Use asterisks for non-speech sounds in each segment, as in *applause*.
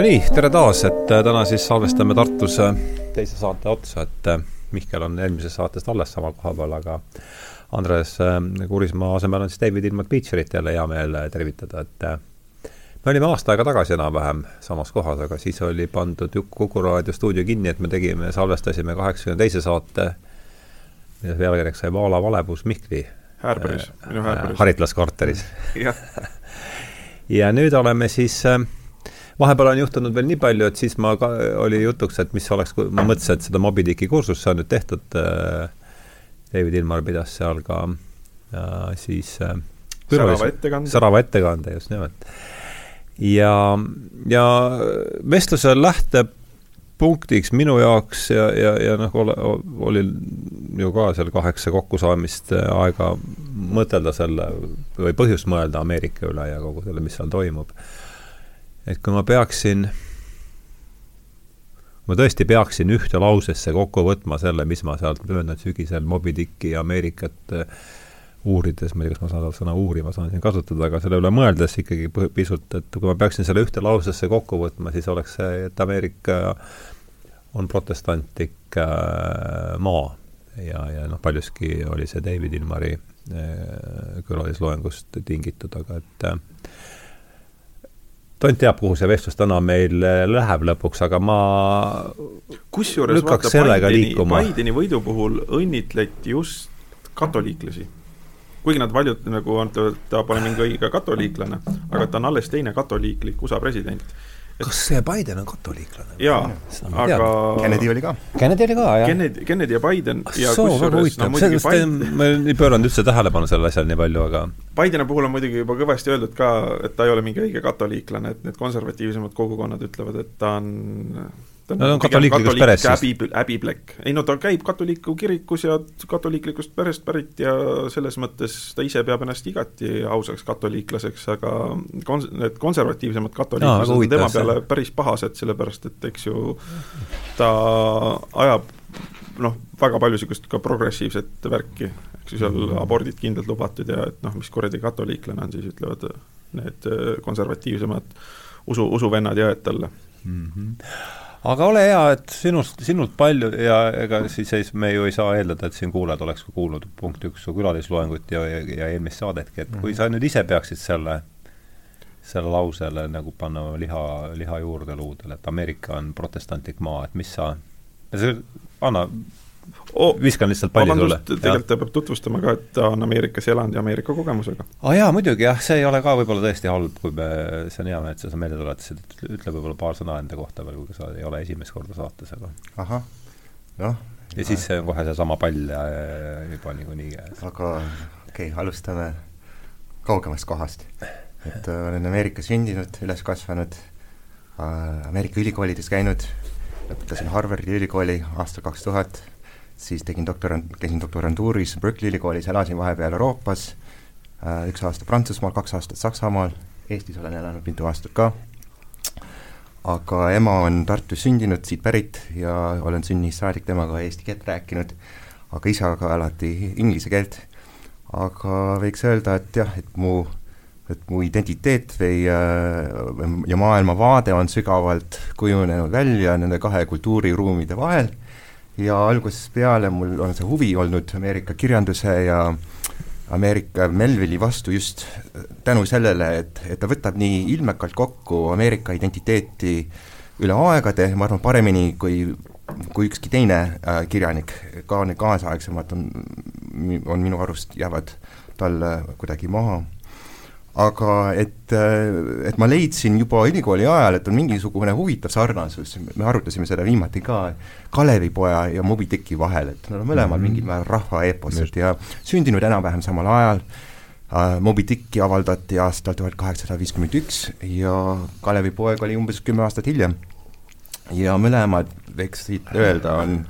no nii, tere taas, et äh, täna siis salvestame Tartus äh, teise saate otsa, et äh, Mihkel on eelmisest saatest alles sama koha peal, aga Andres Kurismaa asemel on siis David Ilmat Beecherit jälle hea meel tervitada, et me olime aasta aega tagasi enam-vähem samas kohas, aga siis oli pandud Kuku raadio stuudio kinni, et me tegime, salvestasime kaheksakümne teise saate, mille pealkirjaks sai Vaala valepus Mihkli. Häärberis, minu Häärberis. Haritlas korteris *laughs* ja nüüd oleme siis äh, vahepeal on juhtunud veel nii palju, et siis ma ka, oli jutuks, et mis oleks, kui ma mõtlesin, et seda Moby Dicki kursust, on nüüd tehtud äh,, David Ilmar pidas seal ka äh, siis äh, särava ettekande. särava ettekande, just nimelt. ja, ja vestluse lähtepunktiks minu jaoks ja, ja, ja noh, oli ju ka seal kaheksa kokkusaamist äh, aega mõtelda selle või põhjust mõelda Ameerika üle ja kogu selle, mis seal toimub et kui ma peaksin, ma tõesti peaksin ühte lausesse kokku võtma selle, mis ma sealt möödunud sügisel Moby Dicki Ameerikat äh, uurides, ma ei tea, kas ma saan sõna uurima saan siin kasutada, aga selle üle mõeldes ikkagi pisut, et kui ma peaksin selle ühte lausesse kokku võtma, siis oleks see, et Ameerika on protestantlik äh, maa. Ja, ja noh, paljuski oli see David Ilmari äh, külalisloengust tingitud, aga et äh, tont teab, kuhu see vestlus täna meil äh, läheb lõpuks, aga ma kusjuures vaata, Bideni, Bideni võidu puhul õnnitleti just katoliiklasi. kuigi nad paljud nagu et ta pole mingi õige katoliiklane, aga ta on alles teine katoliiklik USA president kas see Biden on katoliiklane? jaa, aga Kennedy oli ka. Kennedy oli ka, jah? Kennedy, Kennedy ja Biden ah, ja kusjuures no muidugi Biden ma ei pööranud üldse tähelepanu sellele asjale nii palju, aga Bideni puhul on muidugi juba kõvasti öeldud ka, et ta ei ole mingi õige katoliiklane, et need konservatiivsemad kogukonnad ütlevad, et ta on ta on no, katoliiklikust perest siis? häbi, häbiplekk. ei no ta käib katoliikliku kirikus ja katoliiklikust perest pärit ja selles mõttes ta ise peab ennast igati ausaks katoliiklaseks, aga kons-, need konservatiivsemad katoliiklased no, on tema peale see. päris pahased, sellepärast et eks ju ta ajab noh, väga palju niisugust ka progressiivset värki, eks ju, seal mm -hmm. abordid kindlalt lubatud ja et noh, mis kuradi katoliiklane on, siis ütlevad need konservatiivsemad usu, usuvennad ja õed talle mm. -hmm aga ole hea, et sinust, sinult palju ja ega siis ei, me ju ei saa eeldada, et siin kuulajad oleks kuulnud punkt üks su külalisloengut ja, ja, ja eelmist saadetki, et kui mhm. sa nüüd ise peaksid selle, selle lausele nagu panna liha, liha juurde luudele, et Ameerika on protestantlik maa, et mis sa, anna oh, viskan lihtsalt palli sulle. tegelikult ta peab tutvustama ka, et ta on Ameerikas elanud ja Ameerika kogemusega. aa ah, jaa, muidugi jah, see ei ole ka võib-olla tõesti halb, kui me, see on hea, et sa meelde tuletasid, et ütle võib-olla paar sõna enda kohta veel, kui sa ei ole esimest korda saates, aga ahah, noh. ja siis see on kohe seesama pall ja, ja juba niikuinii käes. aga okei okay,, alustame kaugemast kohast. et äh, olen Ameerikas sündinud, üles kasvanud äh,, Ameerika ülikoolides käinud, lõpetasin Harvardi ülikooli aastal kaks tuhat siis tegin doktorant, käisin doktorantuuris Berkeley ülikoolis, elasin vahepeal Euroopas, äh, üks aasta Prantsusmaal, kaks aastat Saksamaal, Eestis olen elanud mitu aastat ka, aga ema on Tartus sündinud, siit pärit ja olen sünnist saadik temaga eesti keelt rääkinud, aga isaga alati inglise keelt. aga võiks öelda, et jah, et mu, et mu identiteet või äh, ja maailmavaade on sügavalt kujunenud välja nende kahe kultuuriruumide vahel ja algusest peale mul on see huvi olnud Ameerika kirjanduse ja Ameerika Melville'i vastu just tänu sellele, et, et ta võtab nii ilmekalt kokku Ameerika identiteeti üle aegade, ma arvan, paremini kui, kui ükski teine äh, kirjanik, ka need kaasaegsemad on, on minu arust, jäävad talle kuidagi maha aga et, et ma leidsin juba ülikooli ajal, et on mingisugune huvitav sarnasus, me arutasime seda viimati ka, Kalevipoja ja Moby Dicki vahel, et nad on mõlemad mm -hmm. mingil määral rahvaeeposed ja sündinud enam-vähem samal ajal uh,, Moby Dicki avaldati aastal tuhat kaheksasada viiskümmend üks ja Kalevipoeg oli umbes kümme aastat hiljem. ja mõlemad, võiks siit öelda, on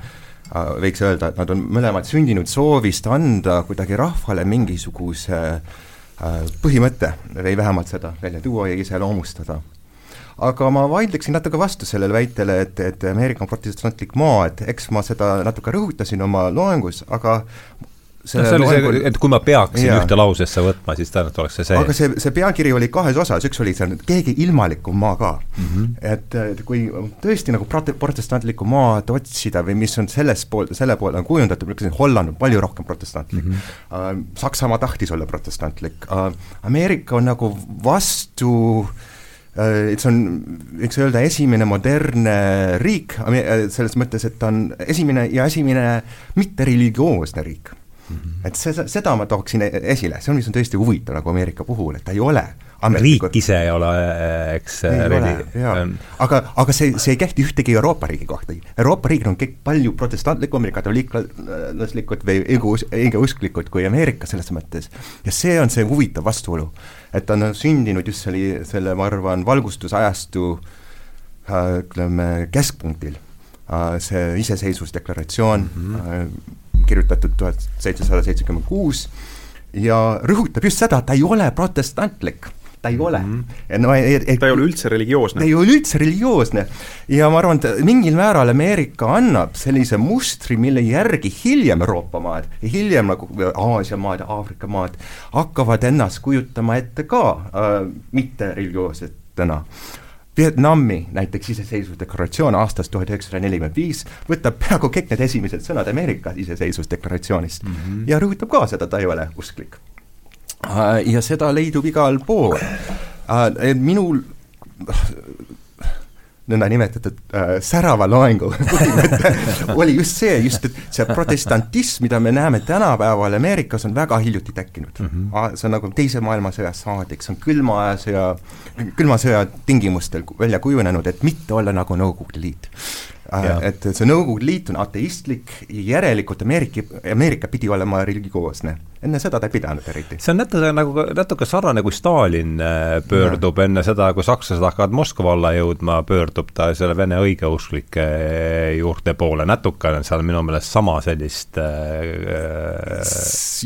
uh, võiks öelda, et nad on mõlemad sündinud soovist anda kuidagi rahvale mingisuguse uh, Äh, põhimõte või vähemalt seda välja tuua ja iseloomustada. aga ma vaidleksin natuke vastu sellele väitele, et, et Ameerika on protestantlik maa, et eks ma seda natuke rõhutasin oma loengus, aga see oli see, et kui ma peaksin yeah. ühte lausesse võtma, siis tõenäoliselt oleks see see. aga see, see pealkiri oli kahes osas, üks oli seal keegi ilmalikum maa ka mm. -hmm. et, et kui tõesti nagu prote-, protestantlikku maad otsida või mis on selles pool, selle poole on kujundatud, ma ütlesin, Holland on palju rohkem protestantlik mm, -hmm. Saksamaa tahtis olla protestantlik uh,, Ameerika on nagu vastu et see on, võiks öelda, esimene modernne riik, selles mõttes, et ta on esimene ja esimene mittereligioosne riik. Et see, seda ma tooksin e-, esile, see on, mis on tõesti huvitav nagu Ameerika puhul, et ta ei ole riik ise ei ole, eks ei reli. On... aga, aga see, see ei kehti ühtegi Euroopa riigi kohta. Euroopa riigid on kõik palju protestantlikumad, katoliiklaslikud või õigeusklikud kui Ameerika selles mõttes. ja see on see huvitav vastuolu, et ta on sündinud just selle, selle, ma arvan, valgustusajastu äh, ütleme, keskpunktil, äh, see iseseisvusdeklaratsioon mm, -hmm kirjutatud tuhat seitsesada seitsekümmend kuus ja rõhutab just seda, et ta ei ole protestantlik ta ei ole mm. -hmm. no et, et ta ei ole üldse religioosne. ta ei ole üldse religioosne. ja ma arvan, et mingil määral Ameerika annab sellise mustri, mille järgi hiljem Euroopa maad, hiljem nagu Aasia maad Aafrika maad hakkavad ennast kujutama ette ka äh, mitte religioossetena Vietnami näiteks iseseisvusdeklaratsioon aastast tuhat üheksasada nelikümmend viis võtab peaaegu kõik need esimesed sõnad Ameerika iseseisvusdeklaratsioonist mm -hmm. ja rõhutab ka seda, ta ei ole usklik. Äh, ja seda leidub igal pool. Äh, minul nõndanimetatud äh, särava loengu põhimõte *laughs* oli just see, just et see protestantism, mida me näeme tänapäeval Ameerikas, on väga hiljuti tekkinud mm. -hmm. see on nagu Teise maailmasõjast saadik, see on külma sõja, külma sõja tingimustel välja kujunenud, et mitte olla nagu Nõukogude Liit Ja. et see Nõukogude Liit on ateistlik, järelikult Ameerika, Ameerika pidi olema religioosne enne seda ta ei pidanud eriti. see on natuke nagu, natuke sarnane, kui Stalin äh, pöördub ja. enne seda, kui sakslased hakkavad Moskva alla jõudma, pöördub ta selle vene õigeusklike juurte poole, natuke on seal minu meelest sama sellist äh,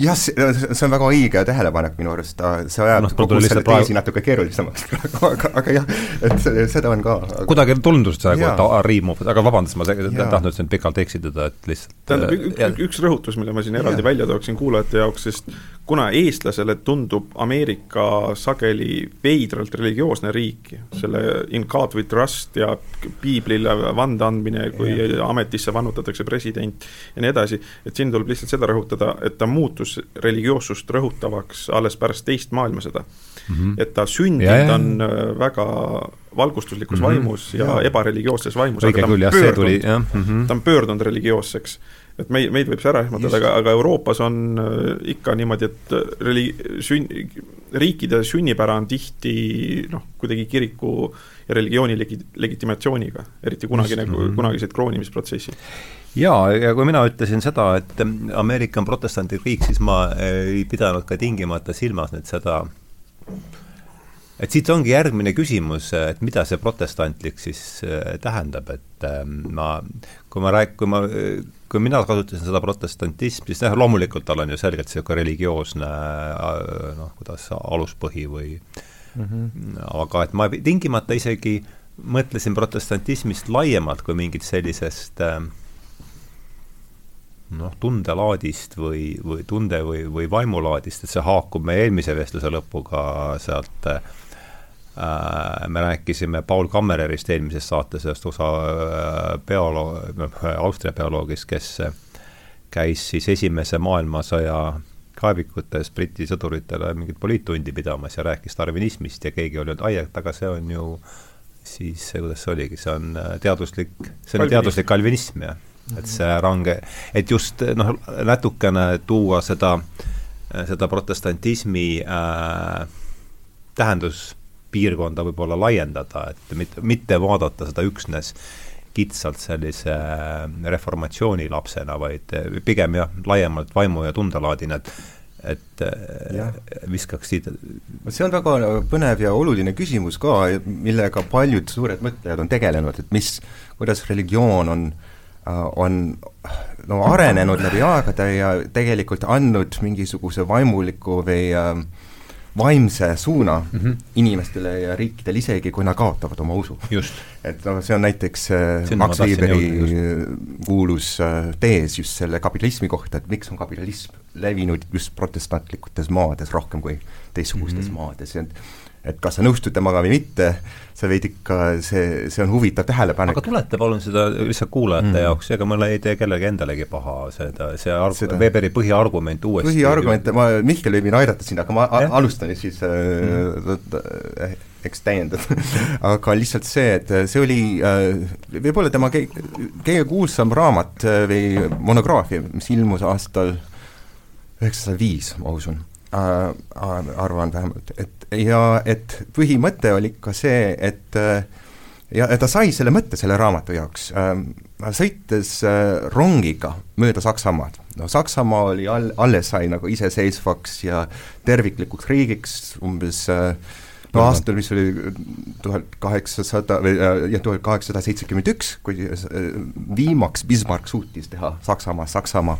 jah, see on väga õige tähelepanek minu arust, see ajab no, kogu selle praegu... teesi natuke keerulisemaks *laughs* praegu, aga, aga jah, et seda on ka aga... kuidagi tundus see, et ta riimub, aga vabandust, ma tahtnud sind pikalt eksitada, et lihtsalt tähendab, üks, üks rõhutus, mille ma siin eraldi ja. välja tooksin kuulajate jaoks, sest kuna eestlasele tundub Ameerika sageli veidralt religioosne riik, selle in God we trust ja piiblile vande andmine, kui ja. ametisse vannutatakse president ja nii edasi, et siin tuleb lihtsalt seda rõhutada, et ta muutus religioossust rõhutavaks alles pärast teist maailmasõda mm. -hmm. et ta sündinud on äh, väga valgustuslikus mm -hmm. vaimus ja, ja. ebareligioosses vaimus. see tuli, jah mm. -hmm. ta on pöördunud religioosseks et meid, meid võib see ära ehmatada, aga, aga Euroopas on äh, ikka niimoodi, et äh, reli-, sünn-, riikide sünnipära on tihti noh, kuidagi kiriku ja religiooni legi-, legitimatsiooniga, eriti kunagine mm, -hmm. kunagised kroonimisprotsessid. Jaa, ja kui mina ütlesin seda, et Ameerika on protestantlik riik, siis ma ei pidanud ka tingimata silmas nüüd seda, et siit ongi järgmine küsimus, et mida see protestantlik siis äh, tähendab, et ma, kui ma rääk-, kui ma kui mina kasutasin seda protestantismi, siis jah, loomulikult tal on ju selgelt niisugune religioosne noh, kuidas aluspõhi või mm -hmm. aga et ma tingimata isegi mõtlesin protestantismist laiemalt kui mingit sellisest noh, tundelaadist või, või tunde või, või vaimulaadist, et see haakub meie eelmise vestluse lõpuga sealt äh, Äh, me rääkisime Paul Kammererist eelmises saates, ühest USA äh, bioloog, noh, Austria bioloogist, kes käis siis Esimese maailmasõja kaevikutes Briti sõduritele mingit poliittundi pidamas ja rääkis darwinismist ja keegi oli öelnud, ai, et aga see on ju siis, kuidas see oligi, see on äh, teaduslik, see on teaduslik kalvinism, jah. et see range, et just noh, natukene tuua seda, seda protestantismi äh, tähendus piirkonda võib-olla laiendada, et mitte, mitte vaadata seda üksnes kitsalt sellise äh, reformatsiooni lapsena, vaid äh, pigem jah, laiemalt vaimu- ja tundelaadina, et et äh, ja. viskaks siit see on väga põnev ja oluline küsimus ka, millega paljud suured mõtlejad on tegelenud, et mis, kuidas religioon on on no arenenud läbi aegade ja tegelikult andnud mingisuguse vaimuliku või äh, vaimse suuna mm -hmm. inimestele ja riikidele, isegi kui nad kaotavad oma usu. et noh, see on näiteks äh, Max Weberi kuulus äh, tees just selle kapitalismi kohta, et miks on kapitalism levinud just protestantlikutes maades rohkem kui teistsugustes mm -hmm. maades ja et kas sa nõustud temaga või mitte, sa võid ikka, see, see on huvitav tähelepanek. aga tuleta palun seda lihtsalt kuulajate mm. jaoks, ega mulle ei tee kellelegi endalegi paha seda, see arg-, Weberi põhiargument uuesti põhiargument, ma, Mihkel võib mind aidata siin, aga ma ja? alustan siis mm. äh, eks täiendad *laughs* aga lihtsalt see, et see oli äh, võib-olla tema kõige, kuulsam raamat äh, või monograafia, mis ilmus aastal üheksasada viis, ma usun äh,, arvan vähemalt, et ja et põhimõte oli ikka see, et äh, ja, ja ta sai selle mõtte selle raamatu jaoks. Äh,, sõites äh, rongiga mööda Saksamaad, no Saksamaa oli all, alles sai nagu iseseisvaks ja terviklikuks riigiks umbes äh, no aastal, mis oli tuhat kaheksasada või äh, jah, tuhat kaheksasada seitsekümmend üks, kui äh, viimaks Bismarck suutis teha Saksamaa, Saksamaa.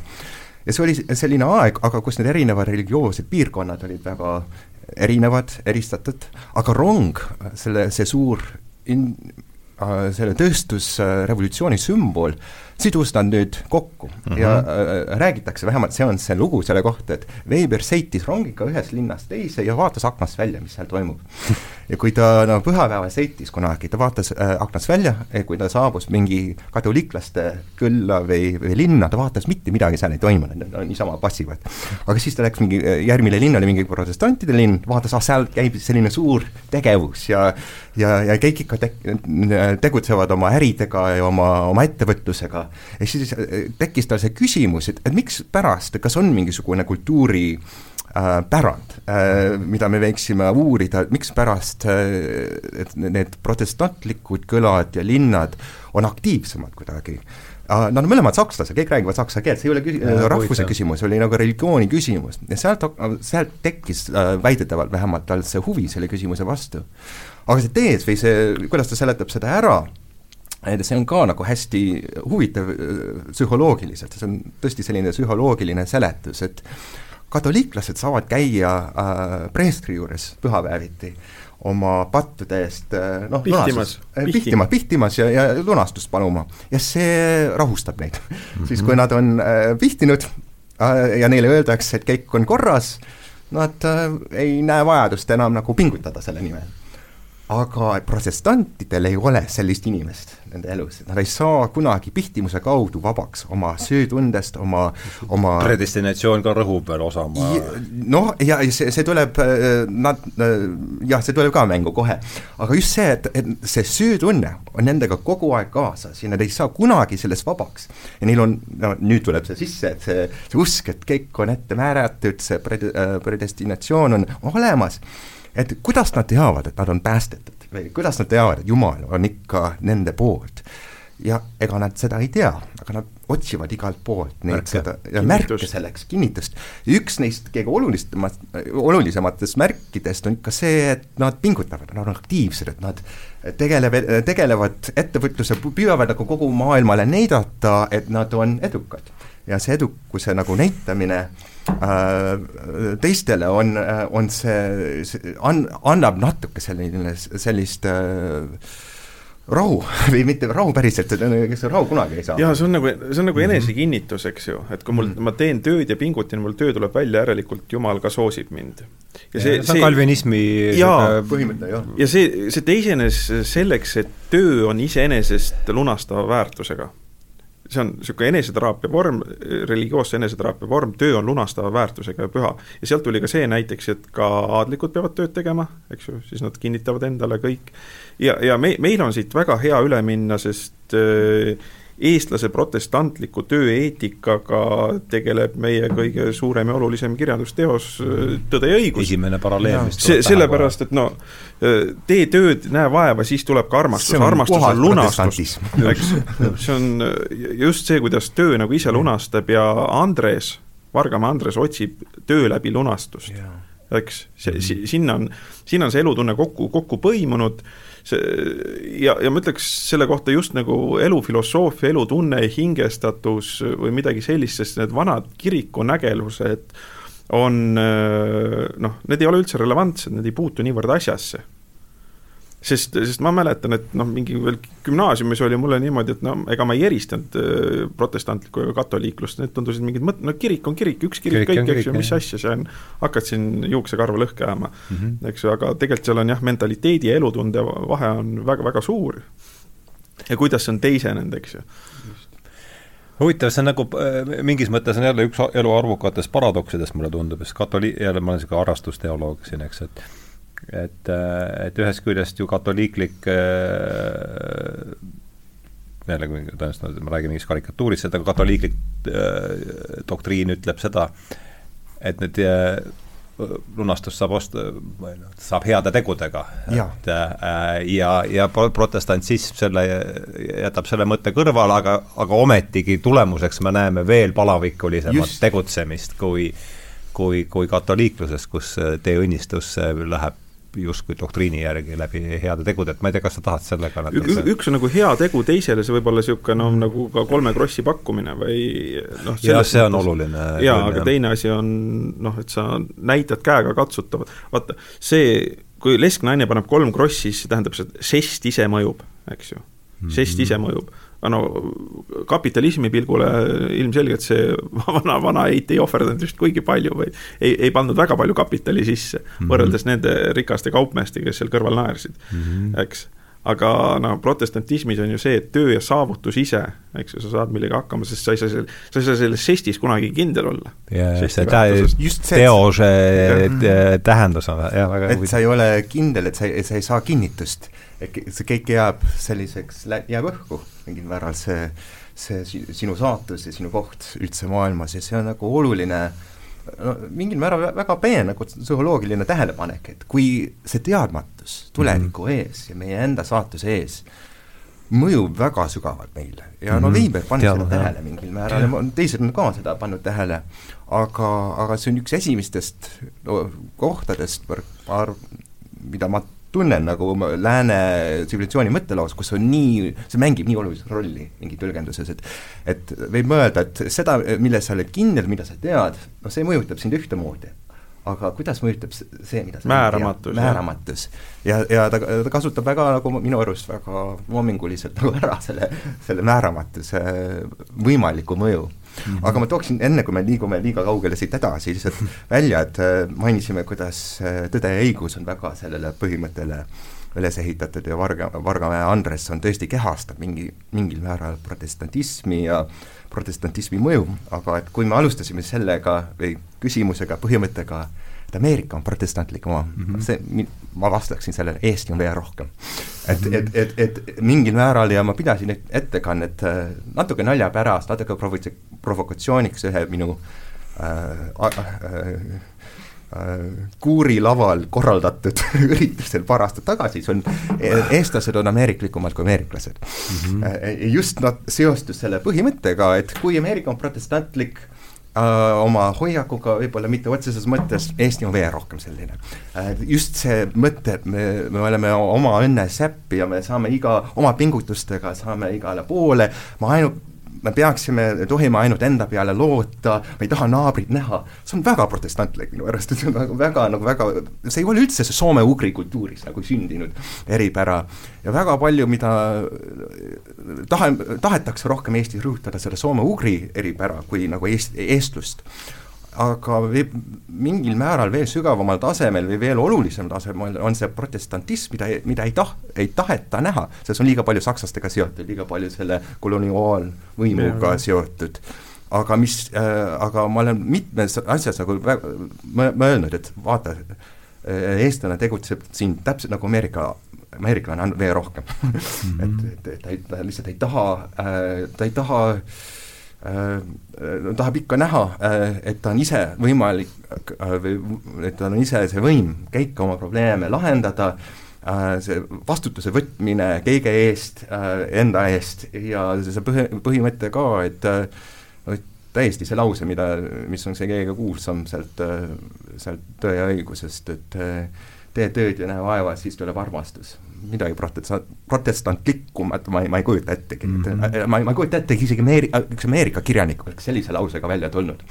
Ja see oli selline aeg, aga kus need erinevad religioossed piirkonnad olid väga erinevad, eristatud, aga rong, selle, see suur in-, äh, selle tööstusrevolutsiooni sümbol, sidus nad nüüd kokku. Mm -hmm. ja äh, räägitakse, vähemalt see on see lugu selle kohta, et Weber sõitis rongiga ühest linnast teise ja vaatas aknast välja, mis seal toimub ja kui ta no pühapäeval sõitis kunagi, ta vaatas äh, aknast välja, kui ta saabus mingi katoliiklaste külla või, või linna, ta vaatas mitte midagi seal ei toimunud, nad niisama passivad. aga siis ta läks mingi, äh, järgmine linn oli mingi protestantide linn, vaatas, ah seal käib selline suur tegevus ja ja, ja kõik ikka te-, tegutsevad oma äridega ja oma, oma ettevõtlusega ja siis äh, tekkis tal see küsimus, et, et mikspärast, kas on mingisugune kultuuri äh, pärand äh,, mida me võiksime uurida, mikspärast äh, need protestantlikud külad ja linnad on aktiivsemad kuidagi. Äh, Nad on mõlemad sakslased, kõik räägivad saksa keelt, see ei ole küsi-, rahvuse küsimus, oli nagu religiooni küsimus. Ja sealt, sealt tekkis äh, väidetavalt vähemalt tal see huvi selle küsimuse vastu. aga see tees või see, kuidas ta seletab seda ära, et see on ka nagu hästi huvitav äh, psühholoogiliselt, see on tõesti selline psühholoogiline seletus, et katoliiklased saavad käia äh, preestri juures pühapäeviti oma pattude eest äh, noh, pihtimas, äh, pihtimas, pihtimas ja, ja lunastust paluma. ja see rahustab neid mm. -hmm. siis kui nad on äh, pihtinud äh, ja neile öeldakse, et kõik on korras, nad äh, ei näe vajadust enam nagu pingutada selle nimel aga protestantidel ei ole sellist inimest nende elus, nad ei saa kunagi pihtimuse kaudu vabaks oma süütundest, oma, oma predestinatsioon ka rõhub veel osama. noh, ja see, see tuleb, nad, jah, see tuleb ka mängu kohe, aga just see, et, et see süütunne on nendega kogu aeg kaasas ja nad ei saa kunagi sellest vabaks. ja neil on, no nüüd tuleb see sisse, et see, see usk, et kõik on ette määratud, see pred-, predestinatsioon on olemas et kuidas nad teavad, et nad on päästetud või kuidas nad teavad, et Jumal on ikka nende poolt. ja ega nad seda ei tea, aga nad otsivad igalt poolt neid märke. seda ja märke selleks, kinnitust. üks neist kõige olulisemat, olulisematest märkidest on ikka see, et nad pingutavad, nad on aktiivsed, et nad tegelevad, tegelevad ettevõtluse, püüavad nagu kogu maailmale näidata, et nad on edukad. ja see edukuse nagu näitamine Äh, teistele on, äh, on see, see, an-, annab natuke selline, sellist äh, rahu *laughs* või mitte rahu päriselt, kes rahu kunagi ei saa. jaa, see on nagu, see on nagu mhm. enesekinnitus, eks ju, et kui mul mm, -hmm. ma teen tööd ja pingutan, mul töö tuleb välja, järelikult Jumal ka soosib mind. ja see, see on kalvinismi jaa, põhimõte, jah. ja see, see teisene selleks, et töö on iseenesest lunastava väärtusega see on niisugune eneseteraapia vorm, religioosse eneseteraapia vorm, töö on lunastava väärtusega ja püha. ja sealt tuli ka see näiteks, et ka aadlikud peavad tööd tegema, eks ju, siis nad kinnitavad endale kõik. ja, ja me, meil on siit väga hea üle minna, sest äh, eestlase protestantliku tööeetikaga tegeleb meie kõige suurem ja olulisem kirjandusteos Tõde ja õigus. esimene paralleel, mis see, sellepärast, et no tee tööd, näe vaeva, siis tuleb ka armastus, armastus on lunastus, eks. see on just see, kuidas töö nagu ise lunastab ja Andres, Vargamäe Andres otsib töö läbi lunastust. Eks, see, sinna on, sinna on see elutunne kokku, kokku põimunud see ja, ja ma ütleks selle kohta just nagu elufilosoofia, elutunne, hingestatus või midagi sellist, sest need vanad kirikunägelused on noh, need ei ole üldse relevantsed, need ei puutu niivõrd asjasse. Sest, sest ma mäletan, et noh, mingi veel gümnaasiumis oli mulle niimoodi, et no ega ma ei eristanud äh, protestantlikku ega katoliiklust, need tundusid mingid mõt-, no kirik on kirik, üks kirik, kirik kõik, eks ju, mis asja see on, hakkad siin juuksekarva lõhki ajama mm, -hmm. eks ju, aga tegelikult seal on jah, mentaliteedi ja elutunde vahe on väga-väga suur. ja kuidas see on teisenenud, eks ju huvitav, see on nagu äh, mingis mõttes on jälle üks elu arvukatest paradoksidest, mulle tundub, sest katoli-, jälle ma olen niisugune harrastusteoloog siin, eks, et et, äh, et ühest küljest ju katoliiklik äh, jälle, kui tõenäoliselt ma räägin mingist karikatuurist, seda katoliiklik äh, doktriin ütleb seda, et need äh, lunastust saab osta, saab heade tegudega. et äh, ja, ja protestantsism selle, jätab selle mõtte kõrvale, aga, aga ometigi tulemuseks me näeme veel palavikulisemat tegutsemist kui kui, kui katoliikluses, kus tee õnnistusse läheb justkui doktriini järgi läbi heade tegude, et ma ei tea, kas sa tahad sellega natuke üks on nagu hea tegu, teisele see võib olla niisugune noh, nagu ka kolme krossi pakkumine või noh jah, see on oluline. jaa, aga teine asi on noh, et sa näitad käega katsutavat, vaata, see, kui lesknaine paneb kolm krossi, siis see tähendab, et žest ise mõjub, eks ju. žest ise mhm. mõjub no kapitalismi pilgule ilmselgelt see *laughs* vana, vana eit ei ohverdanud just kuigi palju või ei, ei pannud väga palju kapitali sisse mm -hmm. võrreldes nende rikaste kaupmeestega, kes seal kõrval naersid mm, -hmm. eks aga no protestantismis on ju see, et töö ja saavutus ise, eks ju, sa saad millegagi hakkama, sest sa ei saa seal, sa ei saa selles žestis kunagi kindel olla. teose tähendus on jah, väga et sa ei ole kindel, et sa ei, sa ei saa kinnitust see kõik jääb selliseks, jääb õhku mingil määral see, see sinu saatus ja sinu koht üldse maailmas ja see on nagu oluline no mingil määral väga peene nagu psühholoogiline tähelepanek, et kui see teadmatus tuleviku mm -hmm. ees ja meie enda saatuse ees mõjub väga sügavalt meile ja no mhm. Veiber pani seda tähele mingil määral ja teised on ka seda pannud tähele, aga, aga see on üks esimestest no, kohtadest, mida ma tunnen nagu lääne tsivilisatsiooni mõtteloos, kus on nii, see mängib nii olulist rolli mingi tõlgenduses, et et võib mõelda, et seda, milles sa oled kindel, mida sa tead, noh see mõjutab sind ühtemoodi. aga kuidas mõjutab see, mida sa määramatus, määramatus. ja, ja ta, ta kasutab väga nagu minu arust väga loominguliselt nagu ära selle, selle määramatuse võimaliku mõju Mm -hmm. aga ma tooksin enne, kui me liigume liiga kaugele siit edasi, lihtsalt *laughs* välja, et äh, mainisime, kuidas äh, Tõde ja õigus on väga sellele põhimõttele üles ehitatud ja Varga, Vargamäe Andres on tõesti kehastab mingi, mingil määral protestantismi ja protestantismi mõju, aga et kui me alustasime sellega või küsimusega, põhimõttega, et Ameerika on protestantlik oma mm, -hmm. see, ma vastaksin sellele, Eesti on veel rohkem. et mm, -hmm. et, et, et mingil määral ja ma pidasin ettekannet äh, natuke naljapärast, natuke provo-, provokatsiooniks ühe minu äh, äh, äh, kuurilaval korraldatud *laughs* üritusel paar aastat tagasi, see on, eestlased on ameeriklikumad kui ameeriklased mm. -hmm. just nad seostus selle põhimõttega, et kui Ameerika on protestantlik, oma hoiakuga, võib-olla mitte otseses mõttes, Eesti on veel rohkem selline uh,. just see mõte, et me, me oleme oma õnne säppi ja me saame iga, oma pingutustega saame igale poole, ma ainult me peaksime, tohime ainult enda peale loota, me ei taha naabrit näha, see on väga protestantlik minu arust, et *laughs* see on nagu väga, nagu väga, see ei ole üldse see soome-ugri kultuuris nagu sündinud eripära. ja väga palju, mida tahe, tahetakse rohkem Eestis rõhutada selle soome-ugri eripära kui nagu eest-, eestlust aga mingil määral veel sügavamal tasemel või veel olulisemal tasemel on see protestantism, mida, mida ei tah-, ei taheta näha, sest on liiga palju sakslastega seotud, liiga palju selle koloniaalvõimuga seotud. aga mis äh,, aga ma olen mitmes asjas nagu väga mõelnud, et vaata, äh, eestlane tegutseb siin täpselt nagu Ameerika ameeriklane on veel rohkem. *laughs* -hmm. et, et ta ei, ta lihtsalt ei taha äh,, ta ei taha äh, tahab ikka näha, äh, et ta on ise võimalik või et tal on ise see võim käika oma probleeme lahendada, see vastutuse võtmine kõige eest, enda eest ja see põhi, põhimõte ka, et et täiesti see lause, mida, mis on see kõige kuulsam sealt, sealt Tõe ja õigusest, et tee tööd ja näe vaeva, siis tuleb armastus midagi protestant, protestantlikumat ma ei, ma ei kujuta ettegi mm, -hmm. ma, ma ei kujuta ettegi isegi Ameerika, üks Ameerika kirjanik oleks sellise lausega välja tulnud. *laughs*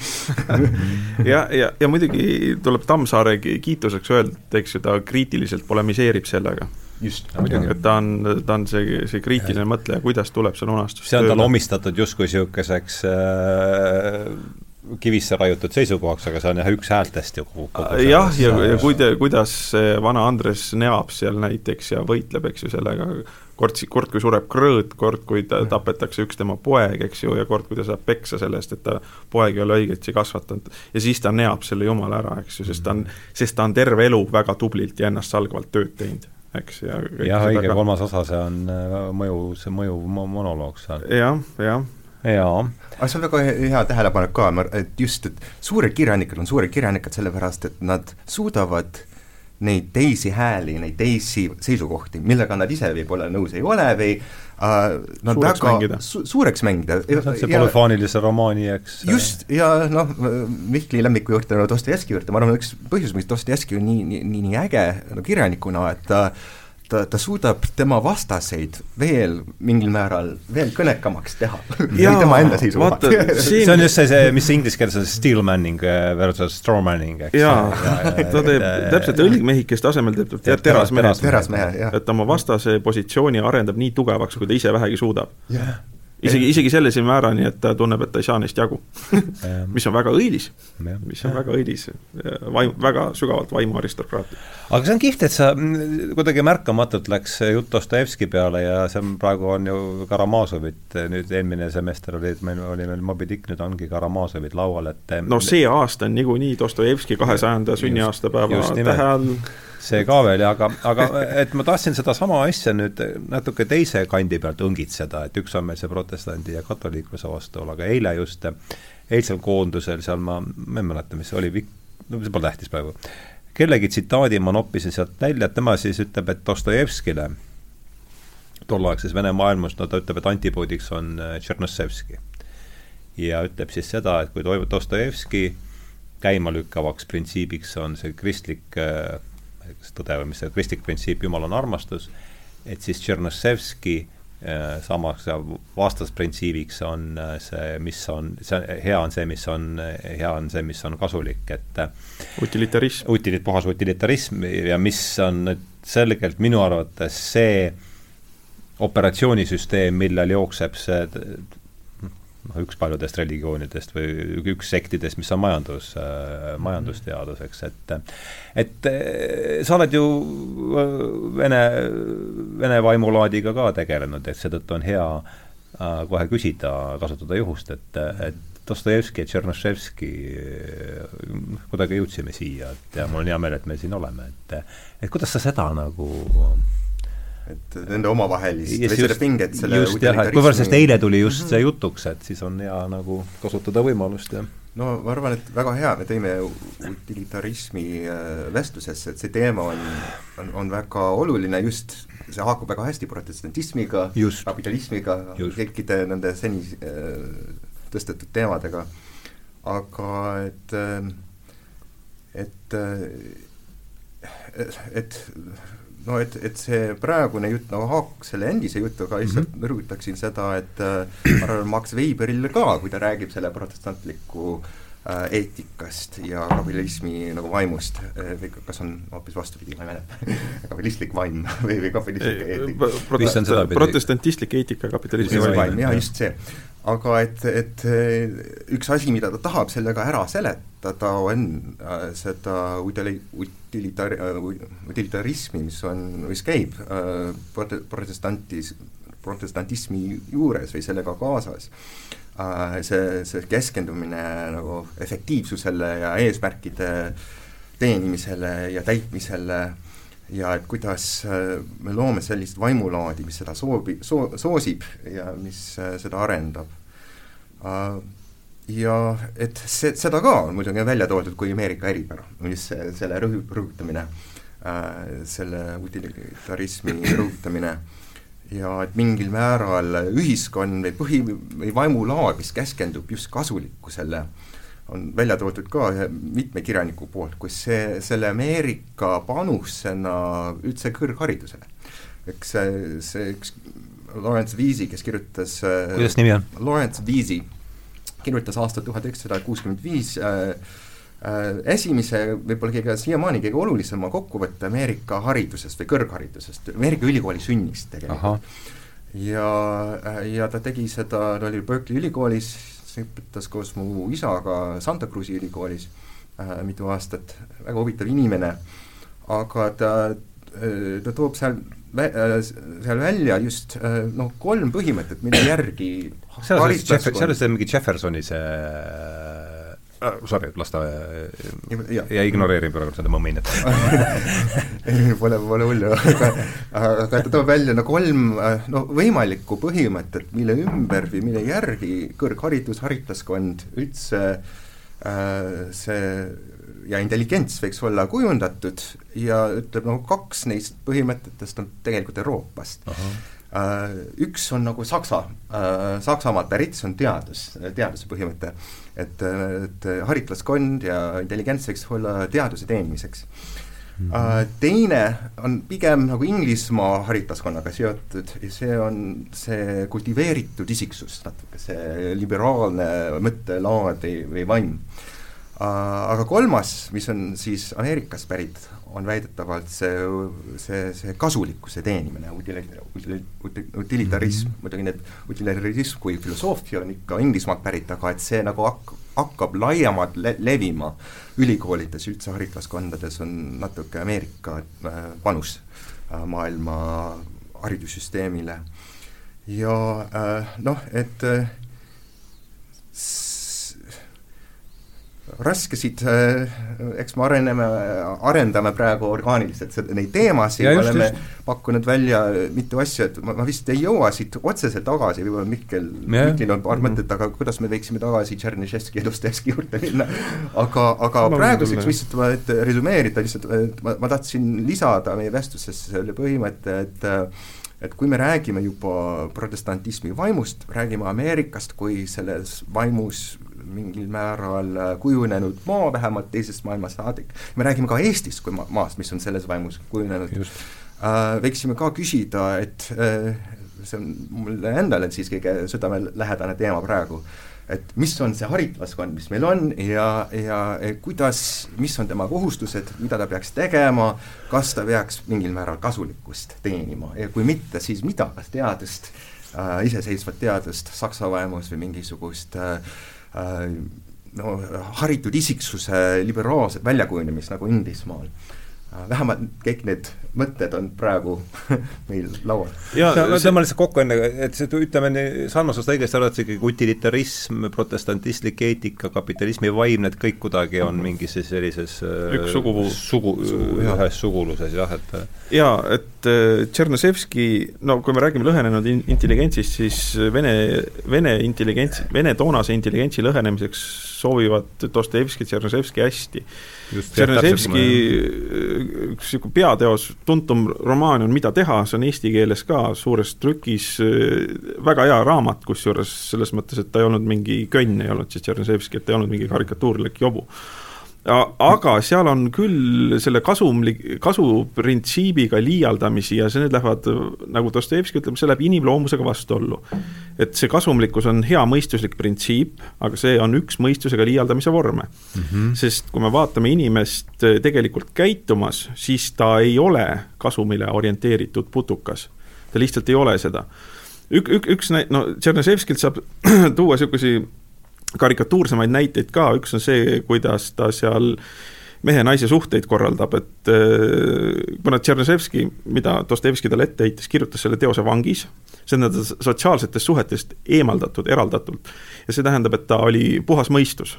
Ja, ja, ja muidugi tuleb Tammsaare kiituseks öelda, eks ju, ta kriitiliselt polemiseerib sellega. Just. et ta on, ta on see, see kriitiline mõtleja, kuidas tuleb see lunastus see on talle omistatud justkui niisuguseks äh, kivisse raiutud seisukohaks, aga see on jah üks häältest ju jah, ja, ja kuida-, kuidas see vana Andres neab seal näiteks ja võitleb, eks ju, sellega, kord, kord kui sureb Krõõt, kord kui ta tapetakse üks tema poeg, eks ju, ja kord, kui ta saab peksa selle eest, et ta poeg ei ole õigetsi kasvatanud. ja siis ta neab selle jumala ära, eks ju, sest ta on, sest ta on terve elu väga tublilt ja ennastsalgavalt tööd teinud eks, ja jah, õige ka... kolmas osa, see on äh, mõju, see mõju monoloog seal ja,. jah, jah. Jaa aga see on väga hea tähelepanek ka, et just, et suured kirjanikud on suured kirjanikud sellepärast, et nad suudavad neid teisi hääli, neid teisi seisukohti, millega nad ise võib-olla nõus ei ole või uh, nad suureks väga mängida. Su, suureks mängida. see polüfoonilise romaani, eks. just, ja noh, Mihkli lemmiku juurde, Dostojevski juurde, ma arvan, üks põhjus, miks Dostojevski on nii, nii, nii, nii äge no, kirjanikuna, et uh, ta, ta suudab tema vastaseid veel mingil määral veel kõnekamaks teha. *laughs* Tema enda seisukohalt *laughs* siin... see on just see, see, mis inglise keeles on steel manning äh, versus straw manning, eks. jaa, ta teeb täpselt õlgmehikeste asemel teeb ta terasmehe, et oma vastase positsiooni arendab nii tugevaks, kui ta ise vähegi suudab. Yeah isegi, isegi sellise määrani, et ta tunneb, et ta ei saa neist jagu. Mis on väga õilis, mis on väga õilis, vaim, väga sügavalt vaimuaristokraatia. aga see on kihvt, et sa kuidagi märkamatult läks jutt Dostojevski peale ja see on, praegu on ju Karamazovit, nüüd eelmine semester oli meil, oli meil Moby Dick, nüüd ongi Karamazovit laual, et no see aasta on niikuinii Dostojevski kahesajanda sünniaastapäeva tähe all see ka veel aga, aga et ma tahtsin sedasama asja nüüd natuke teise kandi pealt õngitseda, et üks on meil see protestandi ja katoliikluse vastuolu, aga eile just, eilsel koondusel seal ma, ma ei mäleta, mis see oli, no see pole tähtis praegu, kellegi tsitaadi ma noppisin sealt välja, tema siis ütleb, et Dostojevskile, tolleaegses Vene maailmas, no ta ütleb, et antipoodiks on äh, Tšernossevski. ja ütleb siis seda, et kui toimub Dostojevski käimalükkavaks printsiibiks on see kristlik äh, kas tõde või mis see kristlik printsiip, Jumal on armastus, et siis Tšernossevski äh, samaks vastasprintsiibiks on äh, see, mis on, see hea on see, mis on, hea on see, mis on kasulik, et äh, utilitarism. utilit-, puhas utilitarism ja mis on nüüd selgelt minu arvates see operatsioonisüsteem, millel jookseb see noh, üks paljudest religioonidest või üks sektidest, mis on majandus äh,, majandusteadus, eks, et et äh, sa oled ju äh, vene, vene vaimulaadiga ka tegelenud, et seetõttu on hea kohe küsida, kasutada juhust, et, et Dostojevski ja Tšernoševski kuidagi jõudsime siia, et ja mul on hea meel, et me siin oleme, et et kuidas sa seda nagu et nende omavahelist yes, või seda pinget selle just jah, et kuivõrd sellest eile tuli just see jutuks, et siis on hea nagu kasutada võimalust, jah. no ma arvan, et väga hea, me tõime utilitarismi äh, vestlusesse, et see teema on, on, on väga oluline just, see haakub väga hästi protestantismiga, kapitalismiga, kõikide nende seni äh, tõstetud teemadega, aga et äh, et et no et, et see praegune jutt nagu haakuks selle endise jutuga, lihtsalt mm -hmm. rõhutaksin seda, et äh, ma arvan, Max Weberil ka, kui ta räägib selle protestantliku äh, eetikast ja kapitalismi nagu vaimust äh, või kas on hoopis vastupidi, ma ei mäleta *laughs* kapitalistlik vaim või, või kapitalistlik eetika. protestantistlik eetika, kapitalismi vaim, vaim, jah, just see. Aga et, et üks asi, mida ta tahab sellega ära seletada, on äh, seda ud-, utilitar-, utilitarismi, mis on, mis käib äh, prote-, protestantis, protestantismi juures või sellega kaasas. Äh,, see, see keskendumine nagu efektiivsusele ja eesmärkide teenimisele ja täitmisele ja et kuidas äh, me loome sellist vaimulaadi, mis seda soovi, soo-, soosib ja mis äh, seda arendab. Äh, ja et see, seda ka on muidugi välja toodud kui Ameerika eripära, mis selle rõhu-, rõhutamine äh,, selle utilitarismi *coughs* rõhutamine. Ja et mingil määral ühiskond või põhi- või vaimulaad, mis keskendub just kasulikkusele, on välja toodud ka ühe mitme kirjaniku poolt, kus see, selle Ameerika panusena üldse kõrgharidusele. eks see, see üks Lawrence Weezy, kes kirjutas äh, kuidas nimi on? Lawrence Weezy kirjutas aastal tuhat üheksasada kuuskümmend viis äh, esimese, võib-olla kõige, siiamaani kõige olulisema kokkuvõtte Ameerika haridusest või kõrgharidusest, Ameerika ülikooli sünnist tegelikult. ja, ja ta tegi seda, ta oli Berkeley ülikoolis, õpetas koos mu isaga Santa Cruzi ülikoolis äh, mitu aastat, väga huvitav inimene, aga ta, ta toob seal vä-, seal välja just noh, kolm põhimõtet, mille järgi seal on see, see mingi Jeffersoni see äh, sorry, las ta ja, ja ignoreerin praegu seda momentit *laughs* ei, pole, pole hullu, aga aga ta toob välja no kolm no võimalikku põhimõtet, mille ümber või mille järgi kõrgharidus, haritlaskond üldse äh, see ja intelligents võiks olla kujundatud ja ütleb, no kaks neist põhimõtetest on tegelikult Euroopast. Uh. -huh üks on nagu Saksa, Saksamaalt pärit, see on teadus, teaduse põhimõte et, et haritlaskond ja intelligents võiks olla teaduse teenimiseks mm. -hmm. Teine on pigem nagu Inglismaa haritlaskonnaga seotud ja see on see kultiveeritud isiksus, natuke see liberaalne mõttelaad või, või vaim. Aga kolmas, mis on siis Ameerikast pärit, on väidetavalt see, see, see kasulikkuse teenimine, utilitarism mm, -hmm. muidugi need, utilitarism kui filosoofia on ikka Inglismaalt pärit, aga et see nagu hak-, hakkab laiemalt le-, levima ülikoolides, üldse hariduskondades, on natuke Ameerika äh, panus äh, maailma haridussüsteemile. ja äh, noh, et raskesid, äh, eks me areneme, arendame praegu orgaaniliselt seda, neid teemasid, oleme just. pakkunud välja mitu asja, et ma, ma vist ei jõua siit otseselt tagasi, võib-olla Mihkel, Mihklil on paar mm -hmm. mõtet, aga kuidas me võiksime tagasi Tšerniševski ja Dostojevski juurde minna, aga, aga ma praeguseks lihtsalt ma, et resümeerida lihtsalt, et ma, ma tahtsin lisada meie vestlusesse selle põhimõtte, et et kui me räägime juba protestantismi vaimust, räägime Ameerikast kui selles vaimus mingil määral äh, kujunenud maa, vähemalt teisest maailmast saadik, me räägime ka Eestist kui ma-, maast, mis on selles vaimus kujunenud, äh, võiksime ka küsida, et äh, see on mulle endale siis kõige südamelähedane teema praegu, et mis on see haritlaskond, mis meil on ja, ja kuidas, mis on tema kohustused, mida ta peaks tegema, kas ta peaks mingil määral kasulikkust teenima ja kui mitte, siis mida, kas teadust äh,, iseseisvat teadust Saksa vaimus või mingisugust äh, Äh, no haritud isiksuse liberaalset väljakujunemist nagu Inglismaal. äh, vähemalt kõik need mõtted on praegu *laughs* meil laual. jaa, tõmbame lihtsalt kokku enne, et see, ütleme nii, Salmo, sa saad õigesti aru, et see ikkagi utilitarism, protestantistlik eetika, kapitalismi vaim, need kõik kuidagi on mingis sellises äh, üks sugu, sugu, ühes suguluses jah, et jaa, et Tšernosevski, no kui me räägime lõhenenud in-, intelligentsist, siis Vene, Vene intelligents, Vene toonase intelligentsi lõhenemiseks soovivad Dostojevski, Tšernosevski hästi. Tšernosevski üks niisugune peateos tuntum romaan on Mida teha, see on eesti keeles ka suures trükis, väga hea raamat, kusjuures selles mõttes, et ta ei olnud mingi könn, ei olnud siis Tšernozevski, et ei olnud mingi karikatuurlik jobu aga seal on küll selle kasumlik, kasuprintsiibiga liialdamisi ja see, need lähevad, nagu Dostojevski ütleb, see läheb inimloomusega vastuollu. et see kasumlikkus on hea mõistuslik printsiip, aga see on üks mõistusega liialdamise vorme mm. -hmm. sest kui me vaatame inimest tegelikult käitumas, siis ta ei ole kasumile orienteeritud putukas. ta lihtsalt ei ole seda. ük-, ük-, üks näit-, no Tšernozevskilt saab *clears throat* tuua niisuguseid karikatuursemaid näiteid ka, üks on see, kuidas ta seal mehe-naise suhteid korraldab, et äh, kuna Tšernozevski, mida Dostojevski talle ette heitis, kirjutas selle teose vangis, see on ta sotsiaalsetest suhetest eemaldatud, eraldatult. ja see tähendab, et ta oli puhas mõistus.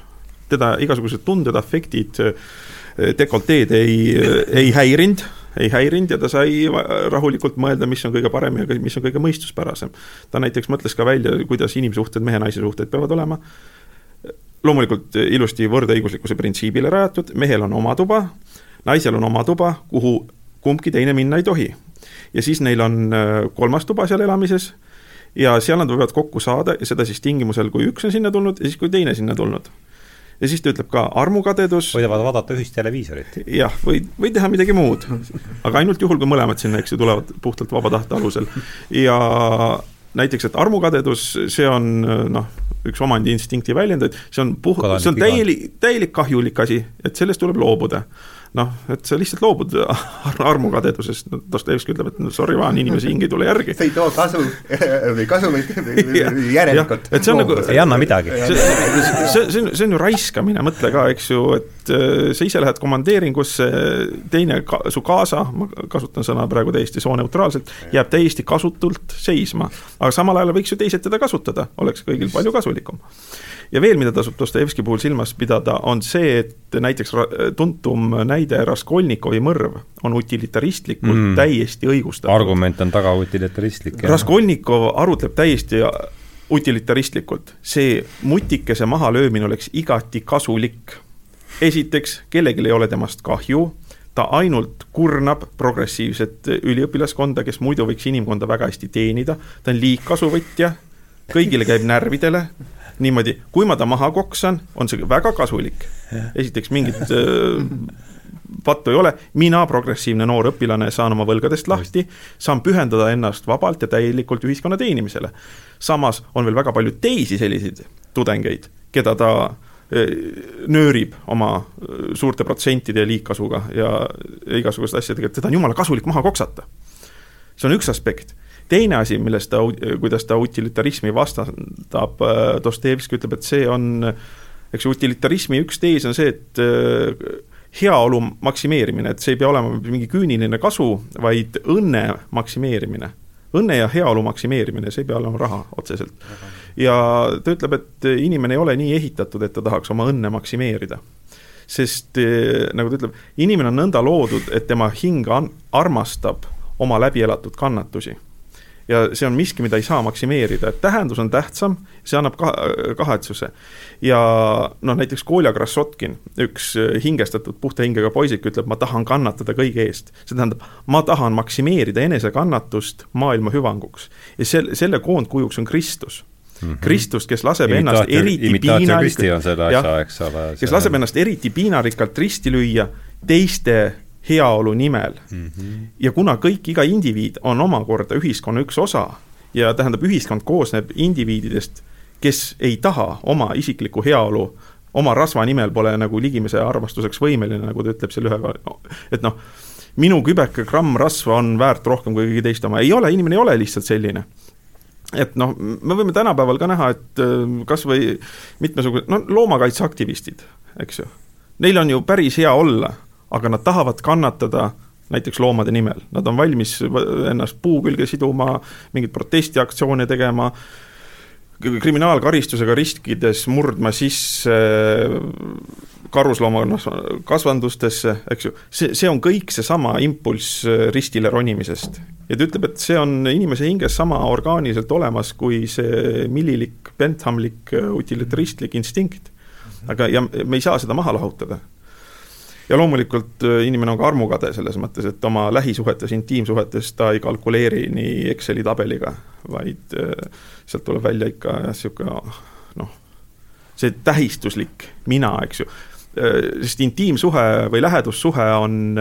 teda igasugused tunded, afektid, äh, dekolteed ei, ei häirinud, ei häirinud ja ta sai rahulikult mõelda, mis on kõige parem ja mis on kõige mõistuspärasem. ta näiteks mõtles ka välja, kuidas inimsuhted, mehe-naise suhted peavad olema loomulikult ilusti võrdõiguslikkuse printsiibile rajatud, mehel on oma tuba, naisel on oma tuba, kuhu kumbki teine minna ei tohi. ja siis neil on äh, kolmas tuba seal elamises ja seal nad võivad kokku saada ja seda siis tingimusel, kui üks on sinna tulnud ja siis, kui teine sinna tulnud. ja siis ta ütleb ka armukadedus võivad vaadata ühist televiisorit. jah, või, või teha midagi muud. aga ainult juhul, kui mõlemad sinna, eks ju, tulevad puhtalt vaba tahte alusel. ja näiteks, et armukadedus, see on noh, üks omandiinstinkti väljendajaid, see on puh-, see on täielik, täielik kahjulik asi, et sellest tuleb loobuda noh, et sa lihtsalt loobud *laughs* armukadedusest, no Dostojevski ütleb, et no sorry, vaan inimese hing ei tule järgi. see ei too kasu või kasumit *laughs* järelikult. et see on nagu ei anna midagi. see, see, see on, see on ju raiskamine, mõtle ka, eks ju, et äh, sa ise lähed komandeeringusse, teine ka, su kaasa, ma kasutan sõna praegu täiesti sooneutraalselt, jääb täiesti kasutult seisma. aga samal ajal võiks ju teised teda kasutada, oleks kõigil palju kasulikum ja veel, mida tasub Dostojevski puhul silmas pidada, on see, et näiteks tuntum näide Raskolnikovi mõrv on utilitaristlikult mm. täiesti õigustatud. argument on taga utilitaristlik. Raskolnikov arutleb täiesti utilitaristlikult, see mutikese mahalöömine oleks igati kasulik. esiteks, kellelgi ei ole temast kahju, ta ainult kurnab progressiivset üliõpilaskonda, kes muidu võiks inimkonda väga hästi teenida, ta on liigkasuvõtja, kõigile käib närvidele niimoodi, kui ma ta maha koksan, on see väga kasulik. esiteks mingit äh, pattu ei ole, mina, progressiivne noor õpilane, saan oma võlgadest lahti, saan pühendada ennast vabalt ja täielikult ühiskonna teenimisele. samas on veel väga palju teisi selliseid tudengeid, keda ta äh, nöörib oma äh, suurte protsentide ja liigkasuga ja igasuguste asjadega, et teda on jumala kasulik maha koksata. see on üks aspekt teine asi, millest ta, kuidas ta utilitarismi vastandab, äh, Dostojevski ütleb, et see on, eks utilitarismi üks tees on see, et äh, heaolu maksimeerimine, et see ei pea olema mingi küüniline kasu, vaid õnne maksimeerimine. õnne ja heaolu maksimeerimine, see ei pea olema raha otseselt. ja ta ütleb, et inimene ei ole nii ehitatud, et ta tahaks oma õnne maksimeerida sest äh, nagu ta ütleb, inimene on nõnda loodud, et tema hing armastab oma läbielatud kannatusi ja see on miski, mida ei saa maksimeerida, et tähendus on tähtsam, see annab ka kahetsuse. ja noh, näiteks Kolja Krassotkin, üks hingestatud puhta hingega poisik, ütleb, ma tahan kannatada kõige eest. see tähendab, ma tahan maksimeerida enesekannatust maailma hüvanguks. ja sel-, selle koondkujuks on Kristus Mm -hmm. Kristust, kes laseb ennast eriti piinarikkalt, kes laseb ennast eriti piinarikkalt risti lüüa teiste heaolu nimel mm. -hmm. ja kuna kõik, iga indiviid on omakorda ühiskonna üks osa ja tähendab, ühiskond koosneb indiviididest, kes ei taha oma isiklikku heaolu oma rasva nimel pole nagu ligimese armastuseks võimeline, nagu ta ütleb seal ühe et noh, minu kübeke gramm rasva on väärt rohkem kui kõigi teiste oma, ei ole, inimene ei ole lihtsalt selline et noh, me võime tänapäeval ka näha, et äh, kas või mitmesugused, no loomakaitseaktivistid, eks ju, neil on ju päris hea olla aga nad tahavad kannatada näiteks loomade nimel, nad on valmis ennast puu külge siduma, mingeid protestiaktsioone tegema, kriminaalkaristusega riskides murdma sisse karuslooma noh, kasvandustesse, eks ju, see, see on kõik seesama impulss ristile ronimisest. ja ta ütleb, et see on inimese hinges sama orgaaniliselt olemas kui see millilik, benthamlik, utilitaristlik instinkt. aga, ja me ei saa seda maha lahutada ja loomulikult äh, inimene on ka armukade selles mõttes, et oma lähisuhetes, intiimsuhetes ta ei kalkuleeri nii Exceli tabeliga, vaid äh, sealt tuleb välja ikka niisugune noh, see tähistuslik mina, eks ju. Äh, sest intiimsuhe või lähedussuhe on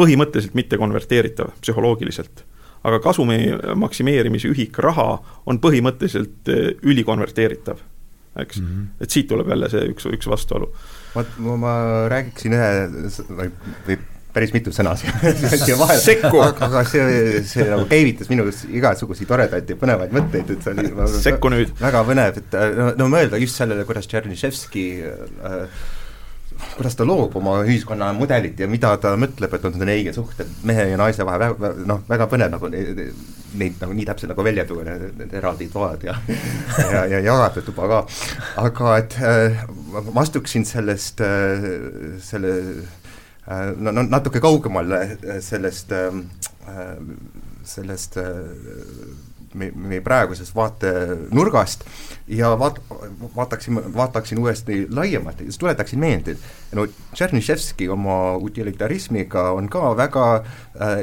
põhimõtteliselt mitte konverteeritav psühholoogiliselt. aga kasumi maksimeerimise ühik raha on põhimõtteliselt ülikonverteeritav, eks mm. -hmm. et siit tuleb jälle see üks, üks vastuolu ma, ma, ma räägiksin ühe või, päris mitu sõna siia *laughs* vahele, aga, aga see, see nagu käivitas minus igasuguseid toredaid ja põnevaid mõtteid, et see oli *laughs* sekku nüüd. väga põnev, et no, no mõelda just sellele, kuidas Tšerniševski äh, kuidas ta loob oma ühiskonnamudelit ja mida ta mõtleb, et on need õiged suhted mehe ja naise vahel, väga, noh, väga põnev nagu neid, neid nagu nii täpselt nagu välja tuua, need eraldi toad ja *laughs* ja, ja jagatud tuba ka. aga et äh, ma astuksin sellest äh,, selle äh, no, no natuke kaugemale sellest äh,, sellest äh, meie praegusest vaatenurgast ja vaat-, vaataksin, vaataksin uuesti laiemalt. Ja tuletaksin meelde, et no Tšerniševski oma utilitarismiga on ka väga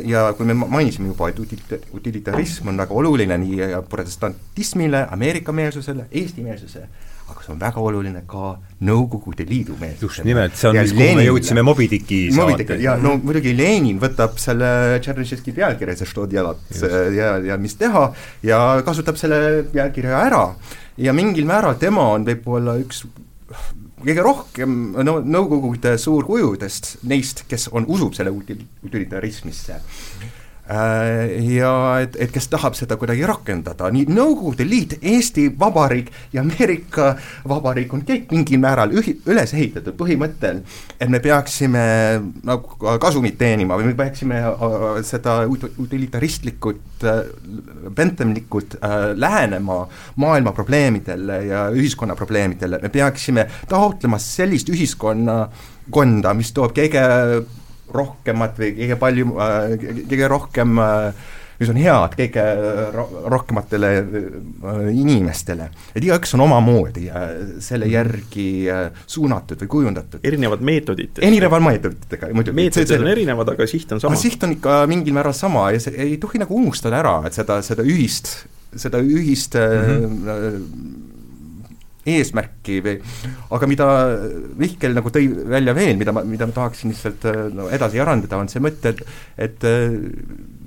ja kui me mainisime juba, et utilita-, utilitarism on väga oluline nii protestantismile, Ameerika meelsusele, Eesti meelsusele, aga see on väga oluline ka Nõukogude Liidu meelsus. just nimelt, see on, kuhu me jõudsime Moby Dicki saate. ja no muidugi Lenin võtab selle Tšernitševski pealkirja, see Što delat ja, ja mis teha, ja kasutab selle pealkirja ära. ja mingil määral tema on võib-olla üks kõige rohkem no Nõukogude suurkujudest, neist, kes on, usub selle utilitarismisse ja et, et kes tahab seda kuidagi rakendada, nii Nõukogude Liit, Eesti Vabariik ja Ameerika Vabariik on kõik mingil määral ühi-, üles ehitatud põhimõttel, et me peaksime nagu kasumit teenima või me peaksime äh, seda utilitaristlikult, äh, benthemlikult äh, lähenema maailma probleemidele ja ühiskonna probleemidele, me peaksime taotlema sellist ühiskonnakonda, mis toob kõige rohkemat või kõige palju, äh, kõige rohkem mis on head kõige rohkematele äh, inimestele. et igaüks on omamoodi selle järgi äh, suunatud või kujundatud. erinevad meetodid. erinevad meetoditega, muidugi. meetodid on erinevad, aga siht on sama. siht on ikka mingil määral sama ja see ei tohi nagu unustada ära, et seda, seda ühist, seda ühist mm -hmm eesmärki või aga mida Mihkel nagu tõi välja veel, mida ma, mida ma tahaksin lihtsalt äh, no, edasi arendada, on see mõte, et et äh,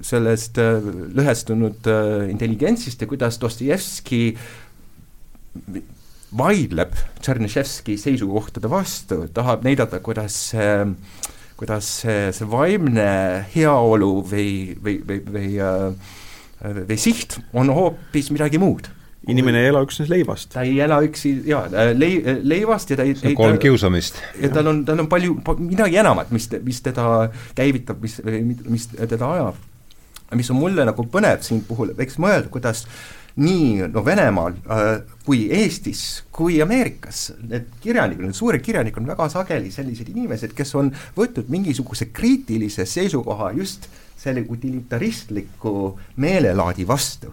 sellest äh, lõhestunud intelligentsist ja kuidas Dostojevski vaidleb Tšerneševski seisukohtade vastu, tahab näidata, kuidas kuidas see, see vaimne heaolu või, või, või, või, või siht on hoopis midagi muud inimene ei ela üksnes leivast. ta ei ela üksi, jaa, äh, lei-, äh, leivast ja ta ei see on kolm ta, kiusamist. ja tal on, tal on palju, midagi enamat, mis, mis teda käivitab, mis, mis teda ajab. mis on mulle nagu põnev siin puhul, võiks mõelda, kuidas nii no Venemaal äh, kui Eestis kui Ameerikas need kirjanikud, need suured kirjanikud on väga sageli sellised inimesed, kes on võtnud mingisuguse kriitilise seisukoha just selle utilitaristliku meelelaadi vastu.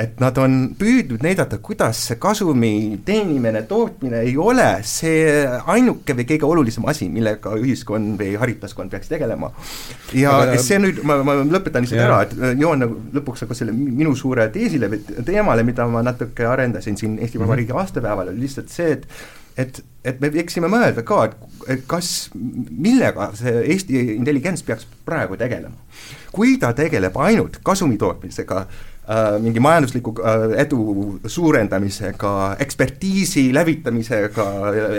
et nad on püüdnud näidata, kuidas see kasumi teenimine, tootmine ei ole see ainuke või kõige olulisem asi, millega ühiskond või hariplaskond peaks tegelema. ja Aga... see nüüd, ma, ma lõpetan lihtsalt ära, et äh, joon nagu lõpuks nagu selle minu suure teesile või teemale, mida ma natuke arendasin siin Eesti mhm. Vabariigi mm -hmm. aastapäeval, oli lihtsalt see, et et, et me võiksime mõelda ka, et, et kas, millega see Eesti intelligents peaks praegu tegelema kui ta tegeleb ainult kasumi tootmisega äh,, mingi majandusliku äh, edu suurendamisega, ekspertiisi lävitamisega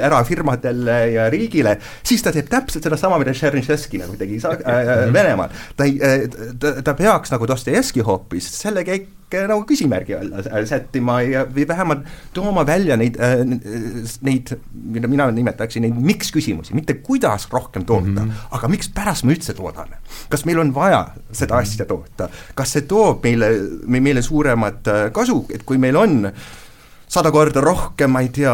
erafirmadele ja riigile, siis ta teeb täpselt sedasama, mida Tšernševski nagu tegi äh, mhm. Venemaal. ta ei äh,, ta, ta peaks nagu Dostojevski hoopis selle käik nagu küsimärgi alla sättima ja, või vähemalt tooma välja neid äh,, neid, mida mina nimetaksin, neid miks-küsimusi, mitte kuidas rohkem toota mm, -hmm. aga mikspärast me üldse toodame. kas meil on vaja seda asja toota, kas see toob meile, meile suuremat äh, kasu, et kui meil on äh, sada korda rohkem, ma ei tea,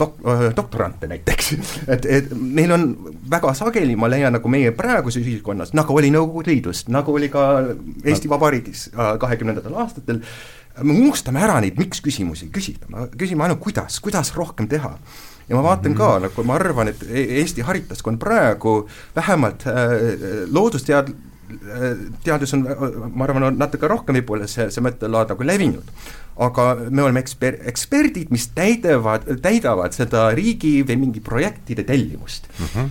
dok-, äh, doktorante näiteks. et, et meil on väga sageli, ma leian, nagu meie praeguses ühiskonnas, nagu oli Nõukogude Liidus, nagu oli ka Eesti Vabariigis äh, kahekümnendatel aastatel, me unustame ära neid miks-küsimusi küsida, me küsime ainult kuidas, kuidas rohkem teha ja ma vaatan ka, nagu ma arvan, et e-, Eesti haritaskond praegu vähemalt äh, loodustead-, teadus on, ma arvan, on natuke rohkem võib-olla see, see mõttelaad nagu levinud. aga me oleme eksper-, eksperdid, mis täidavad, täidavad seda riigi või mingi projektide tellimust mm. -hmm.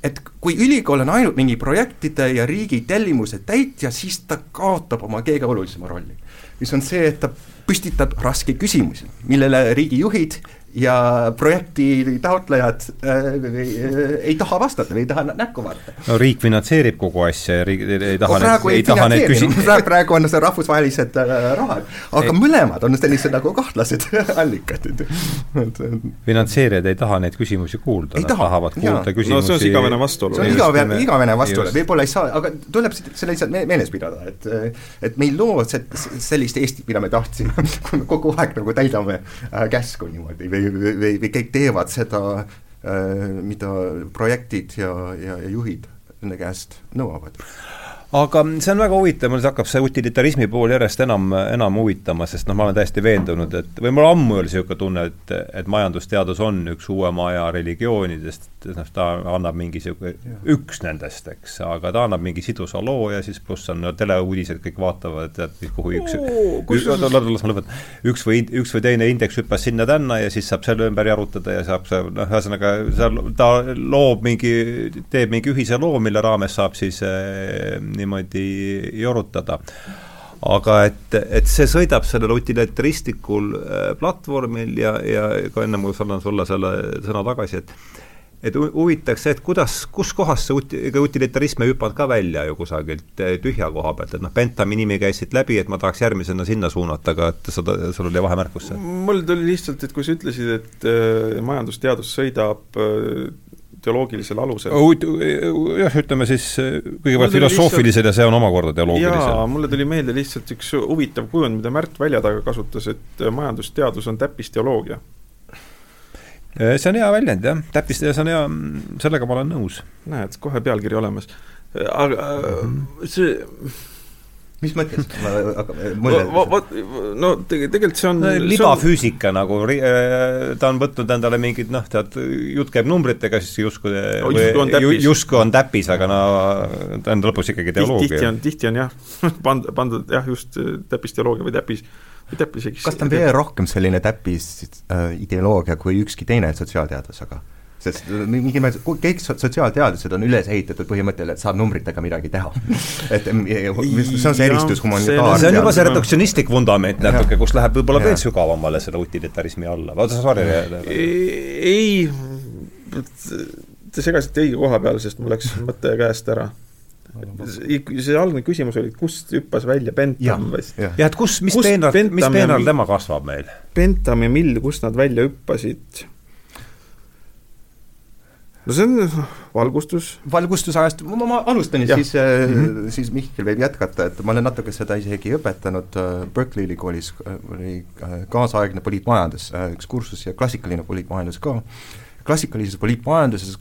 Et kui ülikool on ainult mingi projektide ja riigi tellimuse täitja, siis ta kaotab oma kõige olulisema rolli. mis on see, et ta püstitab raske küsimusi, millele riigijuhid ja projekti taotlejad äh, äh, ei taha vastata või ei taha näkku vaadata. no riik finantseerib kogu asja ja riik ei taha no, praegu need, ei, ei taha neid küsimusi praegu on see rahvusvahelised äh, rahad, aga ei. mõlemad on sellised nagu kahtlased *laughs* allikad finantseerijad ei taha neid küsimusi kuulda, nad taha. tahavad kuulda ja. küsimusi no see on siis igavene vastuolu. see on igavene, igavene vastuolu, võib-olla ei saa, aga tuleb seda lihtsalt meeles pidada, et et me ei loo sellist Eestit, mida me tahtsime kui *laughs* me kogu aeg nagu täidame äh, käsku niimoodi või või, või, või kõik teevad seda, äh, mida projektid ja, ja, ja juhid nende käest nõuavad aga see on väga huvitav, mul hakkab see utilitarismi pool järjest enam, enam huvitama, sest noh, ma olen täiesti veendunud, et või mul ammu oli niisugune tunne, et, et majandusteadus on üks uuema aja religioonidest, noh, ta annab mingi niisugune, üks nendest, eks, aga ta annab mingi sidusa loo ja siis pluss on no, teleuudised, kõik vaatavad, et kuhu üks üks, las ma lõpetan, üks või, üks või teine indeks hüppas sinna-tänna ja siis saab selle ümber jarutada ja saab see, noh, ühesõnaga seal ta loob mingi, teeb mingi ühise loo, mille raames saab siis eh, niimoodi jorutada aga et, et see sõidab sellel utilitaristlikul äh, platvormil ja, ja ka enne ma annan sulle selle sõna tagasi, et et huvitaks see, et kuidas, kuskohast see ut-, ega utilitarism ei hüpanud ka välja ju kusagilt äh, tühja koha pealt, et noh, Bentami nimi käis siit läbi, et ma tahaks järgmisena sinna suunata, aga et seda, sul oli vahemärkus seal? mul tuli lihtsalt, et kui sa ütlesid, et äh, majandusteadus sõidab äh, teoloogilisel alusel. jah, ütleme siis kõigepealt filosoofilisel lihtsalt... ja see on omakorda teoloogilisel. jaa, mulle tuli meelde lihtsalt üks huvitav kujund, mida Märt Väljataga kasutas, et majandusteadus on täppisteoloogia. see on hea väljend jah, täppis, see on hea, sellega ma olen nõus. näed, kohe pealkiri olemas. aga mm -hmm. see mis mõttes? vot, no tegelikult see on libafüüsika on... nagu, äh, ta on võtnud endale mingid noh, tead, jutt käib numbritega, siis justkui no, justkui justkui on täppis, aga no ta on lõpus ikkagi teoloogia. tihti on, tihti on jah, *laughs* pandud, pandud jah, just täppisteoloogia või täppis, või täppis kas ta on veel rohkem selline täppis äh, ideoloogia kui ükski teine sotsiaalteadus, aga? Sest mingi meelest kõik sotsiaalteadused on üles ehitatud põhimõttel, et saab numbritega midagi teha. *laughs* et see on see eristus humanitaar-. see on juba see reduktsionistlik vundament natuke, kus läheb võib-olla veel sügavamale selle utilitarismi alla, vaata sorry. ei, te segasite õige koha peal, sest mul läks mõte käest ära see algne küsimus oli, kust hüppas välja Bentham vist? jah, et kus, mis peenral, mis peenral tema kasvab meil? Bentham ja Mill, kust nad välja hüppasid? No see on valgustus. valgustusajast, ma, ma alustan ja siis mm, -hmm. siis Mihkel võib jätkata, et ma olen natuke seda isegi õpetanud äh, Berkeley ülikoolis, äh, oli kaasaegne poliitmajandus, üks kursus ja klassikaline poliitmajandus ka. klassikalises poliitmajanduses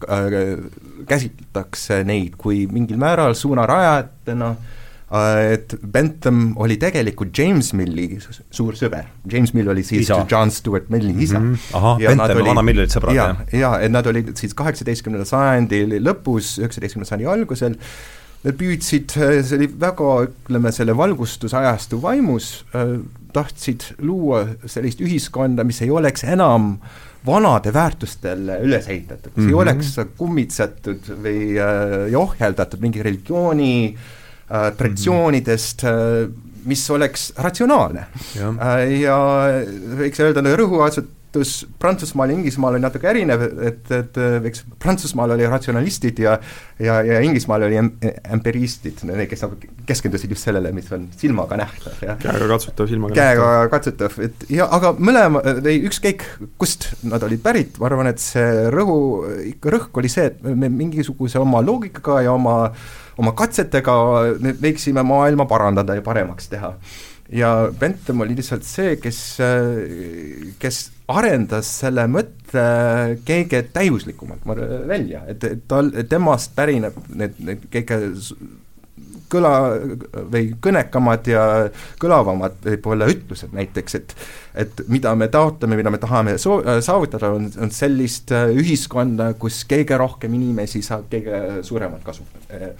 käsitletakse neid kui mingil määral suunarajajatena äh, Äh, et Bentham oli tegelikult James Milli suur sõber, James Mill oli siis isa. John Stuart Milli isa mm. -hmm. ahah, Bentham ja vana Mill olid sõbrad, jah? jaa, et nad olid siis kaheksateistkümnenda sajandi lõpus, üheksateistkümnenda sajandi algusel, nad püüdsid, see oli väga, ütleme, selle valgustusajastu vaimus, äh, tahtsid luua sellist ühiskonda, mis ei oleks enam vanade väärtustel üles ehitatud, mis mm -hmm. ei mhm. oleks kummitsetud või äh, johheldatud mingi religiooni äh, äh, traditsioonidest äh,, mis oleks ratsionaalne. Äh, ja võiks öelda, rõhuasetus Prantsusmaal ja Inglismaal on natuke erinev, et, et eks Prantsusmaal oli ratsionalistid ja ja, ja Inglismaal oli em-, empiristid, need, kes nagu keskendusid just sellele, mis on silmaga nähtav, jah. käega katsutav, silmaga käega nähtav. katsutav, et ja aga mõlema, või ükskõik, kust nad olid pärit, ma arvan, et see rõhu, ikka rõhk oli see, et me mingisuguse oma loogikaga ja oma äh, oma katsetega me võiksime maailma parandada ja paremaks teha. ja Bentham oli lihtsalt see, kes, kes arendas selle mõtte kõige täiuslikumalt välja, et, et tal, temast pärineb need, need kõige kõla või kõnekamad ja kõlavamad võib-olla ütlused näiteks, et et mida me taotleme, mida me tahame soo-, saavutada, on, on sellist äh, ühiskonda, kus kõige rohkem inimesi saab kõige suuremat kasu. Äh,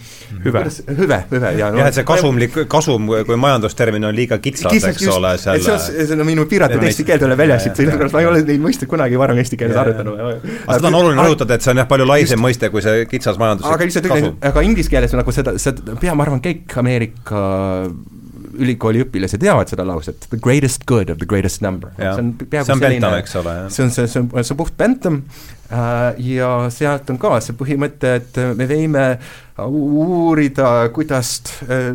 hüve. hüve, hüve ja no, jah, et see kasumlik, kasum kui majandustermin on liiga kitsas, eks just, ole, selle see on, see on minu piiratud eesti keel tuleb välja siit, sellepärast ma ei ole neid mõisteid kunagi varem eesti keeles arutanud. aga seda on oluline rõhutada, et see on jah, palju laisem mõiste kui see kitsas majanduslik aga lihtsalt aga inglise keeles nagu seda, seda, pea ma arvan, kõik Ameerika ülikooli õpilased teavad seda lauset, the greatest good of the greatest number. see on peaaegu selline, see on see, see on, see on puht Bentham äh, ja sealt on ka see põhimõte, et me võime uurida, kuidas äh,,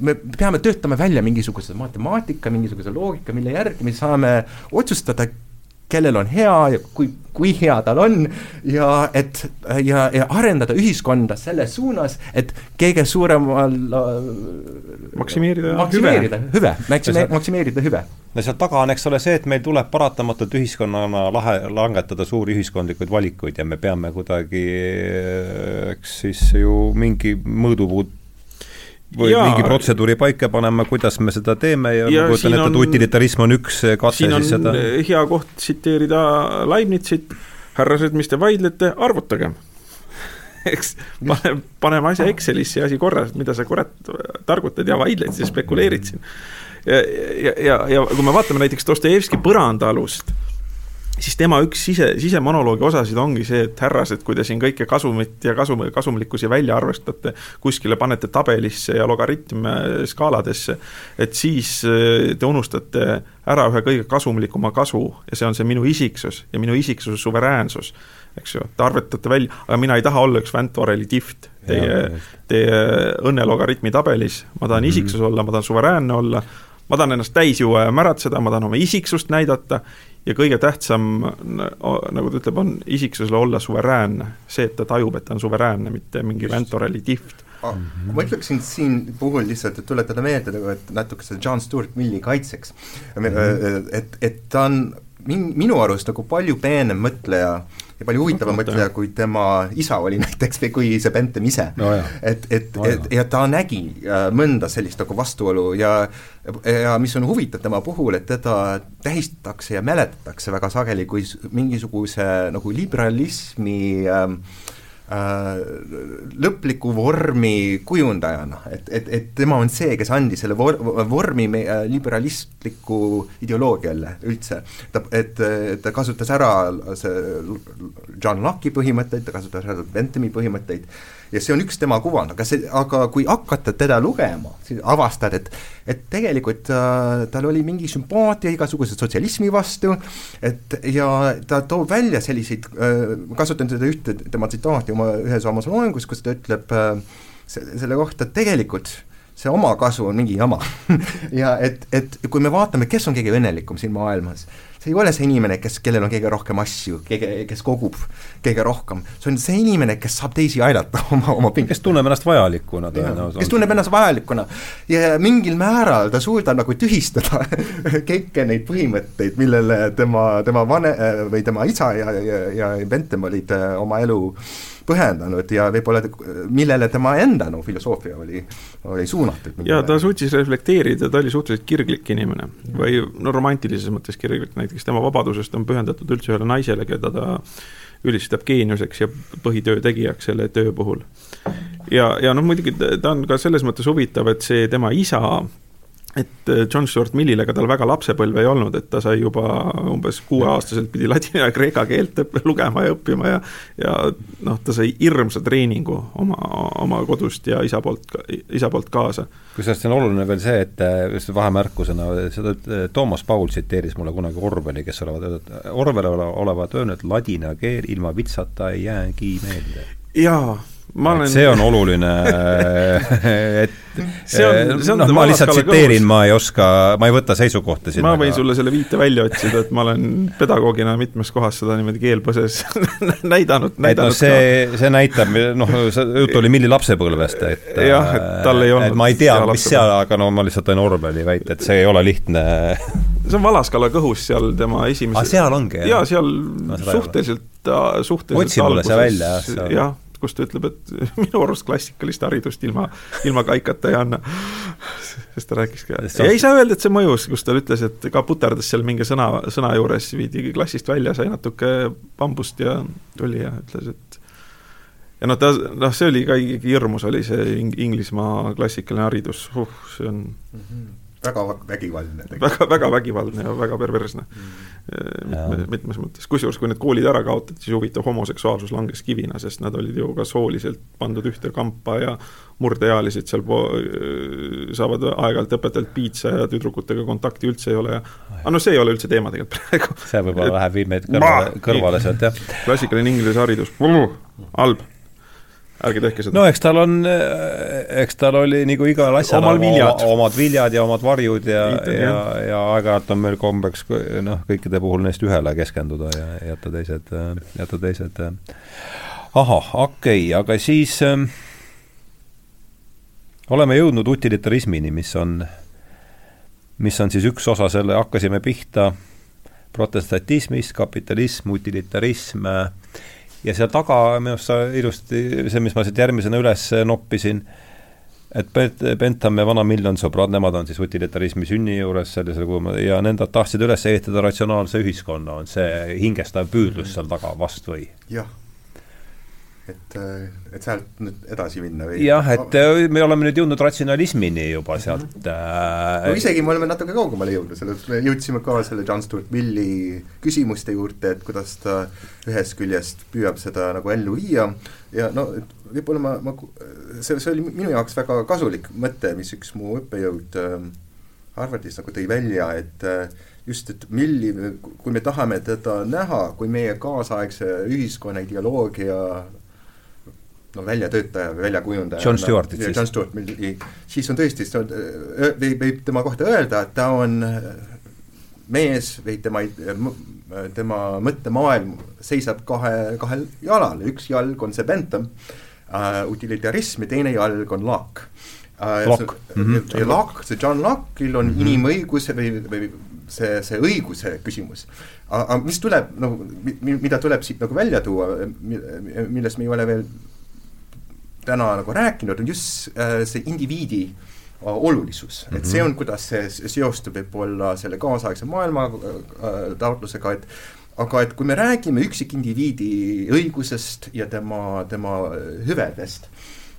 me peame töötama välja mingisuguse matemaatika, mingisuguse loogika, mille järgi me saame otsustada, kellel on hea ja kui, kui hea tal on ja et ja, ja arendada ühiskonda selles suunas, et kõige suuremal äh, maksimeerida, maksimeerida hüve, hüve, maksime, maksimeerida hüve. no seal taga on, eks ole, see, et meil tuleb paratamatult ühiskonnana lahe, langetada suuri ühiskondlikud valikuid ja me peame kuidagi eks siis ju mingi mõõdupuud või ja, mingi protseduuri paika panema, kuidas me seda teeme ja, ja ma kujutan ette, et utilitarism on üks katse siis seda. hea koht tsiteerida Leibnizit, härrased, mis te vaidlete, arvutage *laughs* eks pane, paneme asja Excelisse ja asi korras, mida sa kurat targutad ja vaidled ja spekuleerid siin. ja, ja, ja, ja kui me vaatame näiteks Dostojevski Põrandaalust siis tema üks sise, sisemonoloogi osasid ongi see, et härrased, kui te siin kõike kasumit ja kasum, kasumlikkusi välja arvestate, kuskile panete tabelisse ja logaritme skaaladesse, et siis äh, te unustate ära ühe kõige kasumlikuma kasu ja see on see minu isiksus ja minu isiksuse suveräänsus, eks ju, te arvutate välja, aga mina ei taha olla üks Vänt Oreli tift teie, teie õnnelogaritmi tabelis, ma tahan mm -hmm. isiksus olla, ma tahan suveräänne olla, ma tahan ennast täis juua ja märatseda, ma tahan oma isiksust näidata ja kõige tähtsam, nagu ta ütleb, on isiksusele olla suveräänne. see, et ta tajub, et ta on suveräänne, mitte mingi Ventorelli tiht ah,. ma ütleksin siin puhul lihtsalt, et tuletada meelde nagu, et natuke seda John Stewart Milli kaitseks mm, -hmm. et, et ta on min-, minu arust nagu palju peenem mõtleja ja palju huvitavam mõtleja, kui tema isa oli *laughs* näiteks või kui see Bentham ise. No,. et, et no,, et ja ta nägi äh, mõnda sellist nagu vastuolu ja ja mis on huvitav tema puhul, et teda tähistatakse ja mäletatakse väga sageli kui mingisuguse nagu liberalismi Äh, lõpliku vormi kujundajana, et, et, et tema on see, kes andis selle vor-, vormi meie liberalistliku ideoloogiale üldse. ta, et, et ta kasutas ära see John Locke'i põhimõtteid, ta kasutas ära Benthami põhimõtteid ja see on üks tema kuvand, aga see, aga kui hakata teda lugema, siis avastad, et et tegelikult äh, tal oli mingi sümpaatia igasuguse sotsialismi vastu, et ja ta toob välja selliseid äh,, kasutan seda ühte tema tsitaati oma ühes oma loengus, kus ta ütleb äh, selle kohta, et tegelikult see omakasu on mingi jama *laughs* ja et, et kui me vaatame, kes on kõige õnnelikum siin maailmas, see ei ole see inimene, kes, kellel on kõige rohkem asju, kõige, kes kogub kõige rohkem, see on see inimene, kes saab teisi aidata *laughs* oma, oma ping-. kes tunneb ennast vajalikuna tõenäoliselt. kes tunneb ennast vajalikuna ja mingil määral ta suudab nagu tühistada *laughs* kõiki neid põhimõtteid, millele tema, tema vane- või tema isa ja, ja, ja Bentham olid äh, oma elu pühendanud ja võib-olla millele tema enda no filosoofia oli, oli suunatud. ja ta suutis reflekteerida, ta oli suhteliselt kirglik inimene või no romantilises mõttes kirglik, näiteks tema vabadusest on pühendatud üldse ühele naisele, keda ta ülistab geeniuseks ja põhitöö tegijaks selle töö puhul. ja, ja noh, muidugi ta on ka selles mõttes huvitav, et see tema isa et äh, John Stuart Millil, ega tal väga lapsepõlve ei olnud, et ta sai juba umbes kuueaastaselt pidi ladina ja kreeka keelt lugema ja õppima ja ja noh, ta sai hirmsa treeningu oma, oma kodust ja isa poolt, isa poolt kaasa. kusjuures see on oluline veel see, et äh, just vahemärkusena, seda äh, Toomas Paul tsiteeris mulle kunagi Orwelli, kes olevat Orwell olevat öelnud, ladina keel ilma vitsata ei jäägi meelde. jaa ma olen see on oluline, *laughs* et see on, see on noh, ma lihtsalt tsiteerin, ma ei oska, ma ei võta seisukohta siin. ma võin aga... sulle selle viite välja otsida, et ma olen pedagoogina mitmes kohas seda niimoodi keelpõses *laughs* näidanud, näidanud no see, see näitab, noh, see jutt oli Milli lapsepõlvest, et *laughs* jah, et tal ei olnud ma ei tea, mis seal, aga no ma lihtsalt tõin Orwelli väite, et see ei ole lihtne see on Valaskala kõhus seal tema esimese ah, seal ongi, jah? jaa, seal no, suhteliselt, suhteliselt otsi mulle see välja, jah. jah kus ta ütleb, et *laughs* minu arust klassikalist haridust ilma, ilma kaikata ei anna. sest ta rääkis ka, ja ei saa öelda, et see mõjus, kus ta ütles, et ka puterdas seal mingi sõna, sõna juures, viidi klassist välja, sai natuke bambust ja tuli ja ütles, et ja noh, ta, noh, see oli ka ikkagi hirmus, oli see Ing-, Inglismaa klassikaline haridus, uh, see on mm -hmm väga vägivaldne. väga, väga vägivaldne ja väga perversne mm. mitmes, mitmes mõttes, kusjuures kui need koolid ära kaotati, siis huvitav, homoseksuaalsus langes kivina, sest nad olid ju ka sooliselt pandud ühte kampa ja murdeealised seal po-, saavad aeg-ajalt õpetajalt piitsa ja tüdrukutega kontakti üldse ei ole ja aga no see ei ole üldse teema tegelikult *laughs* praegu. see võib-olla läheb, viib meid kõrvale, kõrvale sealt, jah. klassikaline inglise haridus, halb ärge tehke seda. no eks tal on, eks tal oli nagu igal asjal omal viljad. omad viljad ja omad varjud ja, ja, ja aeg-ajalt on meil kombeks noh, kõikide puhul neist ühele keskenduda ja jätta teised, jätta teised ahah, okei okay,, aga siis äh, oleme jõudnud utilitarismini, mis on, mis on siis üks osa selle, hakkasime pihta protestantismist, kapitalism, utilitarism äh,, ja seal taga minu arust sa ilusti, see, mis ma siit järgmisena üles noppisin, et Bentham ja vana Miljon sõbrad, nemad on siis utilitarismi sünni juures sellisel kujul ja nendad tahtsid üles ehitada ratsionaalse ühiskonna, on see hingestav püüdlus seal taga vast või? jah et, et sealt nüüd edasi minna või? jah, et äh, me oleme nüüd jõudnud ratsionalismini juba sealt mm. -hmm. no isegi me oleme natuke kaugemale jõudnud, selles me jõudsime ka selle John Stuart Milli küsimuste juurde, et kuidas ta ühest küljest püüab seda nagu ellu viia ja no võib-olla ma, ma, see, see oli minu jaoks väga kasulik mõte, mis üks mu õppejõud äh, Harvardis nagu tõi välja, et äh, just, et milli, kui me tahame teda näha kui meie kaasaegse ühiskonna ideoloogia no väljatöötaja või väljakujundaja. John Stewartit siis. John Stewart, siis on tõesti, võib, võib tema kohta öelda, et ta on mees või tema, tema mõttemaailm seisab kahe, kahel jalal, üks jalg on see Bentham uh,, utilitarism ja teine jalg on Locke uh,. Locke. Mm -hmm. Locke, see John Locke'il on mm -hmm. inimõiguse või, või see, see õiguse küsimus. aga mis tuleb, noh, mida tuleb siit nagu välja tuua, millest me ei ole veel täna nagu rääkinud, on just äh, see indiviidi äh, olulisus et see mhm. on, kuidas see seostub võib-olla selle kaasaegse maailma äh, taotlusega, et aga et kui me räägime üksikindiviidi õigusest ja tema, tema hüvedest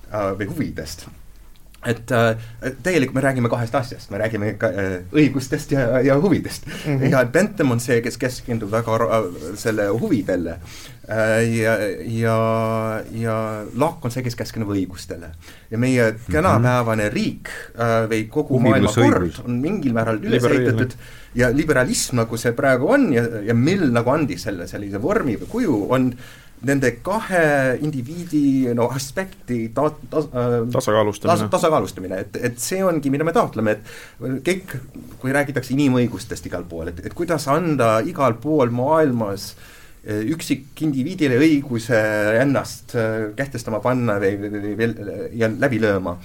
või huvidest, et tegelikult me räägime kahest asjast, me räägime ka õigustest ja, ja huvidest mm. -hmm. ja Bentham on see, kes keskendub väga selle huvidele ja, ja, ja Locke on see, kes keskendub õigustele. ja meie mhm. tänapäevane mm -hmm. riik äh, või kogu maailma kord on mingil määral üles ehitatud ja liberalism, nagu see praegu on ja, ja Mill nagu andis selle sellise vormi või kuju, on nende kahe indiviidi no aspekti ta-, ta, äh, tasakaalustamine tas,, tasakaalustamine, et, et see ongi, mida me taotleme, et kõik, kui räägitakse inimõigustest igal pool, et, et kuidas anda igal pool maailmas äh, üksikindiviidile õiguse ennast äh, kehtestama panna või, või, või ja läbi lööma.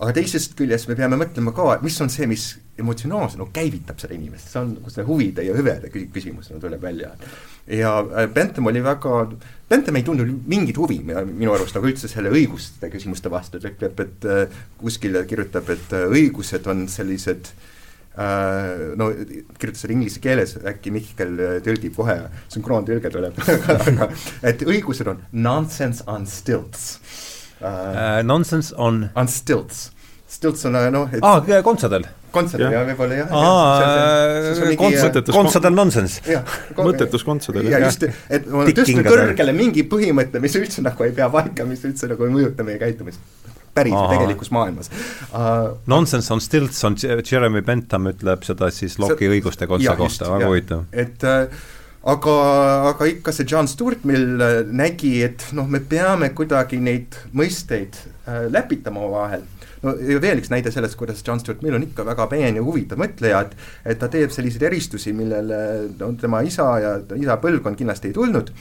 aga teisest küljest me peame mõtlema ka, mis on see, mis emotsionaalselt no, käivitab seda inimest, see on see huvide ja hüvede küsimus no, tuleb välja. Ja äh, Bentham oli väga, Bentham ei tundnud mingit huvi minu arust nagu üldse selle õiguste küsimuste vastu, ta ütleb, et äh, kuskil kirjutab, et äh, õigused on sellised Uh, no kirjutas seda inglise keeles, äkki Mihkel tõlgib kohe, sünkroontõlge tuleb *laughs* et õigused on nonsense on stilts uh,. Uh, nonsense on on stilts, stilts on noh et aa ah,, kontsadel kontserdil ja võib-olla jah. kontsadel, kontsadel nonsense. *laughs* mõttetus kontsadel. ja just, et tõsta kõrgele mingi põhimõte, mis üldse nagu ei pea paika, mis üldse nagu ei mõjuta meie käitumist päris Aha. tegelikus maailmas uh,. Nonsense on stilts, on Jeremy Bentham ütleb seda siis Locke'i õiguste kontsa kohta, väga huvitav. et uh, aga, aga ikka see John Stewart meil äh, nägi, et noh, me peame kuidagi neid mõisteid äh, läpitama omavahel no ja veel üks näide sellest, kuidas John Stuart Mill on ikka väga peen ja huvitav mõtleja, et et ta teeb selliseid eristusi, millele no tema isa ja isa põlvkond kindlasti ei tulnud,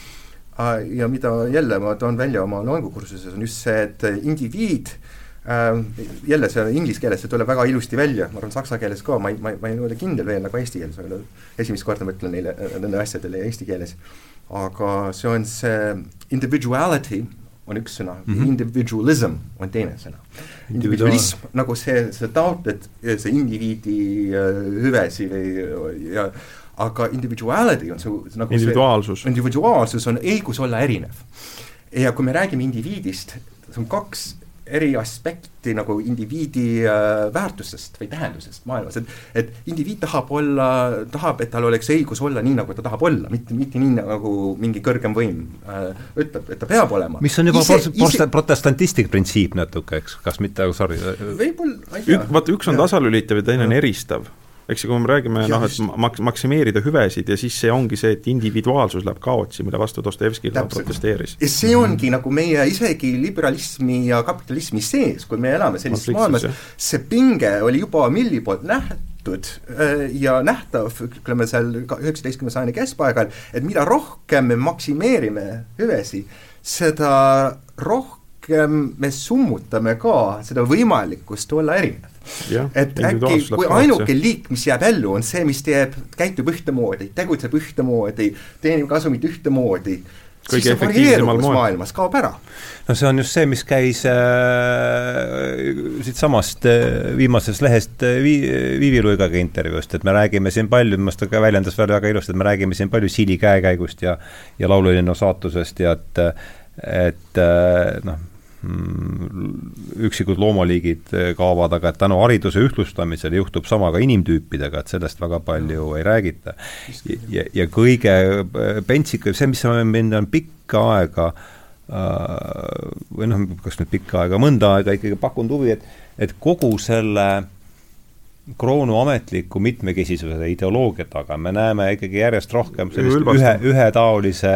ja mida jälle ma toon välja oma loengukursuses, on just see, et indiviid äh, jälle see inglise keeles, see tuleb väga ilusti välja, ma arvan, saksa keeles ka, ma ei, ma ei, ma ei ole kindel veel nagu eesti keeles, aga esimest korda mõtlen neile, nendele asjadele eesti keeles. aga see on see individuality on üks sõna mm, -hmm. individualism on teine sõna. individualism nagu see, sa taotled see indiviidi äh, hüvesi või ja aga individuality on su nagu individuaalsus. individuaalsus on õigus olla erinev. ja kui me räägime indiviidist, see on kaks eri aspekti nagu indiviidi äh, väärtusest või tähendusest maailmas, et et indiviid tahab olla, tahab, et tal oleks õigus olla nii, nagu ta tahab olla, mitte, mitte nii, nagu mingi kõrgem võim äh, ütleb, et ta peab olema. mis on juba ise, ise... protestantistlik printsiip natuke, eks, kas mitte, sorry. võib-olla, ma ei tea. vaata, üks on tasalülitav ja teine on eristav eks ju, kui me räägime noh, et mak-, maksimeerida hüvesid ja siis see ongi see, et individuaalsus läheb kaotsi, mille vastu Dostojevski ka protesteeris. ja see ongi mm. nagu meie isegi liberalismi ja kapitalismi sees, kui me elame sellises maailmas, see pinge oli juba Milli poolt nähtud äh, ja nähtav, ütleme seal üheksateistkümnenda sajandi keskpaigal, et mida rohkem me maksimeerime hüvesi, seda rohkem me summutame ka seda võimalikkust olla erinev et äkki, kui ainuke liik, mis jääb ellu, on see, mis teeb, käitub ühtemoodi, tegutseb ühtemoodi, teenib kasumit ühtemoodi, kõige efektiivsemal moel. maailmas kaob ära. no see on just see, mis käis äh, siitsamast äh, viimasest lehest äh, Vii-, Viivi Luigaga intervjuust, et me räägime siin palju, minu meelest ta ka väljendas veel väga ilusti, et me räägime siin palju Siili käekäigust ja ja laululinnu saatusest ja et et äh, noh, üksikud loomaliigid eh, kaovad, aga et tänu hariduse ühtlustamisele juhtub sama ka inimtüüpidega, et sellest väga palju ei räägita. ja, ja kõige eh, pentsik, see, mis mind on pikka aega äh, või noh, kas nüüd pikka aega, mõnda aega ikkagi pakkunud huvi, et et kogu selle äh, kroonu ametliku mitmekesisuse ideoloogia taga, me näeme ikkagi järjest rohkem sellist ühe, ühetaolise,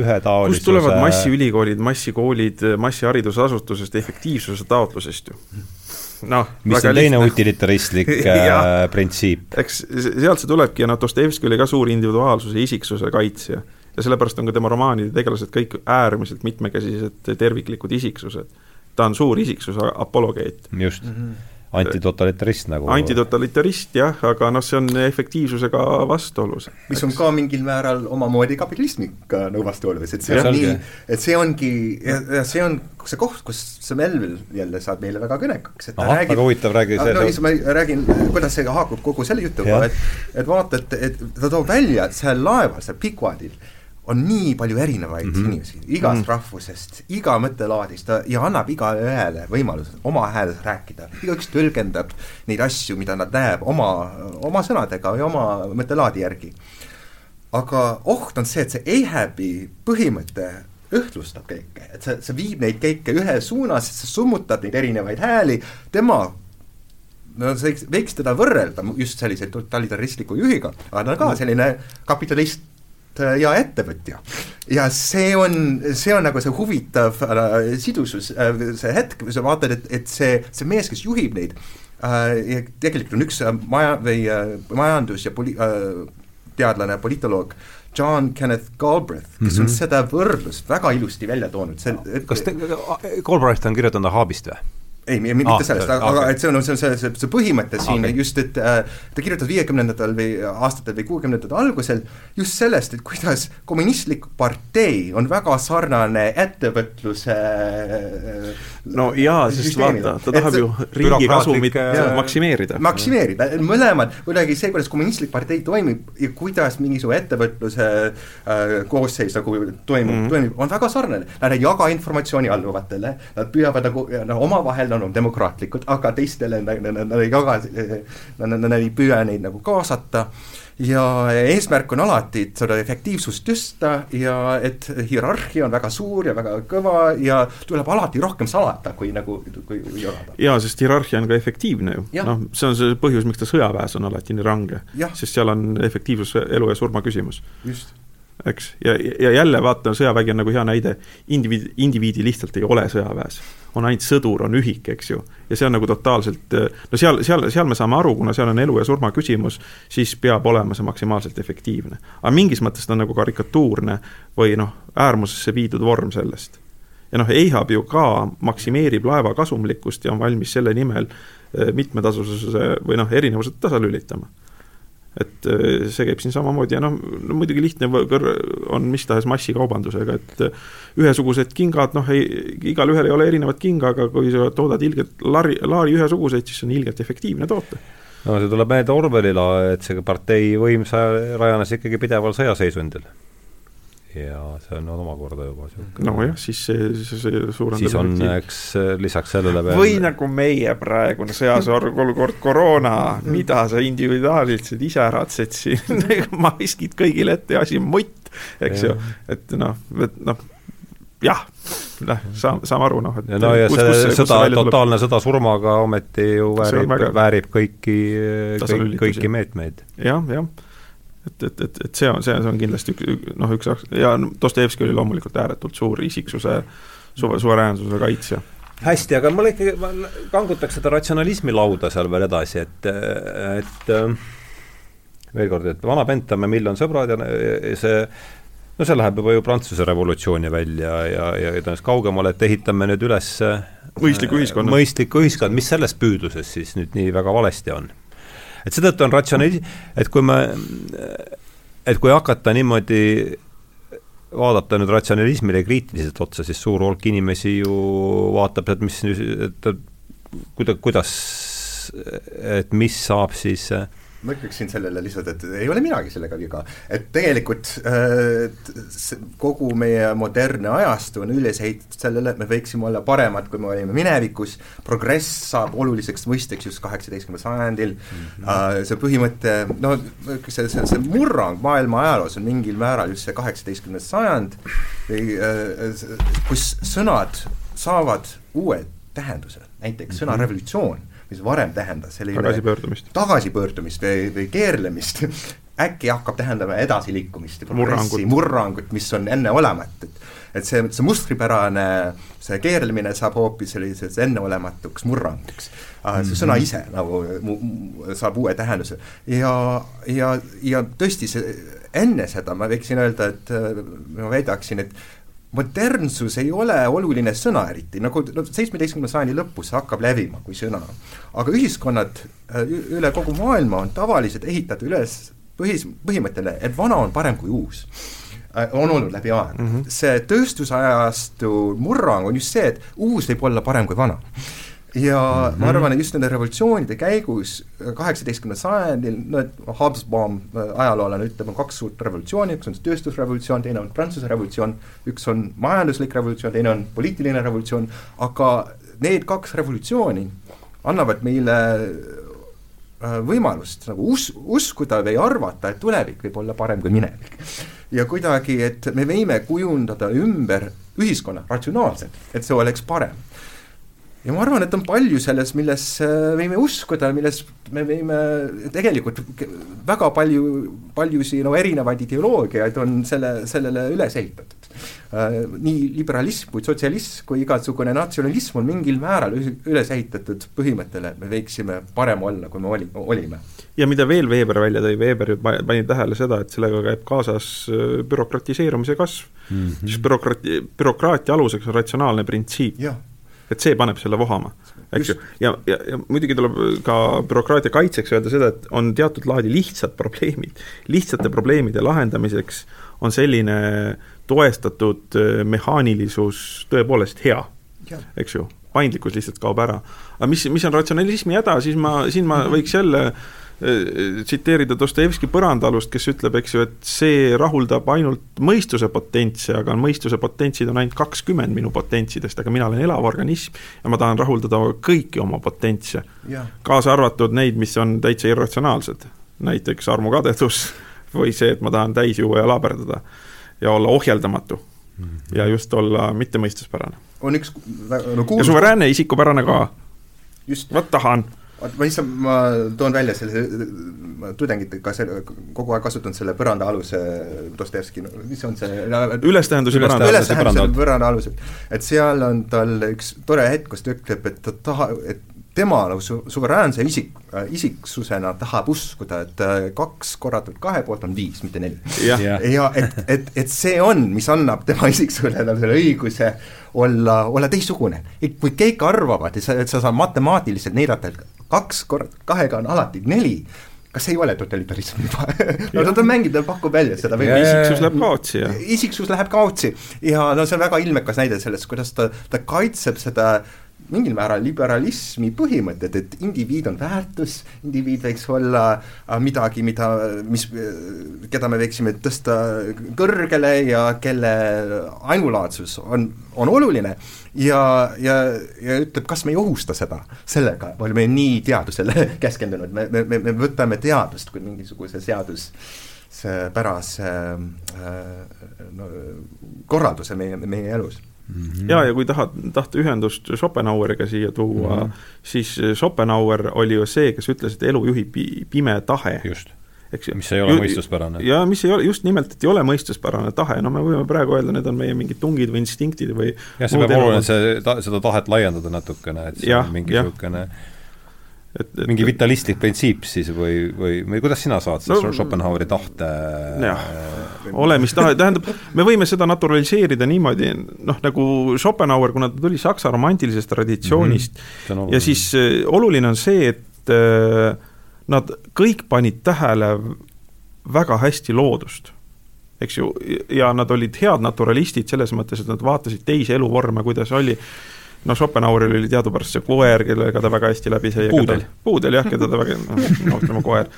ühetaolisuse kust tulevad massiülikoolid, massikoolid, massiharidusasutusest, efektiivsuse taotlusest ju? noh, mis on teine utilitaristlik *laughs* äh, printsiip. eks sealt see tulebki ja noh, Dostojevski oli ka suur individuaalsuse ja isiksuse kaitsja. ja sellepärast on ka tema romaanide tegelased kõik äärmiselt mitmekesised terviklikud isiksused. ta on suur isiksuse apologeet. just mm. -hmm antitotalitarist nagu. antitotalitarist jah, aga noh, see on efektiivsusega vastuolus. mis on ka mingil määral omamoodi kapitalismiga nagu vastuolus, et see ja, on nii, et see ongi, ja see on see koht, kus see Melville jälle saab meile väga kõnekaks, et ta Aha, räägib väga huvitav, räägi see no, no, ma räägin, kuidas see haakub kogu selle jutuga, et et vaata, et, et ta toob välja, et seal laeval, seal Pikwadil on nii palju erinevaid mm -hmm. inimesi, igast mm -hmm. rahvusest, iga mõttelaadist ja annab igaühele võimaluse oma hääles rääkida, igaüks tõlgendab neid asju, mida nad näeb oma, oma sõnadega ja oma mõttelaadi järgi. aga oht on see, et see Ahabi põhimõte õhtlustab kõike, et see, see viib neid kõike ühe suunas, see summutab neid erinevaid hääli, tema no see võiks teda võrrelda just sellise totalitaristliku juhiga, aga ta on ka selline kapitalist ja ettevõtja. ja see on, see on nagu see huvitav äh, sidusus äh,, see hetk, kui sa vaatad, et, et see, see mees, kes juhib neid äh,, ja tegelikult on üks äh, maja või äh, majandus- ja poli- äh,, teadlane, politoloog, John Kenneth Galbraith, kes mm -hmm. on mhm. seda võrdlust väga ilusti välja toonud, see kas te, Galbraith on kirjutanud Ahabist või? Ei, mitte ah, sellest, aga okay., et see on, see on see, see, see põhimõte siin okay. just, et äh, ta kirjutas viiekümnendatel või aastatel või kuuekümnendate algusel just sellest, et kuidas kommunistlik partei on väga sarnane ettevõtluse äh, no jaa, sest vaata, ta tahab et, ju riigi kasumit äh, maksimeerida. maksimeerida, mõlemad, kuidagi see, kuidas kommunistlik partei toimib ja kuidas mingisugune ettevõtluse äh, koosseis nagu toimub mm, -hmm. toimib, on väga sarnane. Nad ei jaga informatsiooni alluvatele, nad püüavad nagu no, omavahel nad on demokraatlikud, aga teistele nad, nad, nad ei jaga, nad, nad ei püüa neid nagu kaasata ja eesmärk on alati, et seda efektiivsust tõsta ja et hierarhia on väga suur ja väga kõva ja tuleb alati rohkem salata, kui nagu, kui jagada. jaa, sest hierarhia on ka efektiivne ju, noh, see on see põhjus, miks ta sõjaväes on alati nii range. sest seal on efektiivsus elu ja surma küsimus. just eks, ja, ja jälle vaata, sõjavägi on nagu hea näide, indiviid, indiviidi lihtsalt ei ole sõjaväes. on ainult sõdur, on ühik, eks ju, ja see on nagu totaalselt, no seal, seal, seal me saame aru, kuna seal on elu ja surma küsimus, siis peab olema see maksimaalselt efektiivne. aga mingis mõttes ta on nagu karikatuurne või noh, äärmusesse viidud vorm sellest. ja noh, EIHAB ju ka maksimeerib laeva kasumlikkust ja on valmis selle nimel eh, mitmetasususe või noh, erinevused tasalülitama et äh, see käib siin samamoodi ja noh, no muidugi lihtne on mis tahes massikaubandusega, et äh, ühesugused kingad, noh igalühel ei ole erinevat kinga, aga kui sa toodad ilgelt laari, laari ühesuguseid, siis see on ilgelt efektiivne toota. no see tuleb meelde Orwellile, et see partei võim rajanes ikkagi pideval sõjaseisundil ja see on omakorda juba niisugune nojah, siis see, see, see suurendab siis on, eks lisaks sellele veel või nagu meie praegune sõjas olukord, koroona, mida sa individuaalselt ise ratsed siin *laughs* maskid kõigile ette ja asi on mutt, eks ja. ju, et noh, et noh, jah, noh, saame, saame aru, noh, et no ja kus, see kus, sõda, totaalne sõda surmaga ometi ju väärib, väärib kõiki, kõik, kõiki meetmeid ja,. jah, jah et, et, et, et see on, see on kindlasti üks, noh, üks ja Dostojevski oli loomulikult ääretult suur isiksuse suve, suveräänsuse kaitsja hästi, aga mul ikkagi, ma kangutaks seda ratsionalismi lauda seal veel edasi, et, et veel kord, et vana Bentham ja Mill on sõbrad ja see no see läheb juba ju Prantsuse revolutsiooni välja ja, ja, tõenäoliselt kaugemale, et ehitame nüüd üles mõistliku ühiskonna. mõistliku ühiskond, mis selles püüdluses siis nüüd nii väga valesti on? Et seetõttu on ratsionalism, et kui me, et kui hakata niimoodi vaadata nüüd ratsionalismile kriitiliselt otsa, siis suur hulk inimesi ju vaatab, et mis, et kuida-, kuidas, et mis saab siis äh, ma ütleksin sellele lihtsalt, et ei ole midagi sellega viga. et tegelikult äh, kogu meie modernne ajastu on üles ehitatud sellele, et me võiksime olla paremad, kui me olime minevikus, progress saab oluliseks mõisteks just kaheksateistkümnendal sajandil mm, -hmm. see põhimõte, no see, see, see murrang maailma ajaloos on mingil määral just see kaheksateistkümnes sajand, äh, kus sõnad saavad uue tähenduse, näiteks sõna mm -hmm. revolutsioon mis varem tähendas selline tagasipöördumist, tagasipöördumist või, või keerlemist äkki hakkab tähendama edasiliikumist ja progressi, murrangut, mis on enneolematu, et et see, see mustripärane, see keerlemine saab hoopis selliseks enneolematuks murranguks. see sõna mhm. ise nagu mu, mu, saab uue tähenduse ja, ja, ja tõesti, see enne seda ma võiksin öelda, et ma väidaksin, et modernsus ei ole oluline sõna eriti, nagu no seitsmeteistkümnenda sajandi lõpus see hakkab levima kui sõna. Aga ühiskonnad äh, üle kogu maailma on tavaliselt ehitatud üles põhis, põhimõttele, et vana on parem kui uus äh, on olnud läbi aeg mm. -hmm. see tööstusajastu murrang on just see, et uus võib olla parem kui vana ja mm -hmm. ma arvan, et just nende revolutsioonide käigus kaheksateistkümnendal sajandil, no et Hobsbawm äh, ajaloolane ütleb, on kaks suurt revolutsiooni, üks on tööstusrevolutsioon, teine on Prantsuse revolutsioon, üks on majanduslik revolutsioon, teine on poliitiline revolutsioon, aga need kaks revolutsiooni annavad meile äh, võimalust nagu us-, uskuda või arvata, et tulevik võib olla parem kui minevik. ja kuidagi, et me võime kujundada ümber ühiskonna ratsionaalselt, et see oleks parem ja ma arvan, et on palju selles, milles äh, võime uskuda, milles me võime tegelikult väga palju, paljusid no erinevaid ideoloogiaid on selle, sellele üles ehitatud. Äh, nii liberalism kui sotsialism kui igasugune natsionalism on mingil määral üles ehitatud põhimõttele, et me võiksime parem olla, kui me oli, olime. ja mida veel Weber välja tõi, Weber pani tähele seda, et sellega käib kaasas äh, bürokratiseerumise kasv mm, -hmm. siis bürokraati, bürokraatia aluseks on ratsionaalne printsiip et see paneb selle vohama, eks ju. ja, ja, ja muidugi tuleb ka bürokraatia kaitseks öelda seda, et on teatud laadi lihtsad probleemid. lihtsate probleemide lahendamiseks on selline toestatud äh, mehaanilisus tõepoolest hea, eks ju, paindlikkus lihtsalt kaob ära. aga mis, mis on ratsionalismi häda, siis ma, siin ma võiks jälle Äh, tsiteerida Dostojevski põrandaalust, kes ütleb, eks ju, et see rahuldab ainult mõistuse potentsi, aga mõistuse potentsid on ainult kakskümmend minu potentsidest, aga mina olen elav organism ja ma tahan rahuldada kõiki oma potentse. kaasa arvatud neid, mis on täitsa irratsionaalsed, näiteks armukadedus või see, et ma tahan täis juua ja laberdada ja olla ohjeldamatu mm -hmm. ja just olla mittemõistuspärane. on üks no, kuulus... ja suveräänne isikupärane ka. vot tahan vot ma lihtsalt, ma toon välja selle, tudengitega selle, kogu aeg kasutanud selle põrandaaluse Dostojevski, mis on see ülestähenduse põranda. ülestähenduse põranda alusel, et seal on tal üks tore hetk, kus ta ütleb, et ta taha, et tema nagu su-, suveräänse isik, isiksusena tahab uskuda, et äh, kaks korratud kahe poolt on viis, mitte neli. ja, ja et, et, et see on, mis annab tema *laughs* isiksusele nagu selle õiguse olla, olla teistsugune. kui kõik arvavad, et sa, et sa saad matemaatiliselt näidata, et kaks korda kahega on alati neli, kas ei ole totalitarism juba? *laughs* No ta mängib, ta pakub välja seda või isiksus läheb kaotsi ja isiksus läheb kaotsi. Ja no see on väga ilmekas näide sellest, kuidas ta, ta kaitseb seda äh, mingil määral liberalismi põhimõtted, et indiviid on väärtus, indiviid võiks olla äh, midagi, mida, mis, keda me võiksime tõsta kõrgele ja kelle ainulaadsus on, on oluline. Ja, ja, ja ütleb, kas me ei ohusta seda sellega, me oleme nii teadusele *laughs* keskendunud, me, me, me, me võtame teadust kui mingisuguse seadus see pärase äh, no, korralduse meie, meie elus Mm -hmm. ja, ja kui tahad, tahta ühendust Schopenhaueriga siia tuua mm, -hmm. siis Schopenhauer oli ju see, kes ütles, et elu juhib pi pime tahe. just eks ju. mis ei ole mõistuspärane. ja mis ei ole, just nimelt, et ei ole mõistuspärane tahe, no me võime praegu öelda, need on meie mingid tungid või instinktid või jah, see peab oluline, see ta-, seda tahet laiendada natukene, et see ja, on mingi niisugune et, et mingi vitalistlik printsiip siis või, või, või kuidas sina saad siis no, Schopenhaueri tahte jah, olemistahe, tähendab, me võime seda naturaliseerida niimoodi, noh nagu Schopenhauer, kuna ta tuli saksa romantilisest traditsioonist mm -hmm. ja siis äh, oluline on see, et äh, nad kõik panid tähele väga hästi loodust eks ju, ja nad olid head naturalistid selles mõttes, et nad vaatasid teisi eluvorme, kuidas oli no Schopenhaueril oli teadupärast see koer, kellega ta väga hästi läbi sai. puudel. puudel jah, keda ta väga, noh, ütleme koer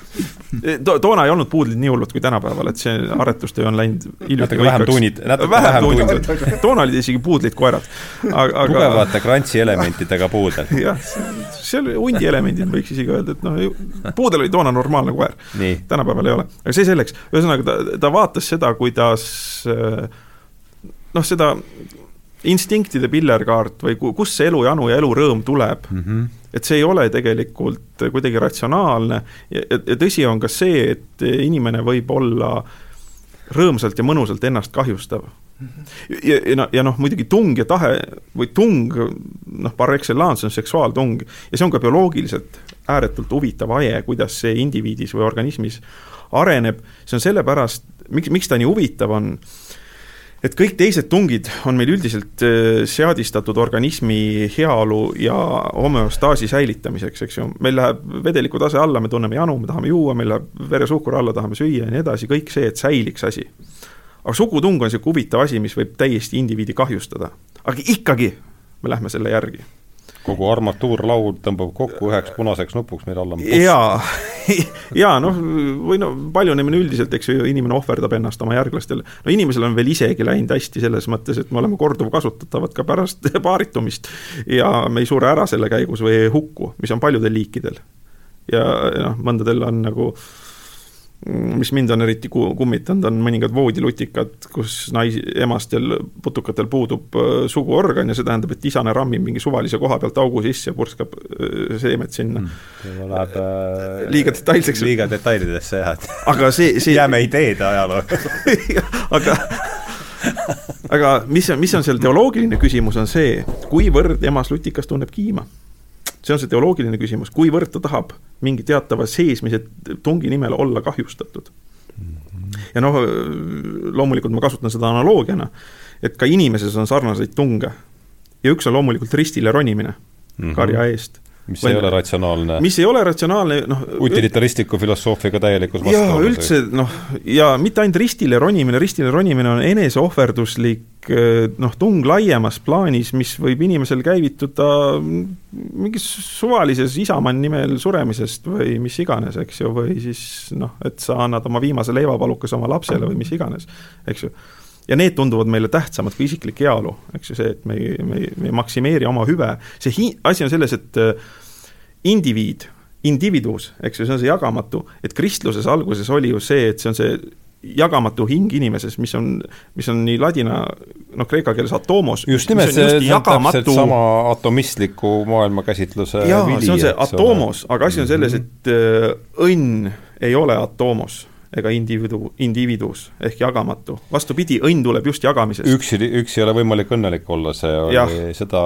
to,. toona ei olnud puudlid nii hullud kui tänapäeval, et see aretustöö on läinud natuke vähem tuunid, natuke vähem tuunid. toona olid isegi puudlid koerad. aga tugevate krantsi elementidega puudel. *laughs* jah, see oli hundi elemendid, võiks isegi öelda, et noh, puudel oli toona normaalne koer. tänapäeval ei ole, aga see selleks, ühesõnaga ta, ta vaatas seda, kuidas noh, seda instinktide pillerkaart või kust see elujanu ja elurõõm tuleb mm. -hmm. et see ei ole tegelikult kuidagi ratsionaalne ja, ja, tõsi on ka see, et inimene võib olla rõõmsalt ja mõnusalt ennast kahjustav mm. -hmm. ja, ja ja noh, muidugi tung ja tahe või tung, noh, par excellence on seksuaaltung ja see on ka bioloogiliselt ääretult huvitav aje, kuidas see indiviidis või organismis areneb, see on sellepärast, miks, miks ta nii huvitav on et kõik teised tungid on meil üldiselt äh, seadistatud organismi heaolu ja homöostaasi säilitamiseks, eks ju. meil läheb vedeliku tase alla, me tunneme janu, me tahame juua, meil läheb veresuhkur alla, tahame süüa ja nii edasi, kõik see, et säiliks asi. aga sugutung on niisugune huvitav asi, mis võib täiesti indiviidi kahjustada. aga ikkagi me lähme selle järgi kogu armatuurlaud tõmbab kokku üheks punaseks nupuks, mille all on jaa, *laughs* jaa noh, või no paljunemine üldiselt, eks ju, inimene ohverdab ennast oma järglastele. no inimesel on veel isegi läinud hästi selles mõttes, et me oleme korduvkasutatavad ka pärast *laughs* paaritumist ja me ei sure ära selle käigus või ei hukku, mis on paljudel liikidel. ja noh, mõndadel on nagu äh, mis mind on eriti kummitanud, on mõningad voodilutikad, kus nais-, emastel putukatel puudub äh, suguorgan ja see tähendab, et isane rammib mingi suvalise koha pealt augu sisse ja purskab äh, seemet sinna mm,. Läheb äh, liiga detailseks. liiga detailidesse jah, et aga see, see jääme ideede ajaloo *laughs* aga aga mis on, mis on seal teoloogiline küsimus, on see, kuivõrd emas lutikas tunneb kiima see on see teoloogiline küsimus, kuivõrd ta tahab mingi teatava seesmise tungi nimel olla kahjustatud. ja noh, loomulikult ma kasutan seda analoogiana, et ka inimeses on sarnaseid tunge. ja üks on loomulikult ristile ronimine mm -hmm. karja eest mis või, ei ole ratsionaalne. mis ei ole ratsionaalne, noh utilitaristliku filosoofiaga täielikus jaa, üldse noh, ja mitte ainult ristile ronimine, ristile ronimine on eneseohverduslik eh, noh, tung laiemas plaanis, mis võib inimesel käivituda mingis suvalises isamaa nimel suremisest või mis iganes, eks ju, või siis noh, et sa annad oma viimase leivapalukese oma lapsele või mis iganes, eks ju ja need tunduvad meile tähtsamad kui isiklik heaolu, eks ju, see, et me me me ei maksimeeri oma hüve, see hi-, asi on selles, et äh, indiviid, individuus, eks ju, see on see jagamatu, et kristluses alguses oli ju see, et see on see jagamatu hing inimeses, mis on, mis on nii ladina, noh, kreeka keeles atomos. just nimelt, see, see on täpselt sama atomistliku maailmakäsitluse jaa, see on see atomos, aga asi on selles, mhm. et äh, õnn ei ole atomos ega individu, individuus ehk jagamatu. vastupidi, õnn tuleb just jagamisest. üksi, üksi ei ole võimalik õnnelik olla, see oli ja. seda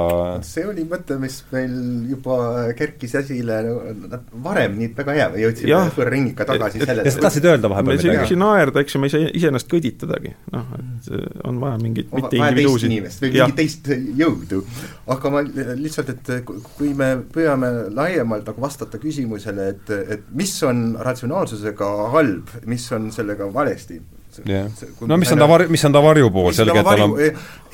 see oli mõte, mis meil juba kerkis esile varem, nii et väga hea, me jõudsime võõrringika tagasi sellele. sa tahtsid öelda vahepeal midagi? saa naerda, eks ju, me ei saa iseennast kõditadagi, noh, et mm. on vaja mingit mitte individuusi. või mingit teist jõudu. aga ma lihtsalt, et kui me püüame laiemalt nagu vastata küsimusele, et, et mis on ratsionaalsusega halb, mis mis on sellega valesti. jah, no mis on ta var-, mis on ta varjupool, selge, et tal on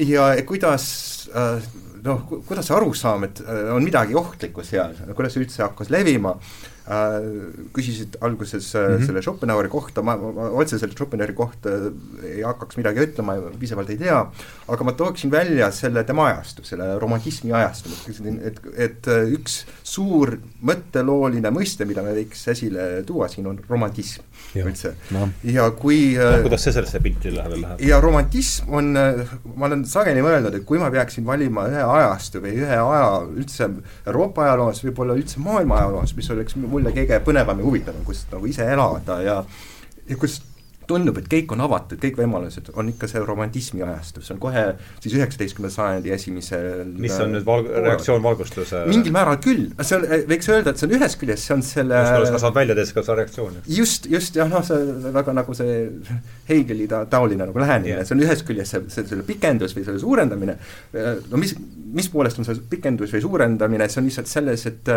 ja kuidas äh, noh, kuidas see arusaam, et äh, on midagi ohtlikku seal, kuidas see üldse hakkas levima? Äh, küsisid alguses mm -hmm. selle Schopenhaueri kohta, ma, ma otseselt Schopenhaueri kohta ei hakkaks midagi ütlema, piisavalt ei tea, aga ma tooksin välja selle tema ajastu, selle romantismi ajastu, et, et äh, üks suur mõttelooline mõiste, mida me võiks esile tuua siin, on romantism üldse. No.. ja kui no, kuidas see sellesse pilti läheb, läheb? ja romantism on, ma olen sageli mõelnud, et kui ma peaksin valima ühe ajastu või ühe aja üldse Euroopa ajaloos, võib-olla üldse maailma ajaloos, mis oleks mulle kõige põnevam ja huvitavam, kus nagu ise elada ja ja kus tundub, et kõik on avatud, kõik võimalused, on ikka see romantismi ajastu, see on kohe siis üheksateistkümnenda sajandi esimesel mis on nüüd val-, reaktsioon valgustuse mingil määral küll, see on, võiks öelda, et see on ühest küljest, see on selle sa saad välja teha ka seda reaktsiooni. just, just jah, noh, see väga nagu see Hegeli ta-, taoline nagu lähenemine yeah., see on ühest küljest see, see, selle pikendus või selle suurendamine, no mis, mis poolest on see pikendus või suurendamine, see on lihtsalt selles, et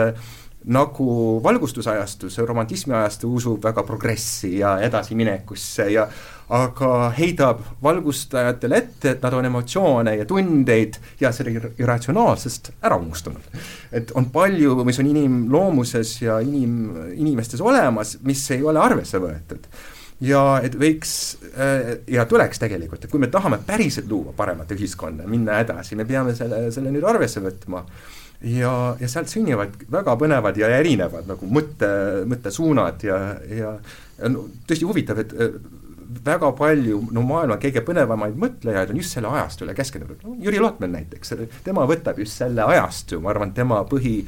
nagu valgustusajastus, romantismi ajastu usub väga progressi ja edasiminekusse sisse ja aga heidab valgustajatele ette, et nad on emotsioone ja tundeid ja selle irratsionaalsest ära unustanud. et on palju, mis on inimloomuses ja inim, inimestes olemas, mis ei ole arvesse võetud ja et võiks äh, ja tuleks tegelikult, et kui me tahame päriselt luua paremat ühiskonda, minna edasi, me peame selle, selle nüüd arvesse võtma ja, ja sealt sünnivad väga põnevad ja erinevad nagu mõtte, mõttesuunad ja, ja, no tõesti huvitav, et väga palju no maailma kõige põnevamaid mõtlejaid on just selle ajastule keskendunud, no Jüri Lotman näiteks, tema võtab just selle ajastu, ma arvan, tema põhi,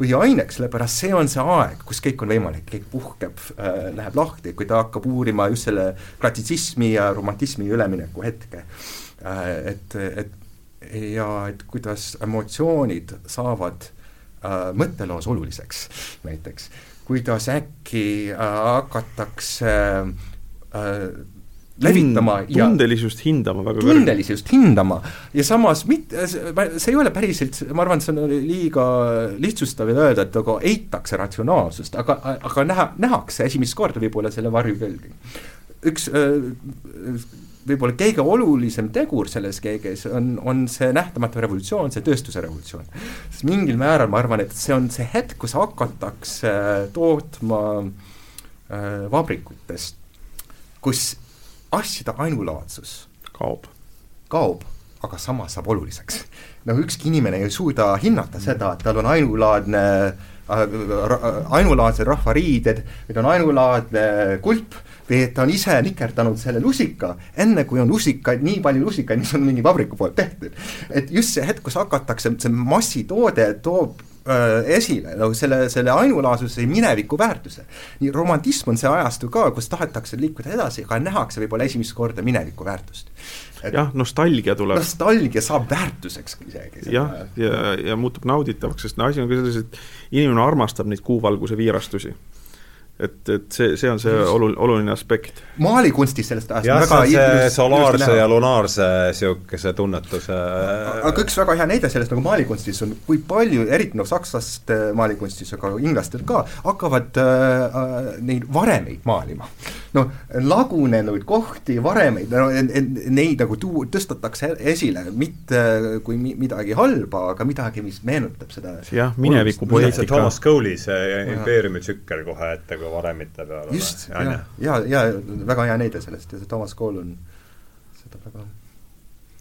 põhiaineks, sellepärast see on see aeg, kus kõik on võimalik, kõik puhkeb äh,, läheb lahti, kui ta hakkab uurima just selle klassitsismi ja romantismi ülemineku hetke äh,. et, et ja et kuidas emotsioonid saavad äh, mõtteloos oluliseks näiteks, kuidas äkki äh, hakatakse äh, äh, levitama ja tundelisust hindama väga tundelisust kõrge. hindama ja samas mitte, see ei ole päriselt, ma arvan, et see on liiga lihtsustav öelda, et nagu eitakse ratsionaalsust, aga, aga näha, nähakse esimest korda võib-olla selle varjukülgi. üks äh, võib-olla kõige olulisem tegur selles kõiges on, on see nähtamatu revolutsioon, see tööstuse revolutsioon. sest mingil määral ma arvan, et see on see hetk, kus hakatakse tootma äh, vabrikutest kus asjade ainulaadsus kaob, kaob, aga samas saab oluliseks. no ükski inimene ei suuda hinnata seda, et tal on ainulaadne äh, ainulaadsed rahvariided, ta on ainulaadne kulp või et ta on ise nikerdanud selle lusika, enne kui on lusikaid, nii palju lusikaid, mis on mingi vabriku poolt tehtud. et just see hetk, kus hakatakse, see massitoode toob Äh, esile nagu selle, selle ainulaadsuse mineviku väärtuse. nii romantism on see ajastu ka, kus tahetakse liikuda edasi, aga nähakse võib-olla esimest korda mineviku väärtust. jah, nostalgia tuleb. nostalgia saab väärtuseks isegi. jah, ja, ja, ja muutub nauditavaks, sest no asi on ka selles, et inimene armastab neid kuuvalguse viirastusi et, et see, see on see olu-, oluline aspekt. maalikunstis sellest ajast jah, see on see solaarse ja lunaarse niisuguse tunnetuse aga üks väga hea näide sellest nagu maalikunstis on, kui palju, eriti noh, sakslaste maalikunstis, aga inglastel ka, hakkavad äh, äh, neid varemeid maalima. Noh, lagunenud kohti, varemeid, no neid nagu tuu-, tõstetakse esile, mitte kui mi-, midagi halba, aga midagi, mis meenutab seda jah, mineviku poeetika. Thomas Cole'i see impeeriumi tsükkel kohe ette, kui varemite peal just, ja, ja, ja väga hea näide sellest ja see Thomas Cole on seda väga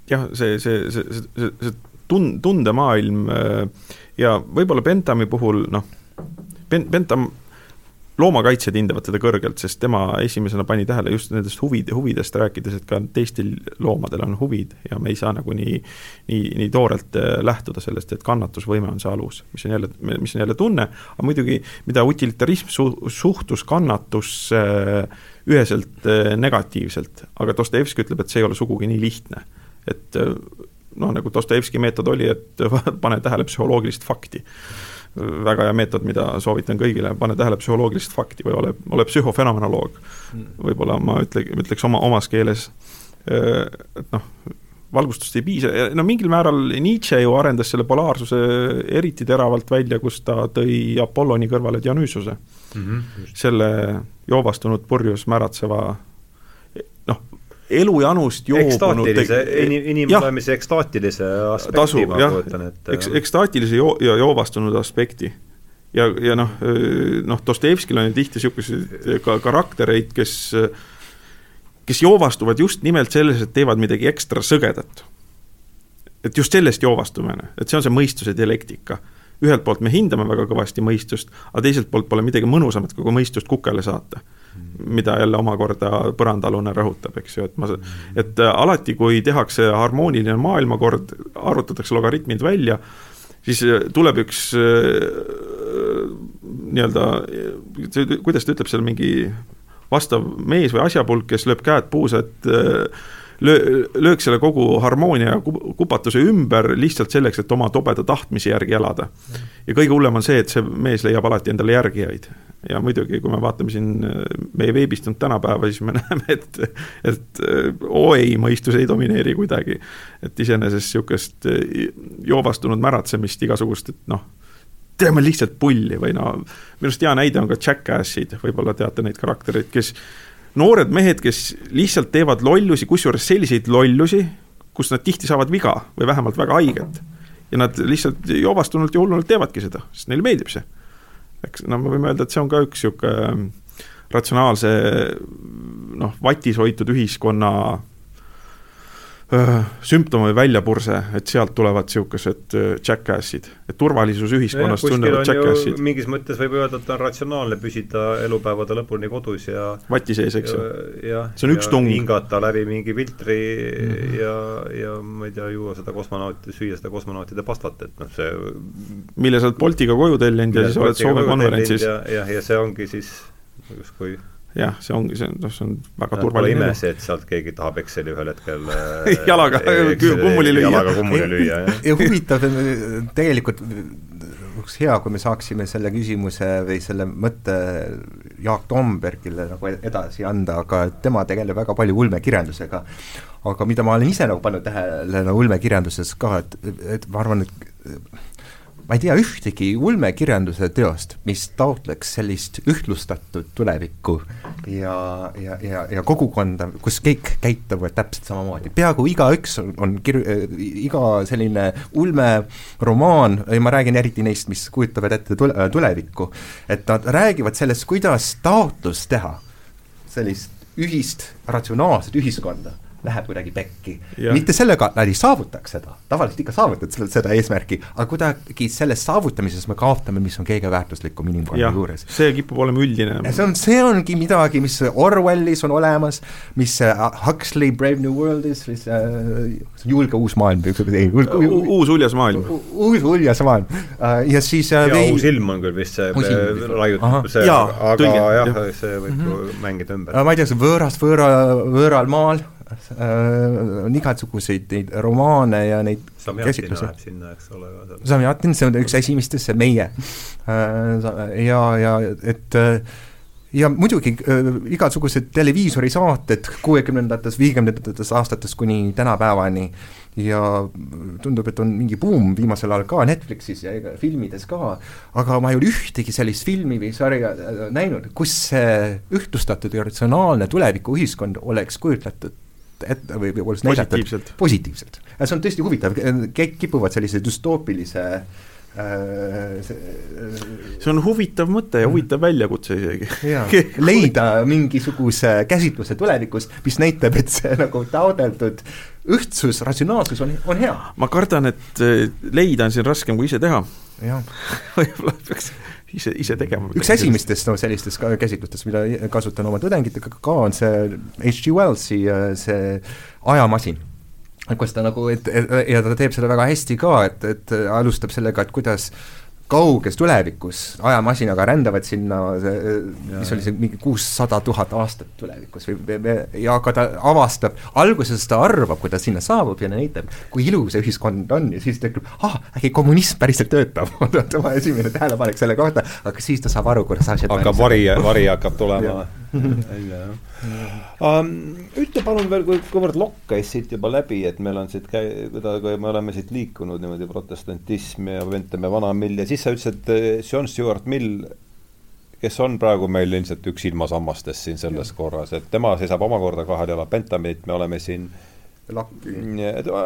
jah, see, see, see, see, see, see tun-, tundemaailm äh, ja võib-olla Bentami puhul noh, Ben-, Bentam loomakaitsjad hindavad teda kõrgelt, sest tema esimesena pani tähele just nendest huvid, huvidest rääkides, et ka teistel loomadel on huvid ja me ei saa nagu nii, nii, nii toorelt äh, lähtuda sellest, et kannatusvõime on see alus, mis on jälle, mis on jälle tunne, aga muidugi, mida utilitarism su-, suhtus kannatusse äh, üheselt äh, negatiivselt, aga Dostojevski ütleb, et see ei ole sugugi nii lihtne. et noh, nagu Dostojevski meetod oli, et *laughs* pane tähele psühholoogilist fakti väga hea meetod, mida soovitan kõigile, pane tähele psühholoogilist fakti või ole, ole psühhofenomenoloog. Võib-olla ma ütle, ütleks oma, omas keeles, et noh, valgustust ei piisa, no mingil määral Nietzsche ju arendas selle polaarsuse eriti teravalt välja, kus ta tõi Apolloni kõrvale Dionüüsuse mm. -hmm. selle joovastunud purjus märatseva noh, elujanust joobunud inim, inimolemise ekstaatilise aspekti tasu, ma kujutan ette. eks, ekstaatilise joo- ja joovastunud aspekti. ja, ja noh, noh, Dostojevskil on ju tihti niisuguseid ka karaktereid, kes kes joovastuvad just nimelt selles, et teevad midagi ekstra sõgedat. et just sellest joovastume, et see on see mõistuse dialektika ühelt poolt me hindame väga kõvasti mõistust, aga teiselt poolt pole midagi mõnusamat, kui mõistust kukele saata mida jälle omakorda põrandaalune rõhutab, eks ju, et ma, et äh, alati, kui tehakse harmooniline maailmakord, arvutatakse logaritmid välja, siis äh, tuleb üks äh, nii-öelda, kuidas ta ütleb seal, mingi vastav mees või asjapulk, kes lööb käed puusa, et löö, lööks selle kogu harmoonia ja kupatuse ümber lihtsalt selleks, et oma tobeda tahtmise järgi elada. ja kõige hullem on see, et see mees leiab alati endale järgijaid. Ja muidugi, kui me vaatame siin äh, meie veebistunud tänapäeva, siis me *laughs* näeme, et, et äh, oi, mõistus ei domineeri kuidagi. et iseenesest niisugust äh, joovastunud märatsemist igasugust, et noh, teeme lihtsalt pulli või no minu arust hea näide on ka Jackassid, võib-olla teate neid karaktereid, kes noored mehed, kes lihtsalt teevad lollusi, kusjuures selliseid lollusi, kus nad tihti saavad viga või vähemalt väga haiget. ja nad lihtsalt jobastunult ja hullunult teevadki seda, sest neile meeldib see. Eks no me võime öelda, et see on ka üks niisugune ratsionaalse noh, vatis hoitud ühiskonna sümptom või väljapurse, et sealt tulevad niisugused jackass'id, et turvalisus ühiskonnas tunnevad jackass'id. mingis mõttes võib öelda, et on ratsionaalne püsida elupäevade lõpuni kodus ja vati sees, eks ju. see on üks tung. hingata läbi mingi filtri mm -hmm. ja, ja ma ei tea, juua seda kosmonauti, süüa seda kosmonautide pastat, et noh, see mille sa oled Boltiga koju tellinud ja siis oled Soome konverentsis. jah, ja see ongi siis justkui jah, see ongi, see on, noh, see on väga turvaline. Pole ime see, et sealt keegi tahab Exceli ühel hetkel *laughs* jalaga kummuli lüüa. jalaga kummuli lüüa, jah. ja huvitav, tegelikult oleks hea, kui me saaksime selle küsimuse või selle mõtte Jaak Tombergile nagu edasi anda, aga tema tegeleb väga palju ulmekirjandusega. aga mida ma olen ise nagu pannud tähele nagu ulmekirjanduses ka, et, et ma arvan, et ma ei tea ühtegi ulmekirjanduse teost, mis taotleks sellist ühtlustatud tulevikku ja, ja, ja, ja kogukonda, kus kõik käituvad täpselt samamoodi, peaaegu igaüks on, on kir-, iga selline ulmeromaan, ma räägin eriti neist, mis kujutavad ette tule-, tulevikku, et nad räägivad sellest, kuidas taotlus teha sellist ühist ratsionaalset ühiskonda läheb kuidagi pekki. mitte sellega nad ei saavutaks seda, tavaliselt ikka saavutad seda, seda eesmärki, aga kuidagi selles saavutamises me kaotame, mis on kõige väärtuslikum inimkonna juures. see kipub olema üldine. see on, see ongi midagi, mis Orwellis on olemas, mis äh, Huxley Brave New Worldis, mis äh, julge uus maailm, ei, uus uljas maailm. uus uljas maailm uh, ja siis uh, ja uus ilm on küll vist see raiutud, see, aga jah, see võib mm -hmm. mängida ümber. ma ei tea, see võõras võõra, võõral maal äh, on igasuguseid neid romaane ja neid käsitlusi. sinna, eks ole. Samjatin, see on üks esimestest, see meie äh,. ja, ja et äh, ja muidugi äh, igasugused televiisorisaated kuuekümnendates, viiekümnendates aastates kuni tänapäevani ja tundub, et on mingi buum viimasel ajal ka Netflixis ja filmides ka, aga ma ei ole ühtegi sellist filmi või sarja äh, näinud, kus see ühtlustatud ja ratsionaalne tulevikuühiskond oleks kujutletud ette või, või olles näidatud positiivselt. see on tõesti huvitav, kipuvad sellise düstoopilise äh, see, äh, see on huvitav mõte ja huvitav väljakutse isegi. *laughs* leida mingisuguse käsitluse tulevikus, mis näitab, et see nagu taotletud ühtsus, ratsionaalsus on, on hea. ma kardan, et äh, leida on siin raskem kui ise teha. *laughs* võib-olla peaks ise, ise tegema. üks esimestest no sellistest ka käsitlustest, mida kasutan oma tudengitega ka, on see H.G. Wellsi äh, see ajamasin et kuidas ta nagu, et, ja ta teeb seda väga hästi ka, et, et alustab sellega, et kuidas kauges tulevikus ajamasinaga rändavad sinna, mis oli see mingi kuussada tuhat aastat tulevikus või ja aga ta avastab, alguses ta arvab, kui ta sinna saabub ja näitab, kui ilus see ühiskond on ja siis ta ütleb, ah, äkki kommunism päriselt töötab. *laughs* Tema esimene tähelepanek selle kohta, aga siis ta saab aru, kuidas asjad hakkab vari, vari hakkab tulema. Um,. *laughs* ütle palun veel, kui, kuivõrd lokk käis siit juba läbi, et meil on siit käi-, kuidagi me oleme siit liikunud niimoodi protestantism ja ütleme, vana mill ja siis sa ütlesid, et eh, John Stewart Mill, kes on praegu meil ilmselt üks ilmasammastest siin selles ja. korras, et tema seisab omakorda kahel jalal, Pentamit me oleme siin Lakki.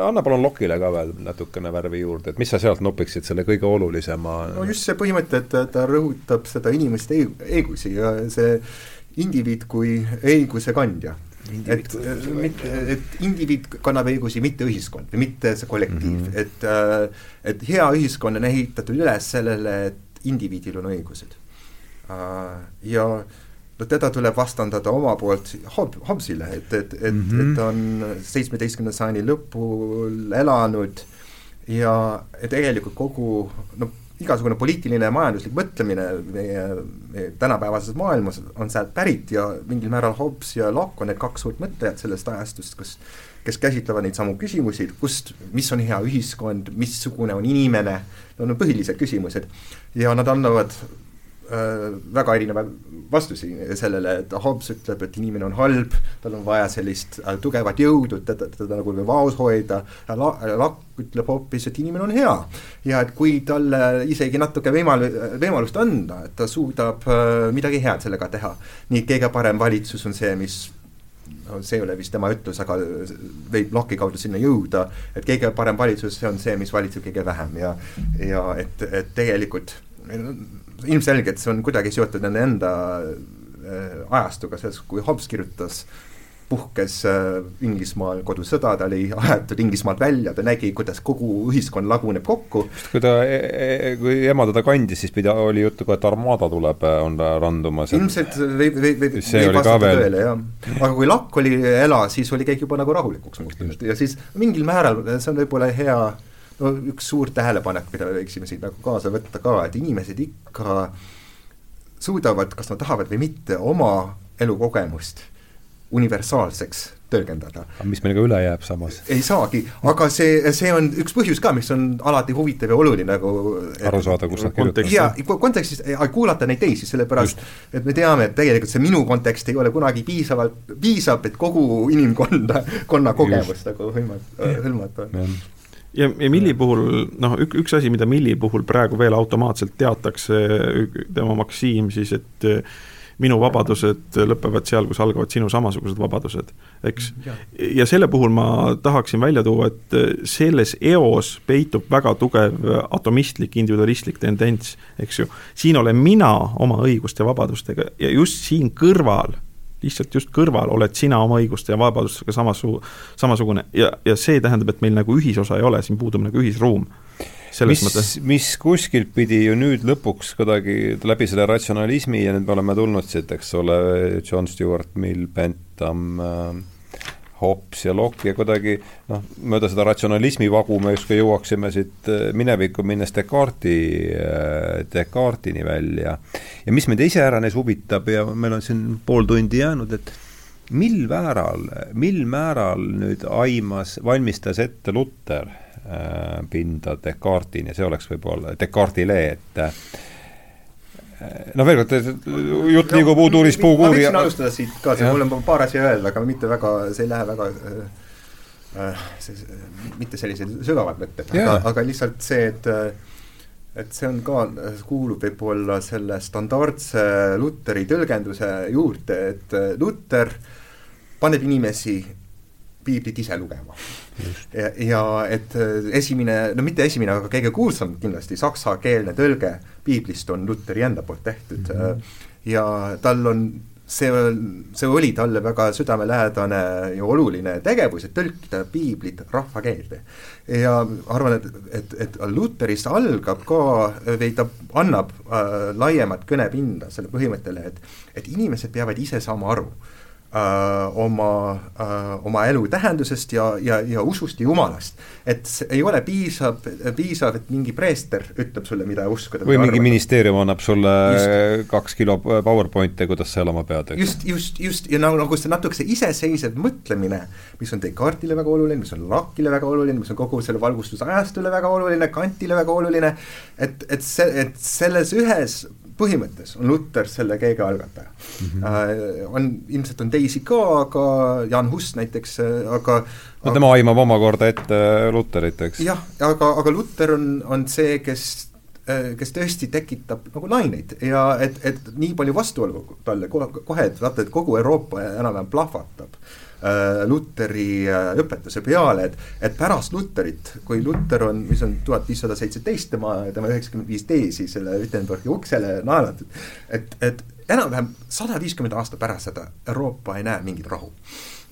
anna palun Lokile ka veel natukene värvi juurde, et mis sa sealt nopiksid selle kõige olulisema? no just see põhimõte, et ta rõhutab seda inimeste õigusi ja see indiviid kui õiguse kandja. Et, mitte, et indiviid kannab õigusi, mitte ühiskond või mitte see kollektiiv mm, -hmm. et äh, et hea ühiskond on ehitatud üles sellele, et indiviidil on õigused. Äh, ja no teda tuleb vastandada oma poolt Hob-, Hobbesile, et, et, et mm, -hmm. et ta on seitsmeteistkümnenda sajandi lõpul elanud ja tegelikult kogu noh, igasugune poliitiline ja majanduslik mõtlemine meie, meie tänapäevases maailmas on sealt pärit ja mingil määral Hobbes ja Locke on need kaks suurt mõtlejat sellest ajastust, kus kes käsitlevad neid samu küsimusi, kust, mis on hea ühiskond, missugune on inimene, need on põhilised küsimused. ja nad annavad väga erinevaid vastusi sellele, et Hobbes ütleb, et inimene on halb, tal on vaja sellist äh, tugevat jõudu, teda, teda nagu vaos hoida, la-, Lakk ütleb hoopis, et inimene on hea. ja et kui talle isegi natuke võimal-, võimalust anda, et ta suudab äh, midagi head sellega teha. nii et kõige parem valitsus on see, mis no see ei ole vist tema ütlus, aga võib Locke'i kaudu sinna jõuda, et kõige parem valitsus, see on see, mis valitseb kõige vähem ja ja et, et tegelikult ilmselgelt see on kuidagi seotud nende enda äh, ajastuga, selles, kui Hobbes kirjutas puhkes äh, Inglismaal kodusõda, ta oli aetud Inglismaalt välja, ta nägi, kuidas kogu ühiskond laguneb kokku. kui ta, e, e, kui ema teda kandis, siis pidi, oli juttu ka, et armaada tuleb, äh, on randumas. ilmselt võib, võib, võib, võib vastata tõele, jah. aga kui lakk oli elas, siis oli kõik juba nagu rahulikuks muutunud ja siis mingil määral, see on võib-olla hea no üks suur tähelepanek, mida me võiksime siit nagu kaasa võtta ka, et inimesed ikka suudavad, kas nad tahavad või mitte, oma elukogemust universaalseks tõlgendada. mis meil ka üle jääb samas? ei saagi, aga see, see on üks põhjus ka, mis on alati huvitav ja oluline nagu aru saada, kus nad kirjutavad. jaa, kontekstis, kuulata neid teisi, sellepärast Just. et me teame, et tegelikult see minu kontekst ei ole kunagi piisavalt, piisab, et kogu inimkonda, konna kogemust nagu hõlmata, hõlmata ja, ja Milli puhul noh, ük-, üks asi, mida Milli puhul praegu veel automaatselt teatakse, tema maksiim siis, et eh, minu vabadused lõpevad seal, kus algavad sinu samasugused vabadused, eks. ja selle puhul ma tahaksin välja tuua, et eh, selles eos peitub väga tugev atomistlik, individualistlik tendents, eks ju. siin olen mina oma õiguste ja vabadustega ja just siin kõrval lihtsalt just kõrval oled sina oma õiguste ja vabadustega samasu-, samasugune ja, ja see tähendab, et meil nagu ühisosa ei ole, siin puudub nagu ühisruum. mis, mis kuskilt pidi ju nüüd lõpuks kuidagi läbi selle ratsionalismi ja nüüd me oleme tulnud siit, eks ole, John Stewart Mill, Bentham äh,, Hobbes ja Locke ja kuidagi noh, mööda seda ratsionalismi vagu me justkui jõuaksime siit äh, minevikku minnes Descartesi, äh, Descartesini välja. ja mis meid iseäranis huvitab ja meil on siin pool tundi jäänud, et mil määral, mil määral nüüd aimas, valmistas ette Luter äh, pinda Descartesini, see oleks võib-olla Descartesile, et noh, veel kord, jutt liigub no, uuduuris puukuuri ma võiksin alustada siit ka, mul on paar asja öelda, aga mitte väga, see ei lähe väga äh, äh see, mitte sellised sügavad mõtted, aga, aga lihtsalt see, et et see on ka, kuulub võib-olla selle standardse Luteri tõlgenduse juurde, et Luter paneb inimesi piiblit ise lugema. ja, ja et äh, esimene, no mitte esimene, aga kõige kuulsam kindlasti saksakeelne tõlge piiblist on Luteri enda poolt tehtud mm -hmm. ja tal on see, see oli talle väga südamelähedane ja oluline tegevus, et tõlkida piiblit rahvakeelde. ja arvan, et, et, et Luterist algab ka või ta annab äh, laiemat kõnepinda selle põhimõttele, et et inimesed peavad ise saama aru äh, oma äh,, oma elu tähendusest ja, ja, ja usust jumalast. et ei ole piisav, piisav, et mingi preester ütleb sulle, mida uskuda. või mingi arvata. ministeerium annab sulle just. kaks kilo PowerPointi, kuidas sa elama pead, just, just, just ja nagu, nagu see natuke see iseseisev mõtlemine, mis on Descartesile väga oluline, mis on Lackile väga oluline, mis on kogu selle valgustusajastule väga oluline, Kantile väga oluline, et, et see, et selles ühes põhimõttes on Luter selle keega algataja mm. -hmm. On, ilmselt on teisi ka, aga Jan Hus näiteks, äh, aga no tema aimab omakorda ette Luterit, eks? jah, aga, aga Luter on, on see, kes äh, kes tõesti tekitab nagu laineid ja et, et nii palju vastuolu talle kohe, kohe, et vaata, et kogu Euroopa enam-vähem plahvatab Äh, Luteri äh, õpetuse peale, et, et pärast Luterit, kui Luter on, mis on tuhat viissada seitseteist, tema, tema üheksakümmend viis teesi selle Wittenbergi uksele naelatud, et, et enam-vähem sada viiskümmend aastat pärast seda Euroopa ei näe mingit rahu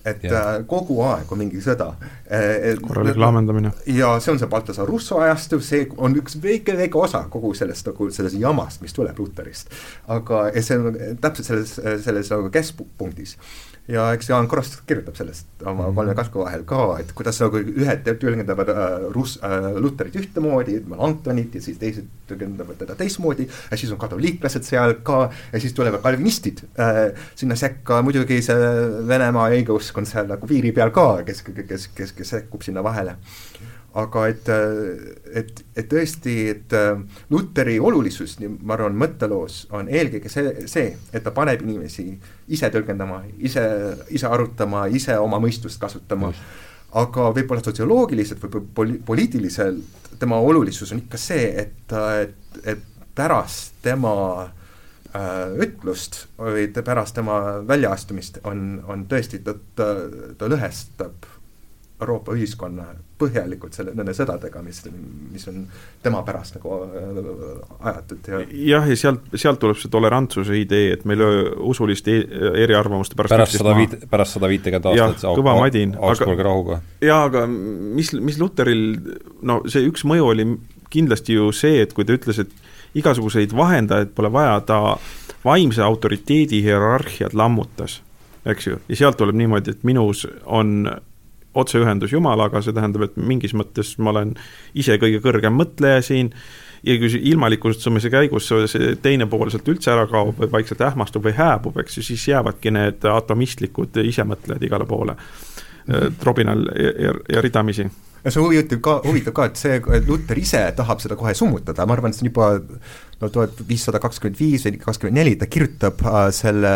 et ja. äh, kogu aeg on mingi sõda äh,. korralik laamendamine. ja see on see Baltasar Russo ajastu, see on üks väike, väike osa kogu sellest nagu sellest jamast, mis tuleb Luterist. aga see on täpselt selles, selles nagu keskpunktis ja eks Jaan Kross kirjutab sellest oma mm -hmm. kolme kasku vahel ka, et kuidas nagu ühed tõlgendavad äh, Rus- äh,, Luterit ühtemoodi, Antonit ja siis teised tõlgendavad teda teistmoodi ja siis on katoliiklased seal ka ja siis tulevad kalvinistid äh, sinna sekka, muidugi see Venemaa õigeusk on seal nagu piiri peal ka, kes, kes, kes, kes sekkub sinna vahele aga et, et, et tõesti, et Luteri olulisus, ma arvan, mõtteloos on eelkõige see, see, et ta paneb inimesi ise tõlgendama, ise, ise arutama, ise oma mõistust kasutama. Mm aga võib-olla sotsioloogiliselt või poli-, poliitiliselt tema olulisus on ikka see, et, et, et pärast tema äh, ütlust või pärast tema väljaastumist on, on tõesti, ta, ta, ta lõhestab Euroopa ühiskonna põhjalikult selle, nende sõdadega, mis, mis on tema pärast nagu äh, ajatud ja jah, ja sealt, sealt tuleb see tolerantsuse idee, et meil usuliste e-, eriarvamuste pärast pärast sada viit-, pärast sada viitekümmet aastat jah, kõva madin, Augsburgi rahuga. jaa, aga mis, mis Luteril, no see üks mõju oli kindlasti ju see, et kui ta ütles, et igasuguseid vahendajaid pole vaja, ta vaimse autoriteedi hierarhiat lammutas, eks ju, ja sealt tuleb niimoodi, et minus on otseühendus Jumalaga, see tähendab, et mingis mõttes ma olen ise kõige kõrgem mõtleja siin. Ja kui ilmalikustumise käigus see teine pool sealt üldse ära kaob või vaikselt ähmastub või hääbub, eks ju, siis jäävadki need atomistlikud isemõtlejad igale poole trobinal ja, ja, ja ridamisi. Ja see huvitav ka, huvitav ka, et see, et Luter ise tahab seda kohe summutada, ma arvan, et see on juba no tuhat viissada kakskümmend viis või kakskümmend neli, ta kirjutab äh, selle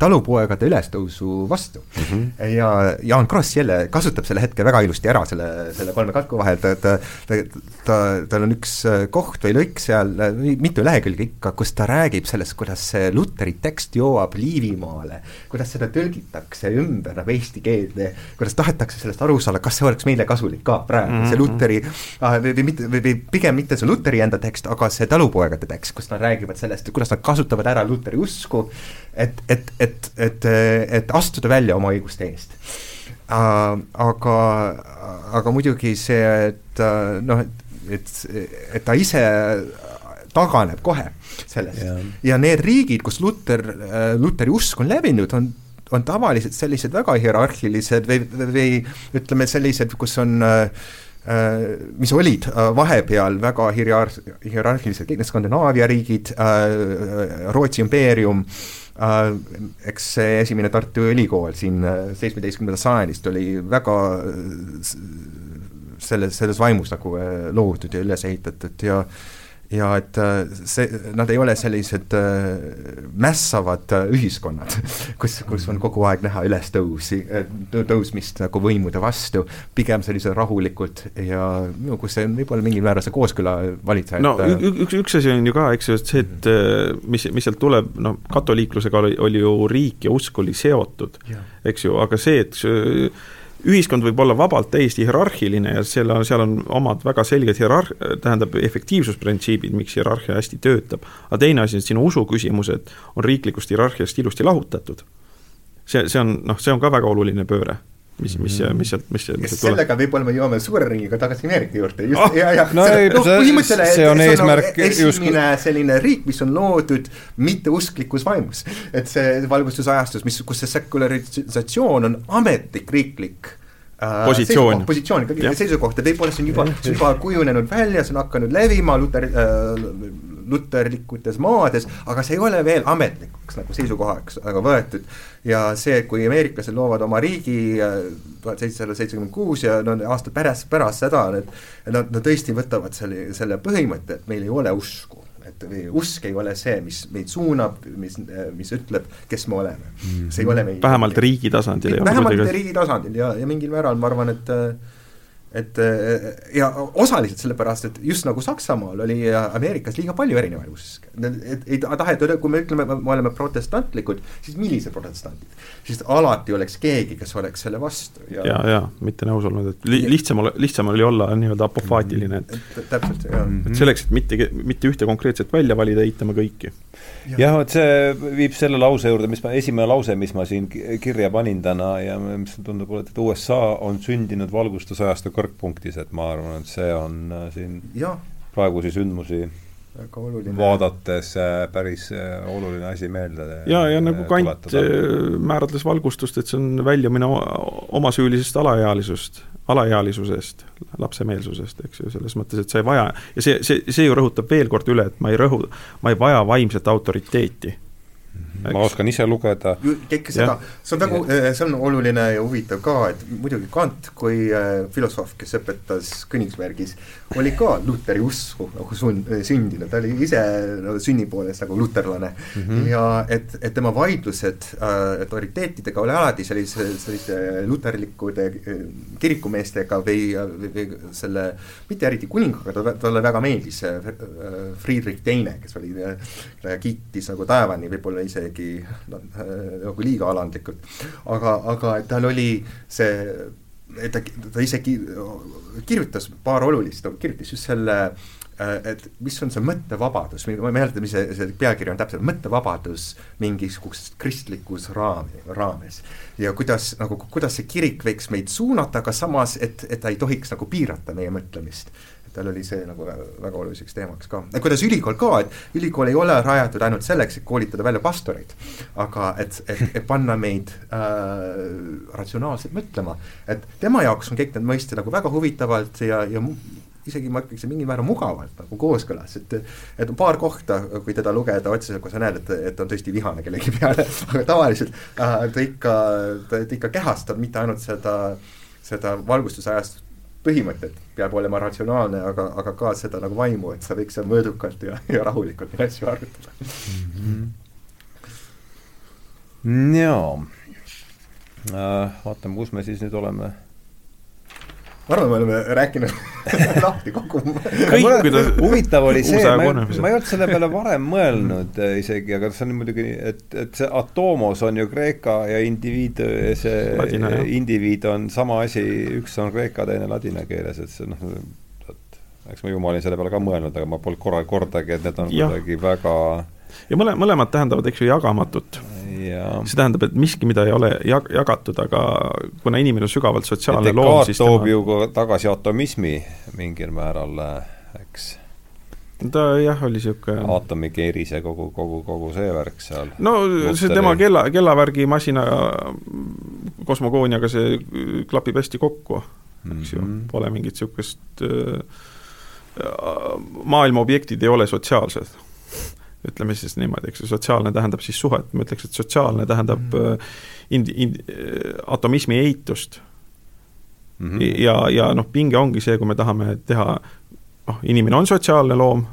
talupoegade ülestõusu vastu mm. -hmm. ja Jaan Kross jälle kasutab selle hetke väga ilusti ära, selle, selle kolme katku vahel, ta, ta, ta, ta, tal on üks äh, koht või lõik seal, äh, mitu lehekülge ikka, kus ta räägib sellest, kuidas see Luteri tekst jõuab Liivimaale, kuidas seda tõlgitakse ümber nagu eesti keelde, kuidas tahetakse sellest aru saada, kas see oleks meile kasulik ka praegu mm, -hmm. see Luteri äh, või, või mitte, või pigem mitte see Luteri enda tekst, aga see talupoegade tekst näiteks, kus nad räägivad sellest, kuidas nad kasutavad ära Luteri usku, et, et, et, et, et astuda välja oma õiguste eest uh,. aga, aga muidugi see, et uh, noh, et, et ta ise taganeb kohe sellest yeah. ja need riigid, kus Luter, Luteri usk on levinud, on on tavaliselt sellised väga hierarhilised või, või ütleme, sellised, kus on äh, Äh, mis olid äh, vahepeal väga hierarh-, hierarhilised, kõik need Skandinaavia riigid, äh, Rootsi impeerium, eks see esimene Tartu Ülikool siin seitsmeteistkümnendast sajandist oli väga selles, selles vaimus nagu loodud ja üles ehitatud ja ja et äh, see, nad ei ole sellised äh, mässavad äh, ühiskonnad, *laughs* kus, kus on kogu aeg näha ülestõusi, tõusmist nagu võimude vastu, pigem sellised rahulikud ja no kus see on võib-olla mingil määral see kooskõla valitsejate no üks, üks asi on ju ka, eks ju, et see, et mis, mis sealt tuleb, noh, katoliiklusega oli, oli ju riik ja usk oli seotud, eks ju, aga see, et see, ühiskond võib olla vabalt täiesti hierarhiline ja seal on, seal on omad väga selged hierarh-, tähendab efektiivsusprintsiibid, miks hierarhia hästi töötab. aga teine asi, et sinu usuküsimused on riiklikust hierarhiast ilusti lahutatud. see, see on, noh, see on ka väga oluline pööre mis, mis, mis sealt, mis, sealt tuleb. sellega võib-olla me jõuame suure ringiga tagasi Ameerika juurde, just oh,, ja, ja no, ei, no, põhimõtteliselt see on eesmärk esimene just... selline riik, mis on loodud mitteusklikus vaimus. et see valgustusajastus, mis, kus see sekularisatsioon on ametlik riiklik äh, positsioon. positsioon, ikkagi seisukoht ja võib-olla see on juba, see on juba kujunenud välja, see on hakanud levima, Luter äh,, luterlikutes maades, aga see ei ole veel ametlikuks nagu seisukohaks aga võetud. ja see, kui ameeriklased loovad oma riigi äh, tuhat seitsesada seitsekümmend kuus ja no aastad pärast, pärast seda, et nad, nad tõesti võtavad selle, selle põhimõtte, et meil ei ole usku et usk ei ole see, mis meid suunab, mis, mis ütleb, kes me oleme. see ei ole meie vähemalt riigi tasandil. vähemalt riigi tasandil ja, ja mingil määral ma arvan, et et ja osaliselt sellepärast, et just nagu Saksamaal oli Ameerikas liiga palju erinevaid uske. et ei taheta, kui me ütleme, me oleme protestantlikud, siis millised protestandid? siis alati oleks keegi, kes oleks selle vastu. ja, ja, ja mitte nõus olnud, et li-, lihtsam lihtsam oli olla nii-öelda apofaatiline, et täpselt, jah. et selleks, et mitte, mitte ühte konkreetset välja valida, eitame kõiki jah, vot see viib selle lause juurde, mis ma, esimene lause, mis ma siin kirja panin täna ja mis tundub, et USA on sündinud valgustusajastu kõrgpunktis, et ma arvan, et see on äh, siin ja. praegusi sündmusi vaadates äh, päris äh, oluline asi meelde ja, ja nagu Kant määratles valgustust, et see on väljumine omasüülisest alaealisust alaealisusest, lapsemeelsusest, eks ju, selles mõttes, et sa ei vaja, ja see, see, see ju rõhutab veel kord üle, et ma ei rõhu, ma ei vaja vaimset autoriteeti. Ma oskan ise lugeda. kõike seda, see on eh, see on oluline ja huvitav ka, et muidugi Kant kui äh, filosoof, kes õpetas Königsbergis, oli ka luteri usku nagu sun-, sündinud, ta oli ise no, sünni poolest nagu luterlane mm. -hmm. ja et, et tema vaidlused äh, autoriteetidega oli alati sellise, selliste luterlikude kirikumeestega või, või, või selle, mitte eriti kuningaga, talle väga meeldis Friedrich Teine, kes oli, kiitis nagu taevani võib-olla isegi no, nagu liiga alandlikult. aga, aga tal oli see, ta, ta isegi kirjutas paar olulist, ta kirjutas just selle et mis on see mõttevabadus, ma ei mäleta, mis see, see pealkiri on täpselt, mõttevabadus mingisuguses kristlikus raami, raames. ja kuidas nagu, kuidas see kirik võiks meid suunata, aga samas, et, et ta ei tohiks nagu piirata meie mõtlemist tal oli see nagu väga oluliseks teemaks ka. kuidas ülikool ka, et ülikool ei ole rajatud ainult selleks, et koolitada välja pastoreid, aga et, et, et panna meid äh, ratsionaalselt mõtlema. et tema jaoks on kõik need mõisted nagu väga huvitavalt ja, ja isegi ma ütleks, mingil määral mugavalt nagu kooskõlas, et et on paar kohta, kui teda lugeda otseselt, kui sa näed, et, et on tõesti vihane kellegi peale *laughs* aga tavaliselt äh, ta ikka, ta ikka kehastab mitte ainult seda, seda valgustusajast põhimõtet, peab olema ratsionaalne, aga, aga ka seda nagu vaimu, et sa võiks seal mõõdukalt ja, ja rahulikult neid asju arutada mm. -hmm. jaa äh,, vaatame, kus me siis nüüd oleme ma arvan, me oleme rääkinud *laughs* lahti kogu kõik, kuidas huvitav oli see, ma, ma ei olnud selle peale varem mõelnud äh, isegi, aga see on muidugi, et, et see atomos on ju kreeka ja indiviid, see ladina, indiviid on sama asi, üks on kreeka, teine ladina keeles, et see noh, eks ma ju ma olin selle peale ka mõelnud, aga ma polnud korra, kordagi, et need on kuidagi väga ja mõle, mõlemad tähendavad, eks ju, jagamatut. see tähendab, et miski, mida ei ole jag-, jagatud, aga kuna inimene on sügavalt sotsiaalne loom, siis toob tema... ju tagasi atomismi mingil määral, eks ta jah, oli niisugune aatomikeeris ja kogu, kogu, kogu see värk seal. no Lusteri. see tema kella, kellavärgi masina kosmogooniaga, see klapib hästi kokku, eks ju mm -hmm., pole mingit niisugust äh, maailma objektid ei ole sotsiaalsed ütleme siis niimoodi, eks ju, sotsiaalne tähendab siis suhet, ma ütleks, et sotsiaalne tähendab mm -hmm. indi-, indi-, atomismi eitust mm. -hmm. ja, ja noh, pinge ongi see, kui me tahame teha, noh, inimene on sotsiaalne loom,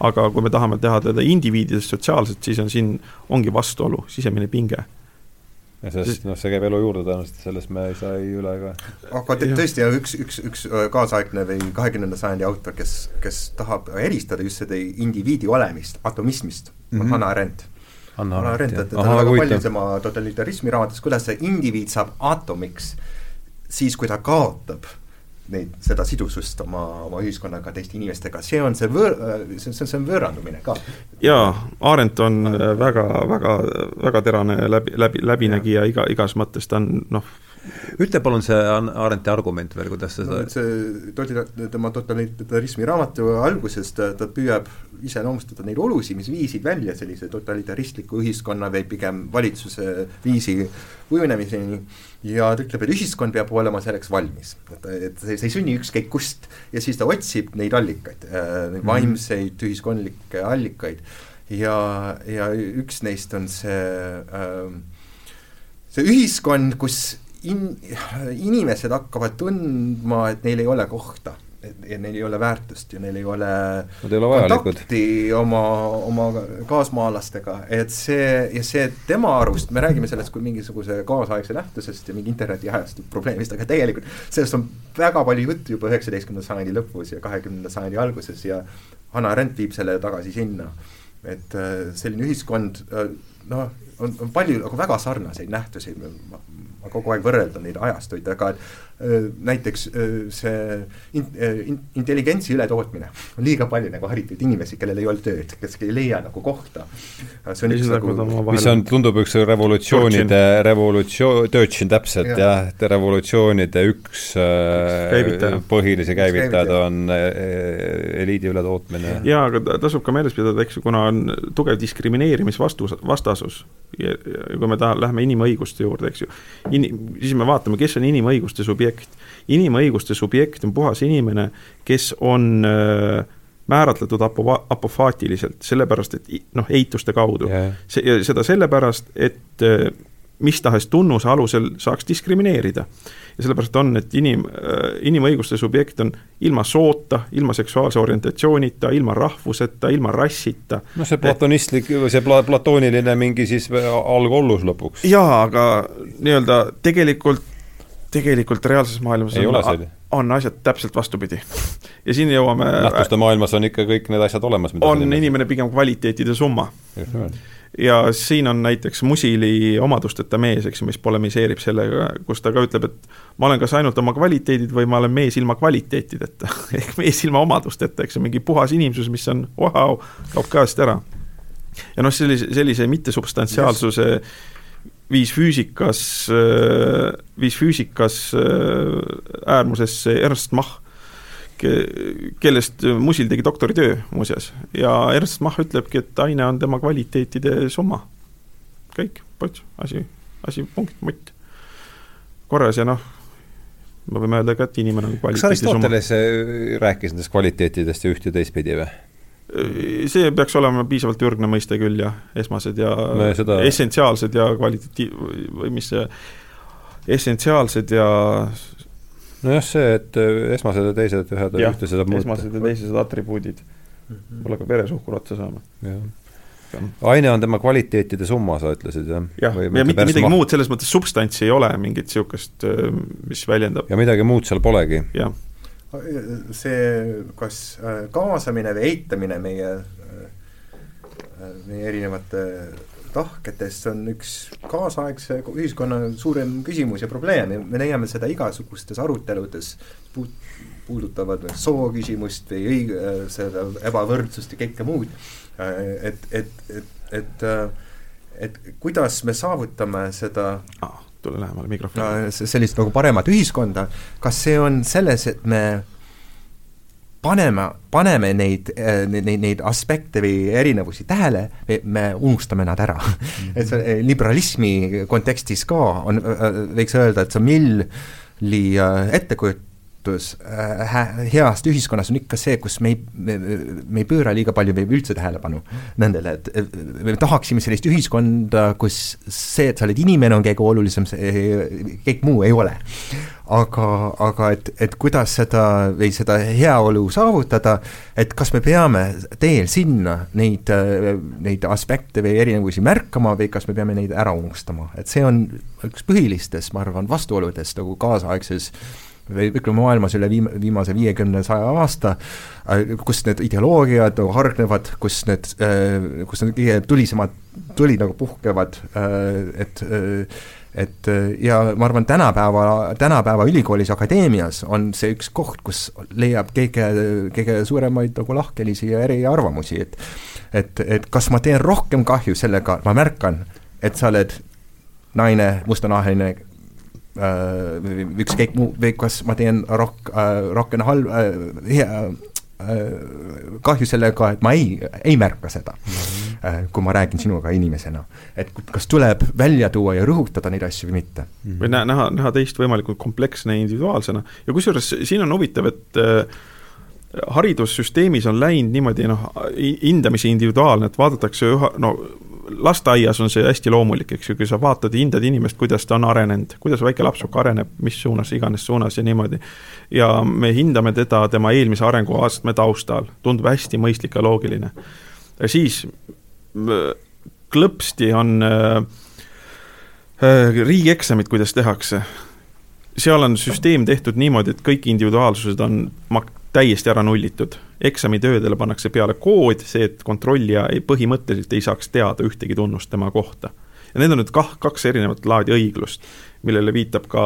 aga kui me tahame teha teda indiviididest sotsiaalset, siis on siin, ongi vastuolu, sisemine pinge ja sellest, noh, see käib elu juurde tõenäoliselt, sellest me ei saa ei üle ega aga tõesti, üks, üks, üks äh, kaasaegne või kahekümnenda sajandi autor, kes, kes tahab eristada just seda indiviidi olemist atomismist mm, -hmm. on Hannah Arendt. Hannah Arendt, et ta on väga palju tema totalitarismi raamatus, kuidas see indiviid saab atomiks siis, kui ta kaotab neid, seda sidusust oma, oma ühiskonnaga, teiste inimestega, see on see võõr, see, see, see on võõrandumine ka. jaa, Arendt on väga, väga, väga terane läbi, läbi, läbinägija iga, igas mõttes, ta on noh, ütle palun see Arendti argument veel, kuidas sa seda no, see totali-, tema totalitarismi raamatu alguses ta, ta püüab iseloomustada neid olusid, mis viisid välja sellise totalitaristliku ühiskonna või pigem valitsuse viisi kujunemiseni ja ta ütleb, et ühiskond peab olema selleks valmis. et, et see, see ei sünni ükskõik kust ja siis ta otsib neid allikaid äh,, neid mhm. vaimseid ühiskondlikke allikaid ja, ja üks neist on see äh, see ühiskond, kus in-, inimesed hakkavad tundma, et neil ei ole kohta ja neil ei ole väärtust ja neil ei ole, ei ole kontakti oma, oma kaasmaalastega, et see ja see tema arust, me räägime sellest kui mingisuguse kaasaegse nähtusest ja mingi internetiajastu probleemist, aga tegelikult sellest on väga palju juttu juba üheksateistkümnenda sajandi lõpus ja kahekümnenda sajandi alguses ja Hannah Arendt viib selle tagasi sinna. et äh, selline ühiskond äh, noh, on, on palju nagu väga sarnaseid nähtusi, ma kogu aeg võrreldan neid ajastuid, aga näiteks see in, in, intelligentsi ületootmine, on liiga palju nagu haritud inimesi, kellel ei ole tööd, kes ei leia nagu kohta. see on üks nagu mis on, tundub üks revolutsioonide, revolutsioon, töötsin täpselt ja. jah, revolutsioonide üks Käivitaja. põhilisi käivitajaid on eliidi ületootmine. jaa, aga tasub ka meeles pidada, eks ju, kuna on tugev diskrimineerimisvastus, vastasus ja, ja kui me taha-, lähme inimõiguste juurde, eks ju, in-, siis me vaatame, kes on inimõiguste subjekt. Inimõiguste subjekt on puhas inimene, kes on äh, määratletud apo-, apofaatiliselt, sellepärast et noh, eituste kaudu yeah.. see, seda sellepärast, et äh, mis tahes tunnuse alusel saaks diskrimineerida. ja sellepärast on, et inim, äh, inimõiguste subjekt on ilma soota, ilma seksuaalse orientatsioonita, ilma rahvuseta, ilma rassita. noh, see platonistlik see pla-, platooniline mingi siis algollus lõpuks. jaa, aga nii-öelda tegelikult, tegelikult reaalses maailmas ei on, ole on asjad täpselt vastupidi. ja siin jõuame nähtuste maailmas on ikka kõik need asjad olemas, on inimene pigem kvaliteetide summa. ja siin on näiteks Musili omadusteta mees, eks ju, mis polemiseerib sellega, kus ta ka ütleb, et ma olen kas ainult oma kvaliteedid või ma olen mees ilma kvaliteetideta *laughs* ehk mees ilma omadusteta, eks ju, mingi puhas inimsus, mis on vau wow,, kaob käest ära. ja noh, sellise, sellise mittesubstantsiaalsuse yes viis füüsikas, viis füüsikas äärmusesse Ernst Mach, kellest Musil tegi doktoritöö muuseas. ja Ernst Mach ütlebki, et aine on tema kvaliteetide summa. kõik, pots, asi, asi, punkt, mutt. korras ja noh, me võime öelda ka, et inimene on kvaliteedi summa. kas Aristoteles rääkis nendest kvaliteetidest ja üht ja teistpidi või? See peaks olema piisavalt ürgne mõiste küll jah, esmased ja seda... essentsiaalsed ja kvalitatiiv- või mis see, essentsiaalsed ja nojah, see, et esmased ja teised ühed ja ühte seda muuta. esmased ja teised atribuudid mm, -hmm. võib-olla ka veresuhkur otsa saama. aine on tema kvaliteetide summa, sa ütlesid, jah? jah, ja mitte midagi maht... muud, selles mõttes substantsi ei ole mingit niisugust, mis väljendab ja midagi muud seal polegi? jah see, kas äh, kaasamine või eitamine meie, äh, meie erinevate tahketest on üks kaasaegse ühiskonna suurem küsimus ja probleem ja me leiame seda igasugustes aruteludes puudutavad sooküsimust või õig-, äh, seda ebavõrdsust ja kõike muud. et, et, et, et, et kuidas me saavutame seda ah tule lähemale mikrofoni. sellist nagu paremat ühiskonda, kas see on selles, et me paneme, paneme neid, äh, neid, neid aspekte või erinevusi tähele, me unustame nad ära mm. -hmm. et see äh, liberalismi kontekstis ka on, äh, võiks öelda, et see Milli ettekujutus muutus äh, heast ühiskonnast on ikka see, kus me ei, me, ei pööra liiga palju või üldse tähelepanu nendele, et me tahaksime sellist ühiskonda, kus see, et sa oled inimene, on kõige olulisem, see, kõik muu ei ole. aga, aga et, et kuidas seda või seda heaolu saavutada, et kas me peame teel sinna neid, neid aspekte või erinevusi märkama või kas me peame neid ära unustama, et see on üks põhilistest, ma arvan, vastuoludest nagu kaasaegses või ütleme, maailmas üle viim-, viimase viiekümne, saja aasta, äh, kus need ideoloogiad nagu hargnevad, kus need, äh, kus need kõige tulisemad tulid nagu puhkevad, äh, et et ja ma arvan, tänapäeva, tänapäeva ülikoolis, akadeemias on see üks koht, kus leiab kõige, kõige suuremaid nagu lahkhelisi ja eriarvamusi, et et, et kas ma teen rohkem kahju sellega, ma märkan, et sa oled naine, mustanahaline ükskõik muu, või kas ma teen rohk- äh,, rohkem halb äh,, äh, kahju sellega, et ma ei, ei märka seda mm, -hmm. kui ma räägin sinuga inimesena. et kas tuleb välja tuua ja rõhutada neid asju või mitte mm. -hmm. või näha, näha, näha teist võimalikult komplekssena ja individuaalsena ja kusjuures siin on huvitav, et äh, haridussüsteemis on läinud niimoodi noh, hindamisi individuaalne, et vaadatakse üha, no lasteaias on see hästi loomulik, eks ju, kui sa vaatad, hindad inimest, kuidas ta on arenenud, kuidas väike lapsuk areneb, mis suunas iganes suunas ja niimoodi. ja me hindame teda tema eelmise arenguastme taustal, tundub hästi mõistlik ja loogiline. siis klõpsti on äh, äh, riigieksamid, kuidas tehakse. seal on süsteem tehtud niimoodi, et kõik individuaalsused on täiesti ära nullitud. Eksamitöödele pannakse peale kood, see, et kontrollija ei, põhimõtteliselt ei saaks teada ühtegi tunnust tema kohta. ja need on nüüd kah-, kaks erinevat laadi õiglust, millele viitab ka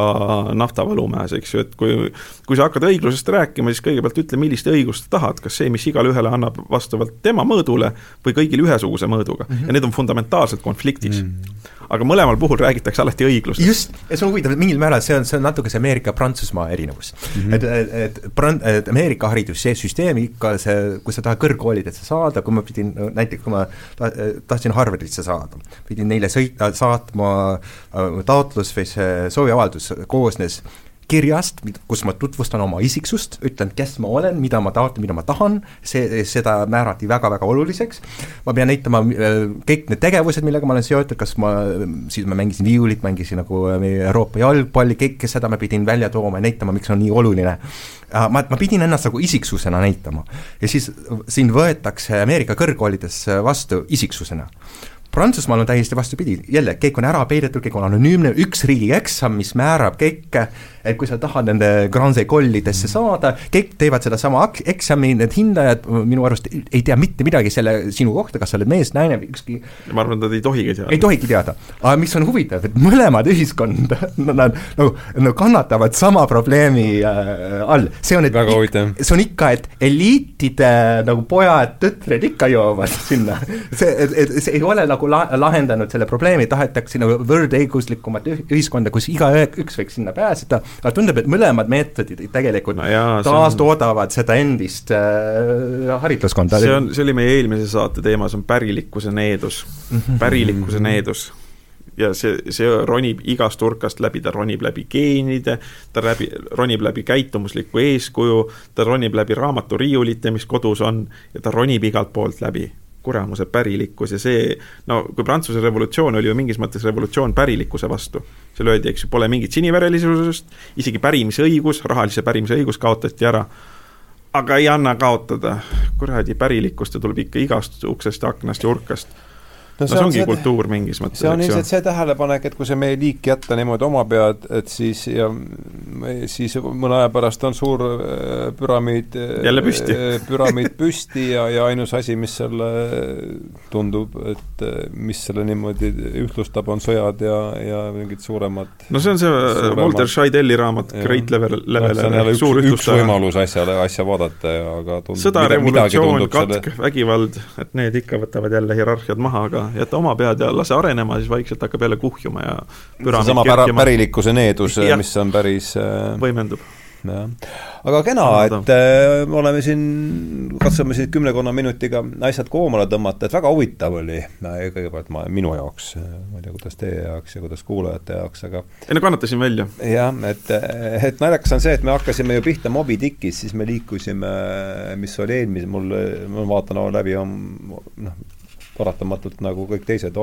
Nafta Valumäes, eks ju, et kui kui sa hakkad õiglusest rääkima, siis kõigepealt ütle, millist õigust sa tahad, kas see, mis igale ühele annab vastavalt tema mõõdule või kõigile ühesuguse mõõduga mm. -hmm. ja need on fundamentaalselt konfliktis mm. -hmm aga mõlemal puhul räägitakse alati õiglusest. just, ja see on huvitav, et mingil määral see on, see on natuke see Ameerika-Prantsusmaa erinevus mm. -hmm. et, et, et Pran-, et Ameerika haridus, see süsteem ikka, see, kui sa tahad kõrgkoolidesse saada, kui ma pidin, näiteks kui ma ta, tahtsin Harvardisse saada, pidin neile sõita, saatma äh, taotlus või see sooviavaldus koosnes kirjast, kus ma tutvustan oma isiksust, ütlen, kes ma olen, mida ma taotlen, mida ma tahan, see, seda määrati väga-väga oluliseks, ma pean näitama äh, kõik need tegevused, millega ma olen seotud, kas ma, siis ma mängisin viiulit, mängisin nagu äh, Euroopa jalgpalli, kõike seda ma pidin välja tooma ja näitama, miks see on nii oluline. Äh, ma, ma pidin ennast nagu isiksusena näitama. ja siis sind võetakse Ameerika kõrgkoolides vastu isiksusena Prantsusmaal on täiesti vastupidi, jälle, kõik on ära peidetud, kõik on anonüümne, üks riigieksam, mis määrab kõike, et kui sa tahad nende Grand Ecolidesse saada, kõik teevad sedasama eksami, need hindajad minu arust ei tea mitte midagi selle sinu kohta, kas sa oled mees, naine või ükski ma arvan, et nad ei tohigi teada. ei tohigi teada, aga mis on huvitav, et mõlemad ühiskond, *laughs* nad no, no kannatavad sama probleemi äh, all, see on, et väga huvitav. see on ikka, et eliitide nagu pojad, tütred ikka joovad sinna, see, see ei ole nagu nagu la-, lahendanud selle probleemi, tahetakse nagu võrdõiguslikumat ühiskonda, kus igaüks võiks sinna pääseda, aga tundub, et mõlemad meetodid tegelikult no jaa, taastoodavad on... seda endist äh, haritlaskonda. see on, see oli meie eelmise saate teema, see on pärilikkuse needus -hmm. pärilikkuse needus ja see, see ronib igast nurkast läbi, ta ronib läbi geenide, ta läbi, ronib läbi käitumuslikku eeskuju, ta ronib läbi raamaturiiulite, mis kodus on, ja ta ronib igalt poolt läbi kuramuse pärilikkus ja see, no kui Prantsuse revolutsioon oli ju mingis mõttes revolutsioon pärilikkuse vastu, seal öeldi, eks ju, pole mingit sinivärelisusest, isegi pärimisõigus, rahalise pärimise õigus kaotati ära, aga ei anna kaotada, kuradi pärilikkust ja tuleb ikka igast uksest aknast ja urkast no see, no, see ongi see, kultuur mingis mõttes. see on ilmselt see tähelepanek, et kui see meie liik jätta niimoodi oma pead, et siis ja siis mõne aja pärast on suur äh, püramiid jälle püsti. äh, *laughs* püramiid püsti ja, ja ainus asi, mis selle tundub, et äh, mis selle niimoodi ühtlustab, on sõjad ja, ja mingid suuremad no see on see suuremad, Walter Scheidelli raamat Great Level, Level jälle üks, üks võimalus asjale, asja vaadata ja aga tundub sõda, revolutsioon, katk selle..., vägivald, et need ikka võtavad jälle hierarhiad maha, aga jäta oma pead ja lase arenema, siis vaikselt hakkab jälle kuhjuma ja seesama pära-, pärilikkuse needus, mis on päris äh, võimendub. jah, aga kena, et äh, me oleme siin, katsume siin kümnekonna minutiga asjad koomale tõmmata, et väga huvitav oli äh, kõigepealt ma, minu jaoks, äh, ma ei tea, kuidas teie jaoks ja kuidas kuulajate jaoks, aga ei no kannatasin välja. jah, et, et naljakas on see, et me hakkasime ju pihta Moby Dickis, siis me liikusime, mis oli eelmise, mul, ma vaatan läbi, noh, paratamatult nagu kõik teised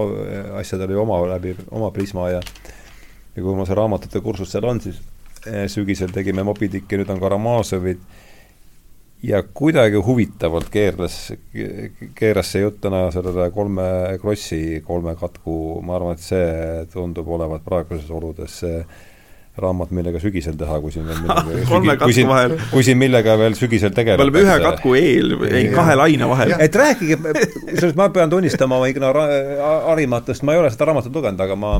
asjad oli oma läbi, oma prisma ja ja kui mul see raamatute kursus seal on, siis eh, sügisel tegime Moby Dicki, nüüd on Karamazovid ja kuidagi huvitavalt keerles, keeras see jutt täna sellele kolme krossi, kolme katku, ma arvan, et see tundub olevat praeguses oludes see raamat, millega sügisel teha, kui siin veel *laughs* millega kolme katku vahel. kui siin millega veel sügisel tegeleda. me oleme ühe katku eel, ei kahe laine vahel. et rääkige, sellest ma pean tunnistama oma ignora-, harimatust, ma ei ole seda raamatut lugenud, aga ma,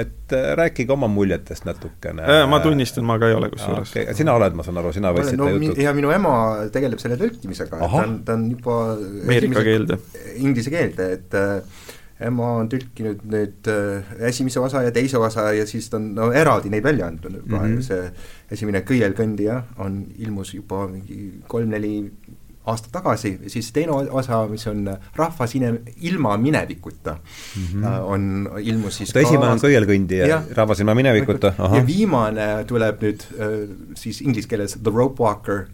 et rääkige oma muljetest natukene. ma tunnistan, ma ka ei ole kusjuures okay.. sina oled, ma saan aru, sina võtsid no, jutud. ja minu ema tegeleb selle tõlkimisega, et ta on, ta on juba Ameerika keelde. Inglise keelde, et äh, ema on tõlkinud nüüd äh, esimese osa ja teise osa ja siis ta on no eraldi neid välja andnud juba mm, -hmm. see esimene Kõielkõndija on, ilmus juba mingi kolm-neli aastat tagasi, siis teine osa, mis on Rahvas ine-, ilma minevikuta mm, -hmm. on, ilmus siis oota, esimene on Kõielkõndija ja Rahvas ilma minevikuta, ahah. ja viimane tuleb nüüd äh, siis inglise keeles The Rope Walker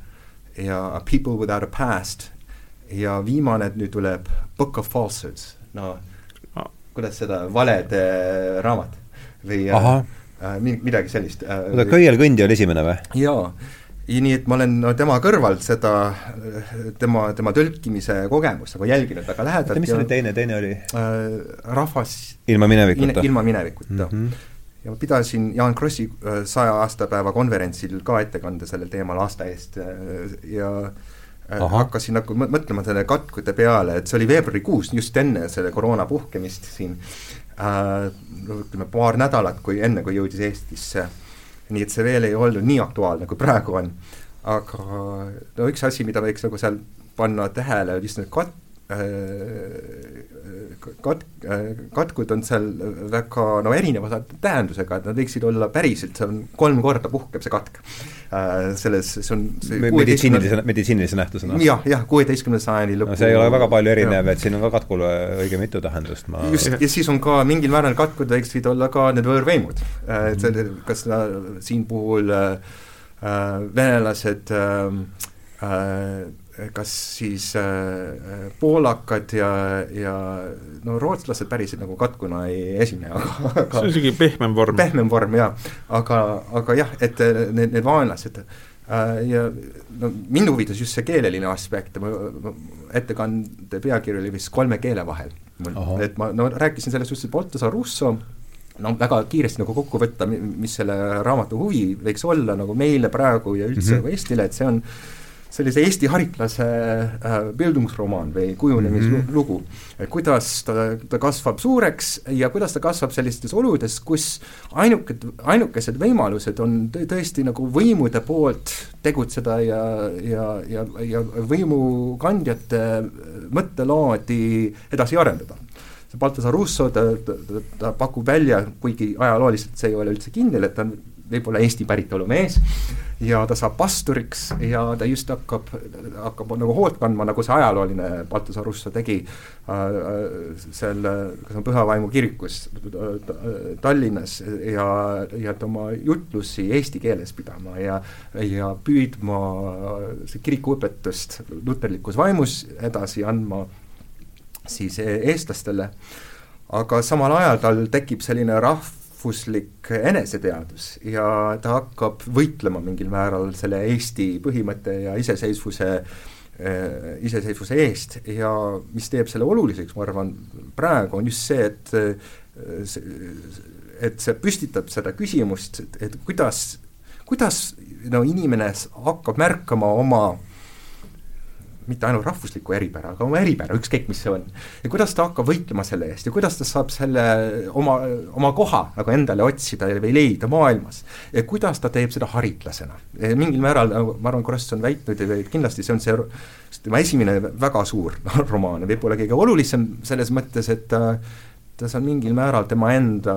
ja People Without a Past ja viimane nüüd tuleb Book of Falsehoods, no kuidas seda, valede raamat või äh, äh, midagi sellist äh,. oota, Köiel-kõndja oli esimene või? jaa, ja nii et ma olen no tema kõrvalt seda, tema, tema tõlkimise kogemust nagu jälginud väga lähedalt. mis oli teine, teine oli äh,? Rahvas ilma minevikuta? ilma minevikuta mm. -hmm ja ma pidasin Jaan Krossi äh, saja aastapäeva konverentsil ka ettekande sellel teemal aasta eest äh, ja äh, Äh, Aha. hakkasin nagu mõtlema selle katkude peale, et see oli veebruarikuus, just enne selle koroona puhkemist siin äh,, ütleme paar nädalat, kui enne, kui jõudis Eestisse. nii et see veel ei olnud nii aktuaalne, kui praegu on. aga no üks asi, mida võiks nagu seal panna tähele, just need kat-, äh, kat-, äh, katkud on seal väga no erineva tähendusega, et nad võiksid olla päriselt, see on kolm korda puhkeb see katk äh, selles, see on see meditsiinilise, meditsiinilise nähtusena? jah, jah, kuueteistkümnenda sajandi lõpu no see ei ole väga palju erinev, et siin on ka katkul õige mitu tähendust, ma just, ja siis on ka mingil määral katkud võiksid olla ka need võõrveimud, et see, kas siin puhul äh, venelased äh, äh, kas siis äh, poolakad ja, ja no rootslased päriselt nagu katkuna ei esine, *laughs* aga, aga see on isegi pehmem vorm. pehmem vorm, jaa. aga, aga jah, et need, need vaenlased äh, ja no mind huvitas just see keeleline aspekt, ettekande pealkiri oli vist kolme keele vahel. et ma no rääkisin sellest just, et Baltasar Russo no väga kiiresti nagu kokku võtta, mis selle raamatu huvi võiks olla nagu meile praegu ja üldse mm -hmm. Eestile, et see on sellise Eesti haritlase äh, bildungsromaan või kujunemislugu mm. -hmm. kuidas ta, ta kasvab suureks ja kuidas ta kasvab sellistes oludes, kus ainuke, ainukesed võimalused on tõesti nagu võimude poolt tegutseda ja, ja, ja, ja võimukandjate mõttelaadi edasi arendada see Baltasar Russo, ta, ta, ta, ta pakub välja, kuigi ajalooliselt see ei ole üldse kindel, et ta on võib-olla Eesti päritolu mees ja ta saab pasturiks ja ta just hakkab, hakkab nagu hoolt kandma, nagu see ajalooline Baltasar Russo tegi äh, seal, kas on Püha Vaimu kirikus Tallinnas ja, ja et oma jutlusi eesti keeles pidama ja, ja püüdma kirikuõpetust luterlikus vaimus edasi andma siis eestlastele, aga samal ajal tal tekib selline rahv, rahvuslik eneseteadus ja ta hakkab võitlema mingil määral selle Eesti põhimõtte ja iseseisvuse äh, iseseisvuse eest. Ja mis teeb selle oluliseks, ma arvan, praegu on just see, et äh, et see püstitab seda küsimust, et kuidas, kuidas no inimene hakkab märkama oma mitte ainult rahvuslikku eripära, aga oma eripära, ükskõik mis see on. ja kuidas ta hakkab võitlema selle eest ja kuidas ta saab selle oma, oma koha nagu endale otsida või leida maailmas. ja kuidas ta teeb seda haritlasena. mingil määral, nagu ma arvan, Kross on väitnud ja kindlasti see on see tema esimene väga suur *laughs* romaan võib-olla kõige olulisem selles mõttes, et ta, ta on mingil määral tema enda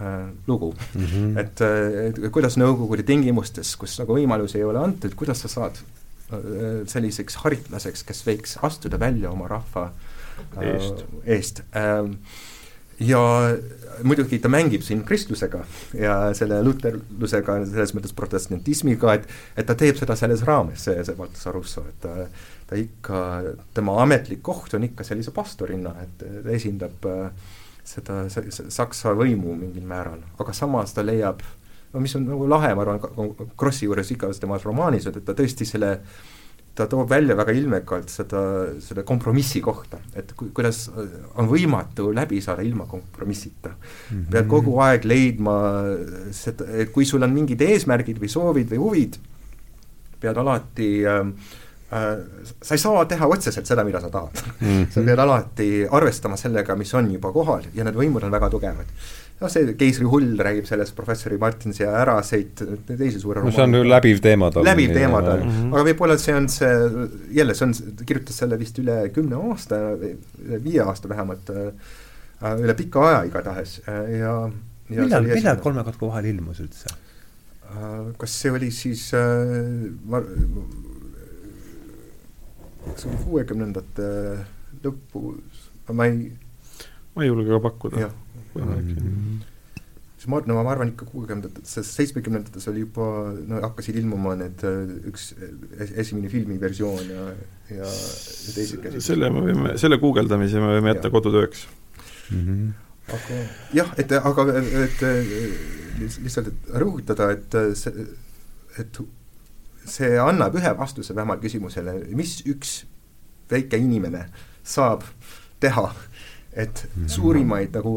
äh, lugu mm. -hmm. et, et kuidas Nõukogude tingimustes, kus nagu võimalusi ei ole antud, kuidas sa saad selliseks haritlaseks, kes võiks astuda välja oma rahva äh, eest, eest.. Ähm, ja muidugi ta mängib siin kristlusega ja selle luterlusega, selles mõttes protestantismiga, et et ta teeb seda selles raames, see, see Baltasar Russo, et ta, ta ikka, tema ametlik koht on ikka sellise pastorina, et ta esindab äh, seda saksa võimu mingil määral, aga samas ta leiab äh, no mis on nagu lahe, ma arvan, Krossi juures igas temas romaanis, et ta tõesti selle ta toob välja väga ilmekalt seda, selle kompromissi kohta, et ku-, kuidas on võimatu läbi saada ilma kompromissita mm. -hmm. pead kogu aeg leidma seda, et kui sul on mingid eesmärgid või soovid või huvid, pead alati äh, äh, sa ei saa teha otseselt seda, mida sa tahad mm. -hmm. sa pead alati arvestama sellega, mis on juba kohal ja need võimud on väga tugevad noh, see Keisri hull räägib sellest, professori Martinsi ja Äraseit, teisi suure no see on ju läbiv teema tal. läbiv teema tal, aga võib-olla see on see, jälle see on, ta kirjutas selle vist üle kümne aasta, viie aasta vähemalt, äh, üle pika aja igatahes ja, ja millal, millal Kolme katku vahel ilmus üldse? Äh, kas see oli siis äh, kas see oli kuuekümnendate lõpus, ma ei ma ei julge ka pakkuda võimalik mm. -hmm siis ma, no ma arvan ikka kuuekümnendates, seitsmekümnendates oli juba, no hakkasid ilmuma need üks esimene filmiversioon ja, ja, ja teised käisid. selle me võime, selle guugeldamise me võime jätta ja. kodutööks mm. -hmm. aga jah, et aga, et lihtsalt, et rõhutada, et see, et see annab ühe vastuse vähemalt küsimusele, mis üks väike inimene saab teha et suurimaid nagu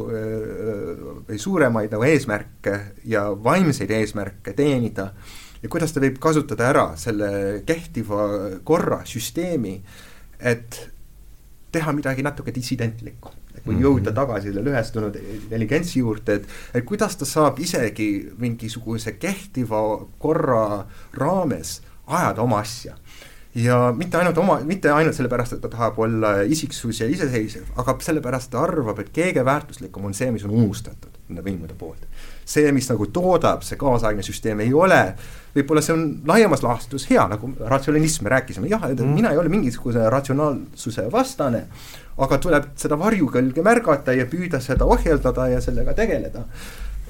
või suuremaid nagu eesmärke ja vaimseid eesmärke teenida ja kuidas ta võib kasutada ära selle kehtiva korra, süsteemi, et teha midagi natuke dissidentlikku. kui mhm. jõuda tagasi selle lõhestunud intelligentsi juurde, et, et kuidas ta saab isegi mingisuguse kehtiva korra raames ajada oma asja ja mitte ainult oma, mitte ainult sellepärast, et ta tahab olla isiksus ja iseseisev, aga sellepärast ta arvab, et kõige väärtuslikum on see, mis on unustatud. nende võimude poolt. see, mis nagu toodab, see kaasaegne süsteem ei ole, võib-olla see on laiemas laastus hea, nagu ratsionalism, me rääkisime, jah, et mm. mina ei ole mingisuguse ratsionaalsuse vastane, aga tuleb seda varjukõlge märgata ja püüda seda ohjeldada ja sellega tegeleda.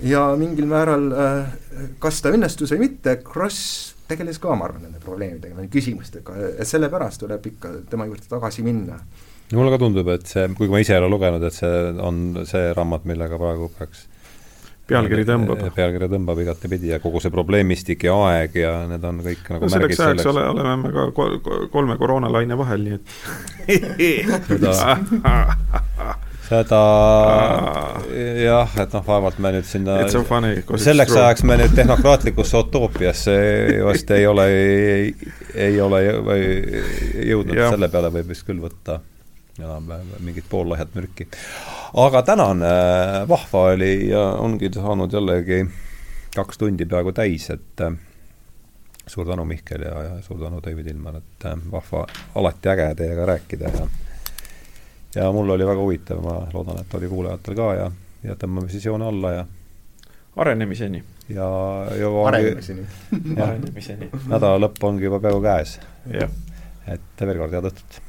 ja mingil määral, äh, kas ta õnnestus või mitte, Kross tegeles ka, ma arvan, nende probleemidega, nende küsimustega, et sellepärast tuleb ikka tema juurde tagasi minna. mulle ka tundub, et see, kuigi ma ise ei ole lugenud, et see on see raamat, millega praegu peaks pealkiri tõmbab. pealkiri tõmbab igatepidi ja kogu see probleemistik ja aeg ja need on kõik nagu no selleks ajaks ole, oleme me ka kol kolme koroonalaine vahel, nii et *laughs* *laughs* *laughs* seda jah, et noh, vaevalt me nüüd sinna selleks true. ajaks me nüüd tehnokraatlikusse utoopiasse vast ei ole, ei, ole jõudnud, selle peale võib vist küll võtta enam-vähem mingit poollahjat mürki. aga tänan, äh, vahva oli ja ongi saanud jällegi kaks tundi peaaegu täis, et äh, suur tänu, Mihkel, ja, ja suur tänu, David Ilmar, et äh, vahva, alati äge teiega rääkida ja ja mul oli väga huvitav, ma loodan, et oli kuulajatel ka ja, ja tõmbame siis joone alla ja arenemiseni. ja, ja arenemiseni. *laughs* arenemiseni. nädala lõpp ongi juba peaaegu käes. jah. et veel kord head õhtut